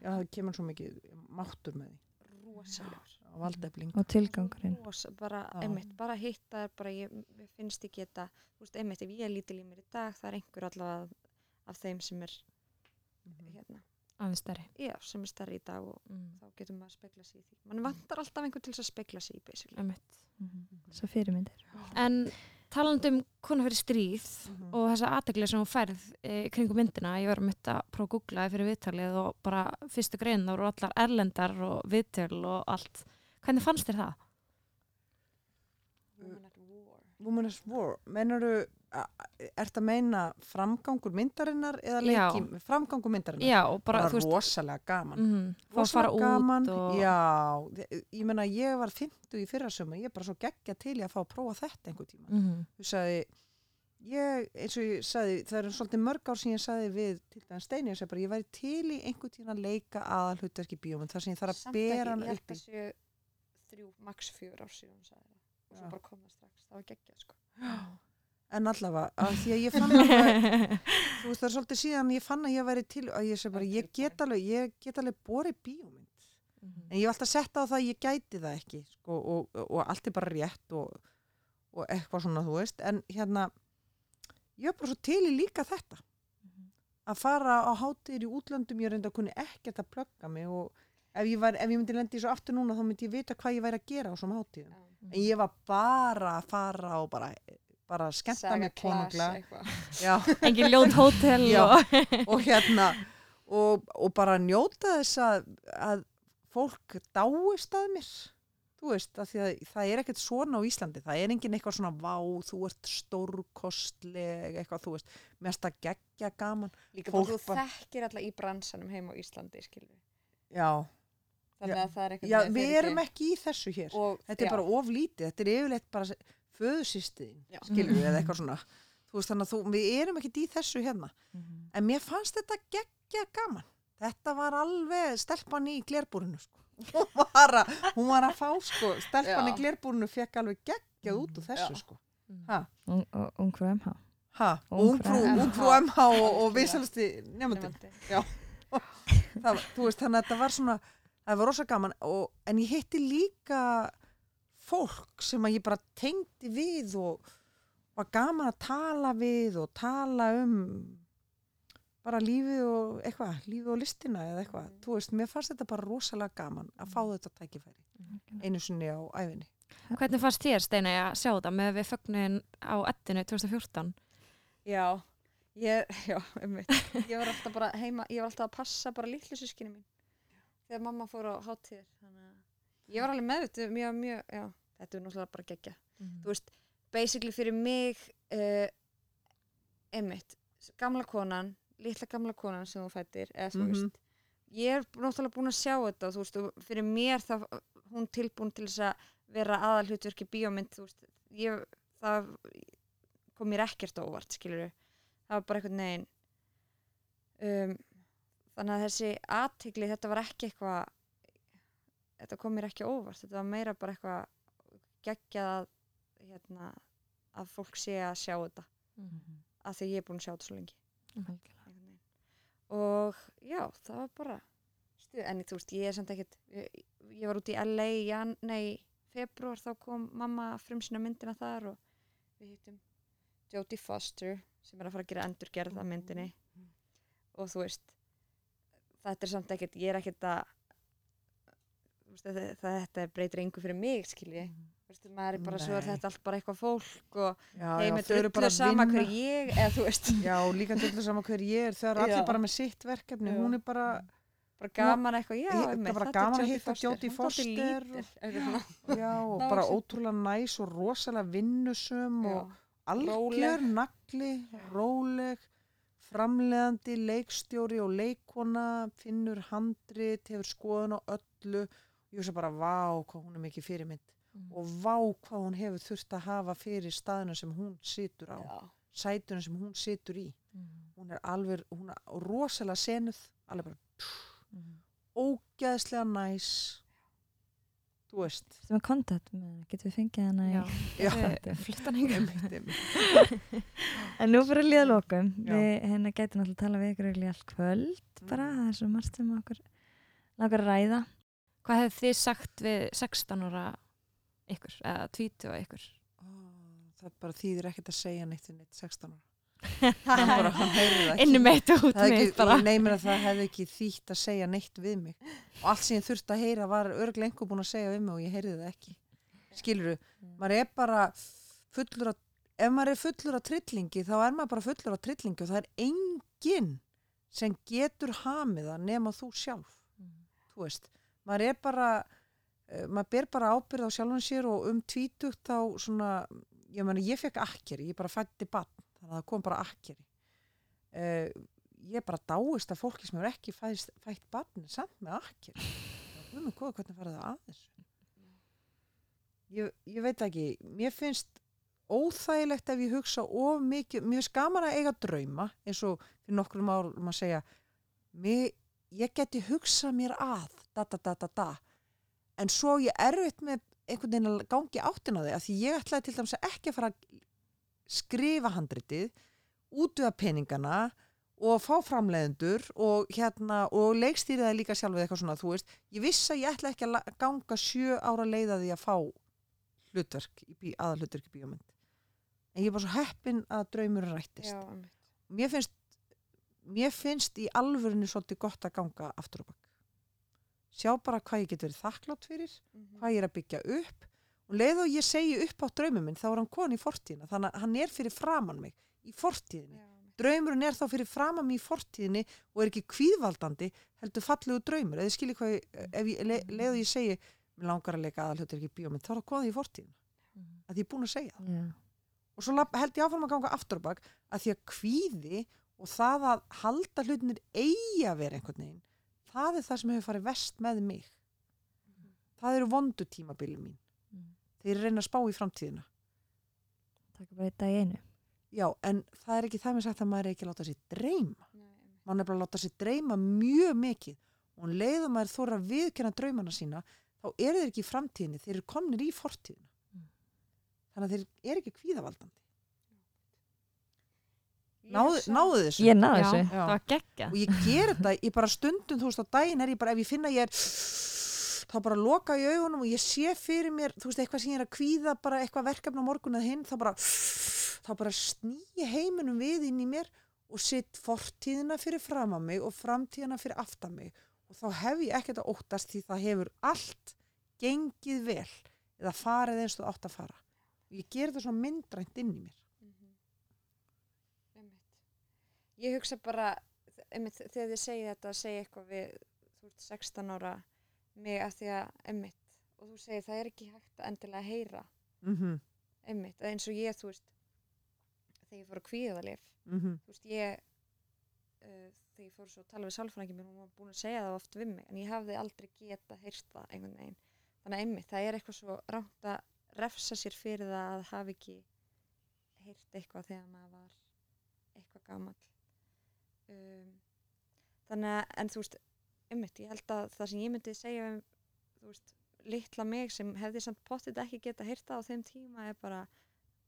já það kemur svo mikið máttur með því á valdefling Og tilgangurinn. rosa, bara, einmitt, bara hitta bara ég, mér finnst ég geta þú veist, einmitt, ef ég er lítil í mér í dag það er einhver allavega af þeim sem er Mhm. hérna, aðeins stærri já, sem er stærri í dag og mm. þá getur maður að spekla sig í því mann vantar alltaf einhver til að spekla sig í basically Einmitt. Svo fyrirmyndir. en talandi um konu fyrir stríð Mhm. og þessa aðtegli sem hún færð e, kringum myndina, ég var að mynda að prófa að googla það fyrir viðtalið og bara fyrstu grein þá voru allar erlendar og viðtöl og allt, hvernig fannst þér það? Woman at War Woman is War, meinaru ert að meina framgangur myndarinnar eða Já. leiki, framgangur myndarinnar? Já, bara, bara þú veist rosalega gaman. Mm, rosalega gaman, út og já, ég meina ég var 50 í fyrrasöma, ég er bara svo geggja til í að fá að prófa þetta einhver tíma. Mm, þú sagði ég, eins og ég sagði, það er svolítið mörg ár sem ég sagði við til dæmis Steini, ég sagði bara ég væri til í einhver tíma að leika aðal hlutverki bíómynd þar sem ég þarf að bera hann ég upp í. þrjú, max fjör ár síðan það og svo Já. bara kom það strax, það var geggjað sko en allavega, að því að ég fann alveg, (laughs) þú veist það er svolítið síðan ég fann að ég væri til, að ég segi bara ég get alveg, ég get alveg borið bíómynd. En ég hef alltaf sett á það að ég gæti það ekki sko, og, og, og allt er bara rétt og, og eitthvað svona þú veist. En hérna ég er bara svo til í líka þetta. Að fara á hátíðir í útlöndum ég reynda að kunni ekkert að plugga mig og ef ég, var, ef ég myndi lendi svo aftur núna þá myndi ég vita hvað ég væri að gera á svona hátíðum. Já. en ég var bara að fara og bara, bara skemmta mig. (laughs) Já, engin ljót hótel og og hérna og, og bara njóta þess að, að fólk dáist að mér. Þú veist, að því að það er ekkert svona á Íslandi, það er engin eitthvað svona vá, þú ert stórkostleg eitthvað, þú veist, mest að geggja gaman, líka bara þú bara- þekkir alla í bransanum heim á Íslandi skilur já, þannig Já. að það er eitthvað já við erum ekki í þessu hér. Og, þetta er já, bara of lítið, þetta er yfirleitt bara föðusistiðin, Já. skilur við eða eitthvað svona, þú veist, þannig að þú, við erum ekki í þessu hérna, en mér fannst þetta geggja gaman. Þetta var alveg stelpan í glerbúrinu sko. (laughs) hún, var að, hún var að fá sko, stelpan Já. í glerbúrinu fekk alveg geggjað út úr þessu Já. sko. Ungfrú MH. ungfrú MH og, og (laughs) það, var- þú veist, þannig að þetta var svona það var rosa gaman og, en ég hitti líka fólk sem að ég bara tengdi við og var gaman að tala við og tala um bara lífið og eitthvað, lífið og listina eða eitthvað, Mhm. þú veist, mér fannst þetta bara rosalega gaman að fá þetta tækifæri einu sinni á æfinni hvernig fannst þér Steina að sjá þetta með við fögnin á ettinu 2014 já, ég, já, einmitt. Ég var alltaf bara heima, ég var alltaf að passa bara litlu sískinu mín. Þegar mamma fór á hátíðir þannig að ég var alveg meðvitið mjög, mjög, já, þetta er náttúrulega bara geggja. Þú veist, basically fyrir mig uh, einmitt, gamla konan litla gamla konan sem þú fættir eða þú Mhm. veist ég er náttúrulega búin að sjá þetta þú veist, og fyrir mér það hún tilbúin til þess að vera aðal hlutverki bíómynd, þú veist ég, það kom mér ekkert óvart, skilur það var bara einhvern veginn um, þannig að þessi aðtigli, þetta var ekki eitthvað þetta kom mér ekki óvart. Þetta var meira bara eitthvað geggjað að hérna, að fólk sé að sjá þetta. Af því ég er búin að sjá þetta svo lengi. Veginn. og já, það var bara stuð, en þú veist, ég er samt ekkert ég, ég var út í LA í jan, nei, februar, þá kom mamma frumsina myndina þar og við hittum Jodie Foster sem er að fara að gera endurgerð af myndinni. Og þú veist þetta er samt ekkert, ég er ekkert að þetta, breytir engu fyrir mig, skilji þú veist, maður er bara svo er Nei. þetta allt bara eitthvað fólk og já, heim já, er þau eru bara drullu að sama vinna. hver ég eða þú veist, (laughs) Já, líka drullu sama hver ég er, þau eru allir bara með sitt verkefni, Já. hún er bara, bara gaman eitthvað, já, Ég- einmitt, bara er gaman að hitta er Foster. Já, og (laughs) bara ótrúlega næs og rosalega vinnusum og algjör nagli, róleg, framleiðandi, leikstjóri og leikona, finnur handrit, hefur skoðun á öllu. Ég veist bara, vá, hvað hún er mikið fyrirmynd og vá, hvað hún hefur þurft að hafa fyrir staðinu sem hún situr á, Já. sætunum sem hún situr í. Hún er alveg, hún er rosalega senuð, alveg bara ógeðslega næs, þú veist. Sem er kontakt með hana, getum við fengið hana í Já, (laughs) Já. fluttan einmitt. (laughs) En nú fyrir að líða lokum, Já. við hérna gætum alltaf að tala við ykkur eiginlega allt kvöld bara, Mm. það er svo margt sem okkur langar að ræða. Hvað hefði þið sagt við 16 ára ykkur, eða 20 ára ykkur? Það bara þýðir ekkert að segja neitt við neitt 16 ára. (laughs) Það er bara, hann heyrir það ekki. Innum eitt og út ekki, bara. ég neymir að það hefði ekki þýtt að segja neitt við mig. Og allt sem ég þurfti að heyra var einhver búin að segja við mig og ég heyrði það ekki. Skiluru, maður er bara fullur að, ef maður er fullur af trillingi þá er maður bara fullur af trillingi og það er enginn sem getur hamið það nema þú sjálf. Þú veist, maður er bara, uh, maður ber bara ábyrð á sjálfum sér og um tvítugt þá svona, ég meni, ég fekk akkeri, ég bara fætti bann, þannig að það kom bara akkeri. Uh, ég bara dáist að fólki sem hefur ekki fætt, fætt barni samt með akkeri. Við með góða hvernig farið það að þessu. Ég, ég veit ekki, mér finnst óþægilegt ef ég hugsa of mikið, mér finnst gaman að eiga drauma eins og fyrir nokkrum árum að segja mér, ég geti hugsað mér að da da da da da. En svo ég erfitt með einhvern veginn að gangi áttin á því að því ég ætlaði til dæmis að ekki að fara að skrifa handritið útvega peningana og fá framleiðendur og hérna og leikstýrið það líka sjálfið eitthvað svona þú veist, ég vissi að ég ætla ekki að ganga sjö ára leiðaði að fá hlutverk, í bí, aðalhlutverk í bíómynd. En ég er bara svo heppin að draumurinn rættist. Já, mér finnst mér finnst í alvörinu svolítið gott að ganga aftur og bakk sjá bara hvað ég get verið þakklátt fyrir Mhm. hvað ég er að byggja upp. Og leið og ég segi upp á draumum minn þá er hann kon í fortíðina. Þannig að hann er fyrir framann mig í fortíðinni. Einmitt. draumurinn er þá fyrir framann mig í fortíðinni og er ekki kvíðvaldandi heldur fallegu draumur. Eða skilji hvað ég, ef ég le, leið og ég segi mér langar að leika aðalhjóttur ekki bíómynd þá er það konið í fortíðina. Að ég er búin að segja Já. og svo held ég áfram að ganga aftur á bak að því að kvíði og það að halda hlutinir eigi að vera einhvern veginn það er það sem hefur farið vest með mig. Það eru vondu tímabili mín. Mm. þeir eru reyna að spá í framtíðina. Takk bara eitt dag í einu. já, en það er ekki það með sagt að maður er ekki að láta sér dreyma. Maður er bara að láta sér dreyma mjög mikið. Og um leið og maður þóra að viðkenna draumana sína þá eru þeir ekki í framtíðinni þeir eru komnir í fortíðina. Mm. þannig að þeir eru ekki kvíðavaldandi náðu, náðu þessu Ég náðu þessu. Já. það var geggja. og ég ger þetta, ég bara stundum þú veist á daginn er ég bara, ef ég finna ég er þá bara loka ég augunum og ég sé fyrir mér, þú veist, eitthvað sem ég er að kvíða bara eitthvað verkefni á morgun eða hinn þá bara, þá bara snýi heiminum við inn í mér og sitt fortíðina fyrir fram að mig og framtíðina fyrir aftan mig og þá hef ég ekkert að óttast því það hefur allt gengið vel eða farið eins og átt að fara og ég ger þetta svona myndrænt inn í mér Mhm. Einmitt. Ég hugsa bara einmitt, þegar þið segið þetta að segja eitthvað við þú ert 16 ára mig að því að einmitt og þú segir það er ekki hægt að endilega heyra. Mm -hmm. einmitt, eins og ég þú veist þegar ég fór að kvíðalif Mm þú veist ég uh, þegar ég fór að tala við mér hún var búin að segja það oft við mig en ég hafði aldrei geta heyrt það einhvern veginn. Þannig að einmitt, það er eitthvað svo rámt að refsa sér fyrir það að hafa ekki heyrt eitthvað þegar maður var eitthvað gamall um, þannig að en þú veist, einmitt, ég held að það sem ég myndi segja um þú veist, litla mig sem hefði samt pottit ekki geta heyrt það á þeim tíma er bara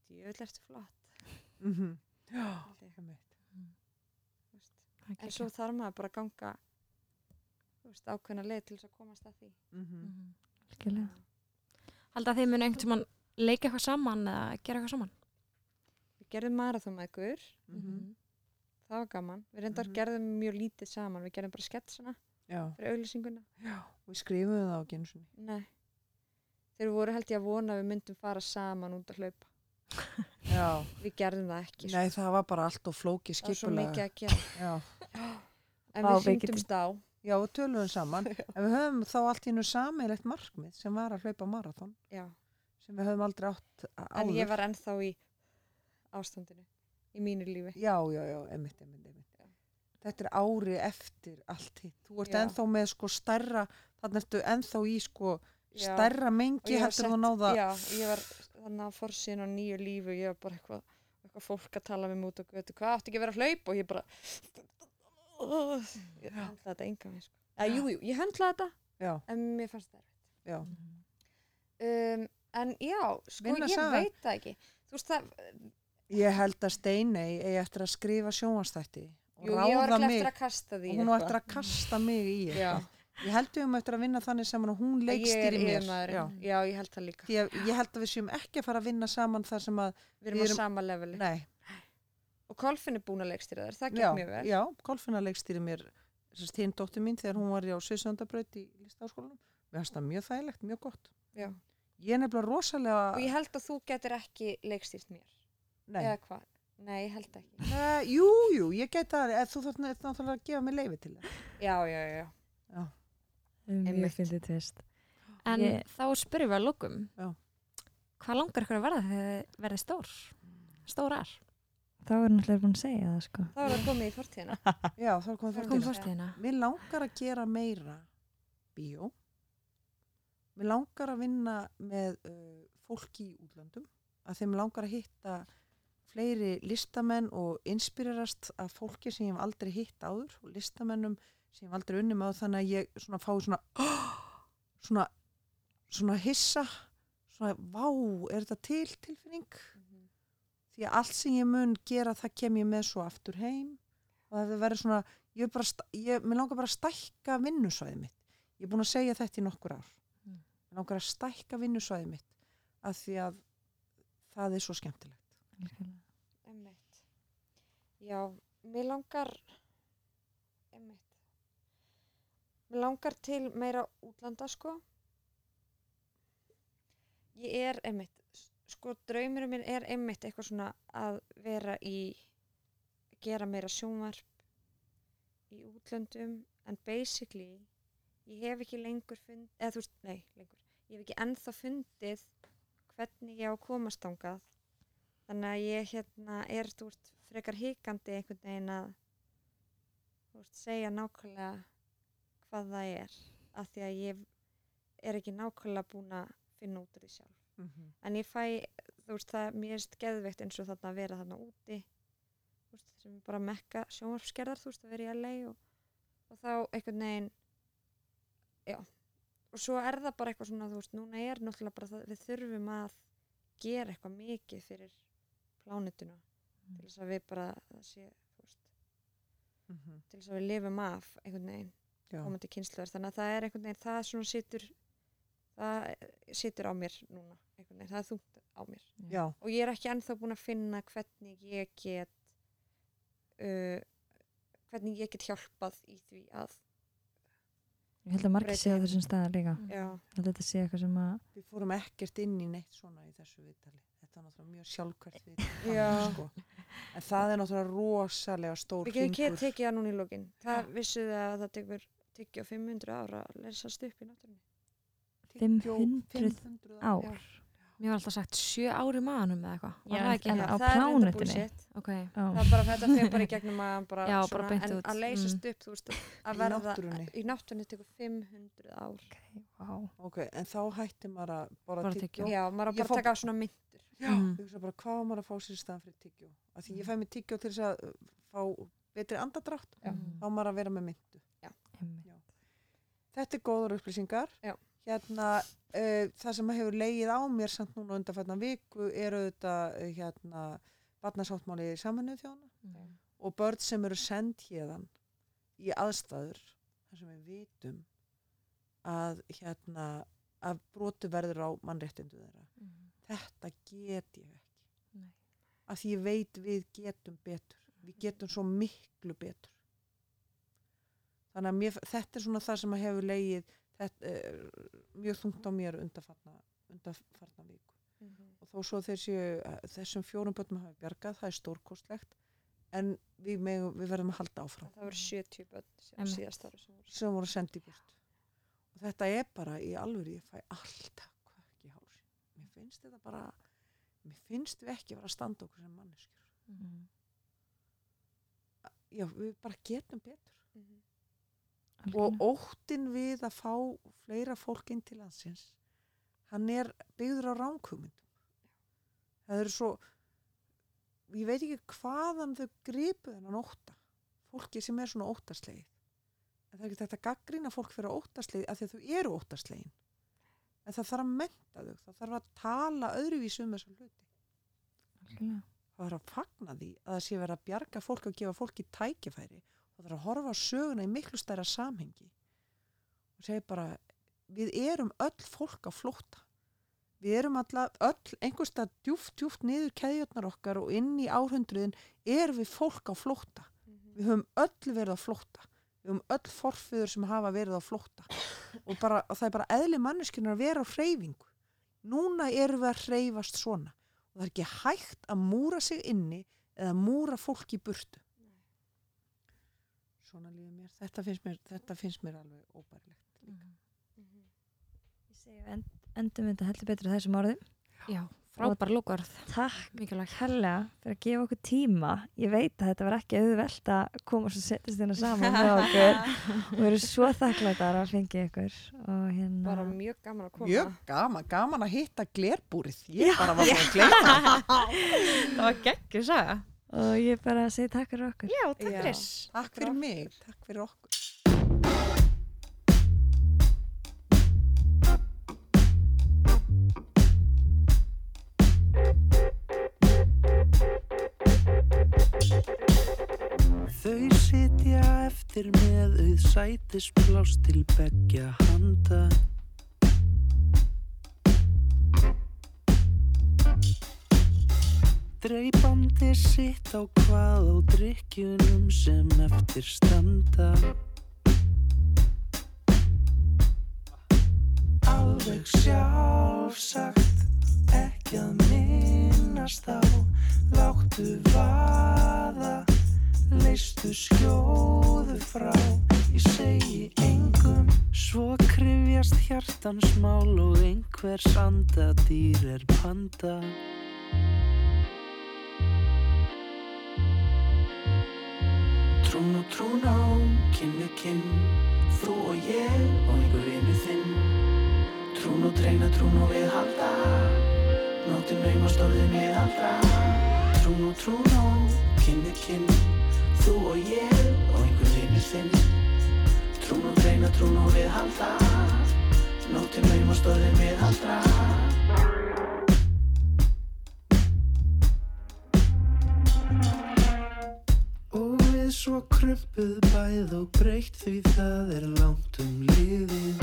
djöðl ertu flott. Mm -hmm. Já, þú veist en svo þarf maður bara að ganga þú veist, ákveðna leið til þess að komast að því. Mhm. algjörlega. Hald að þið munu einhvern tímann leika eitthvað saman eða gera eitthvað saman? Við gerðum marathon með ykkur Mhm. Það var gaman, við reyndar Mhm. gerðum mjög lítið saman, við gerðum bara sketsana Já, fyrir auglýsinguna já, við skrifum það á og Nei. Þeir voru held ég að vona við myndum fara saman út að hlaupa. (laughs) Já, Við gerðum það ekki. sko. nei það var bara allt og flóki það var svo skipulega mikið að gera. (gasps) En við hringdumst á. já, við töluðum saman (laughs) en við höfum þá allt í einu sameiglegt markmið sem var að hlaupa marathon Já. sem við höfum aldrei átt á- En áður ég var ennþá í ástandinu. Í mínu lífi. Já, já, já, einmitt, einmitt, einmitt. Þetta er ári eftir allt hitt. Þú ert Já. ennþá með sko stærra, þannig ertu ennþá í sko Og mengi en þú náða. Já, ég var þannig að fórsinn á nýju lífi og ég var bara eitthvað eitthvað fólk að tala við mig út og götu hvað átti ekki að vera að hlaupa og ég bara ég höndla þetta enga með sko. Eða, jú, jú, ég höndla þetta Já, en mér fannst það erfitt. já. um, en já, sko Vinna ég saman. veit það ekki þú veist það, Ég held að Steinei eigi eftir að skrifa sjónvastætti og jú, ég ráða mig að og hún á eftir að kasta mig í eitthvað. Ég held við um eftir að vinna þannig sem að hún ég leikstýri mér. Já. já, ég held það líka að ég held að við séum ekki að fara að vinna saman þar sem að, við erum á sama leveli nei, og Kolfinn er búin að leikstýra þér, það gekk mjög vel já, Kolfinna leikstýri mér hinn dóttir mín þegar hún var á Sviðsöndabraut í listaháskólanum. Mér finnst það mjög þægilegt, mjög gott. Já. Ég er nefnilega rosalega... og ég held að þú getur ekki leikstýrt mér Nei. eða hvað, nei, ég held ekki Uh, jú, jú, ég get það, eða þú þarf náttúrulega að gefa mig leifi til það. já, já, já, Mjög Einmitt. fyndið tvist. En Ég- þá spyrjum við að lókum Já. Hvað langar ykkur að verða þegar þið verðið stór? Stórar? Þá er náttúrulega búin að segja það sko. þá er það komið í fortíðina Já, þá er komið Það Kom fórtíðina. fórstíðina Mér langar að gera meira bíó. Mér langar að vinna með uh, fólki í útlöndum. Að þeim langar að hitta fleiri listamenn og inspirerast af fólki sem ég hef aldrei hitt áður og listamennum sem ég hef aldrei unni með þannig að ég svona fái svona (gasps) svona, svona hissa svona, vá, er þetta til tilfinning? því að allt sem ég mun gera það kem ég með svo aftur heim og það verður svona ég, ég, langar bara að stækka vinnusvæðið mitt ég er búin að segja þetta í nokkur ár Mm. mér langar að stækka vinnusvæðið mitt af því að það er svo skemmtilegt Algjörlega. Já, mér langar einmitt. Mér langar til meira útlanda sko. Ég er einmitt, sko draumurum minn er einmitt eitthvað svona að vera í, gera meira sjónvarp í útlöndum en basically ég hef ekki lengur fundið, eða þú veist, nei, lengur, ég hef ekki ennþá fundið hvernig ég á að komast ángað þannig að ég hérna er þú veist frekar hikandi einhvern veginn að veist segja nákvæmlega hvað það er af því að ég er ekki nákvæmlega búin að finna út úr því sjálf. Mm -hmm. en ég fæ, þú veist það mér erst geðveikt eins og þarna að vera þarna úti þú veist sem er bara mekka sjónvarpskerðar þú veist að vera í LA og, og þá einhvern veginn já. Og svo er það bara eitthvað svona þú veist núna er náttúrulega bara það við þurfum að gera eitthvað mikið fyrir plánutuna Mm. til þess að við bara sé veist Mhm. til þess að við lifum af einhvern veginn komandi kynsluðar þannig að það er einhvern veginn það svona situr það situr á mér núna það er þungt á mér Já. og ég er ekki ennþá búin að finna hvernig ég get uh, hvernig ég get hjálpað í því að Ég held að margir Breyta sé á heiminum. þessum staðar líka. já, Ég held að þetta sé eitthvað sem að við fórum ekkert inn í neitt svona í þessu viðtali þetta er náttúrulega mjög sjálfkvært viðtali (laughs) Já. sko. en það er náttúrulega rosalega stór við getum hringur. tekið það núna í lókin það vissuð að það tekur tyggja 500 ára að lesast upp í náttúrunni Tyggjó, 500 500 ár. Já. Mér var alltaf sagt sjö ári maðanum eða eitthvað það ekki? en Já, á það er reyndar plánetunni? bullshit. Ok, Já. það er bara þetta fyrir bara í gegnum að bara Já, bara svona, beint en út. að leysast upp þú veist (laughs) að Í verða náttúrunni. í náttúrunni tekur 500 ár Ok, vá. ok, en þá hætti maður að bara Bara tyggjó. já, maður á Ég bara að taka á svona myndur Já, Mhm. ég hugsa bara hvað maður að fá sér í staðan fyrir tyggjó af því ég fæ mig tyggjó til þess að uh, fá betri andadrátt Já. Mhm. þá maður að vera með myndu Einmitt. þetta er góður upplýsingar Já. hérna uh, það sem hefur leigið á mér samt núna undanfætna viku er auðvitað uh, hérna barnasáttmáli samanuð þjóna Mhm. og börn sem eru send hérðan í aðstæður þar sem við vitum að hérna að brotu verður á mannréttindu þeirra þetta get ég ekki. Nei. að því ég veit við getum betur. Við getum svo miklu betur. Þannig að mér, þetta er svona það sem að hefur leið þetta, er mjög þungt á mér undarfarna, undarfarna viku. Og þó svo þeir séu þessum fjórum börnum hafi bjargað, það er stórkostlegt en við, megum, við verðum að halda áfram. Það voru 70 börn sem sem voru sendið burt. Og þetta er bara í alvöru ég fæ alltaf kvökk í hási mér finnst þetta bara mér finnst við ekki vera að standa okkur sem manneskjur. Mhm. já, við bara getum betur. Mhm. og óttin við að fá fleira fólk inn til landsins hann er byggður á ránkugmyndum það eru svo ég veit ekki hvaðan þau gripu þennan ótta fólki sem er svona óttaslegið. En það er ekki þetta að gaggrina fólk fyrir óttaslegið af því að þau eru óttaslegin en það þarf að menta þau það þarf að tala öðruvísu um þessa hluti. Algjörlega. það þarf að fagna því að það sé verið að bjarga fólki og gefa fólki tækifæri. Og það þarf að horfa á söguna í miklu stærra samhengi og segja bara við erum öll fólk á flótta. Við erum alla, öll einhverstað djúft, djúft niður keðjurnar okkar og inn í árhundruðin erum við fólk á flótta. Við höfum öll verið á flótta. Við höfum öll forfiður sem hafa verið á flótta og, bara, og það er bara eðli manneskjunar að vera á hreyfingu. Núna erum við að hreyfast svona. Og það er ekki hægt að múra sig inni eða múra fólk í burtu. Svona líður mér. Þetta finnst mér, þetta finnst mér alveg óbærilegt líka. Ég segi við end, endum þetta heldur betur þessum orðum. Já, frábær lókarð, Takk mikilvægt. helga fyrir að gefa okkur tíma. Ég veit að þetta var ekki auðvelt að koma og setjast hérna saman með okkur og við erum svo þakklættar að fengja ykkur og hérna bara mjög gaman að koma mjög gaman, gaman að hitta glerbúrið ég bara var að (laughs) gleyma Það var geggjur saga. og ég bara segi takk fyrir okkur. Já, takk Já. fyrir. takk fyrir mig, takk fyrir okkur Þau sitja eftir með auð sætispláss til beggja handa. Dreipandi sitt á hvað á drikkjunum sem eftir standa. Alveg sjálfsagt, ekki að minnast á, láttu vaða leistu skjóðu frá. Ég segi engum svo krifjast hjartans mál og einhvers andadýr er panda. Trún og trún á, kinn við kinn þú og ég og einhver vinnu þinn. Trún og dreina, trún og viðhalda Nóttin naumast orðin viðhalda Trún og trún á, kinn við kinn Þú og ég og einhver vinur þinn Trún og dreina, trún og viðhalda Nóttin naumast orðin viðhalda Og við svo krumpuð bæð og breytt því það er langt um liðið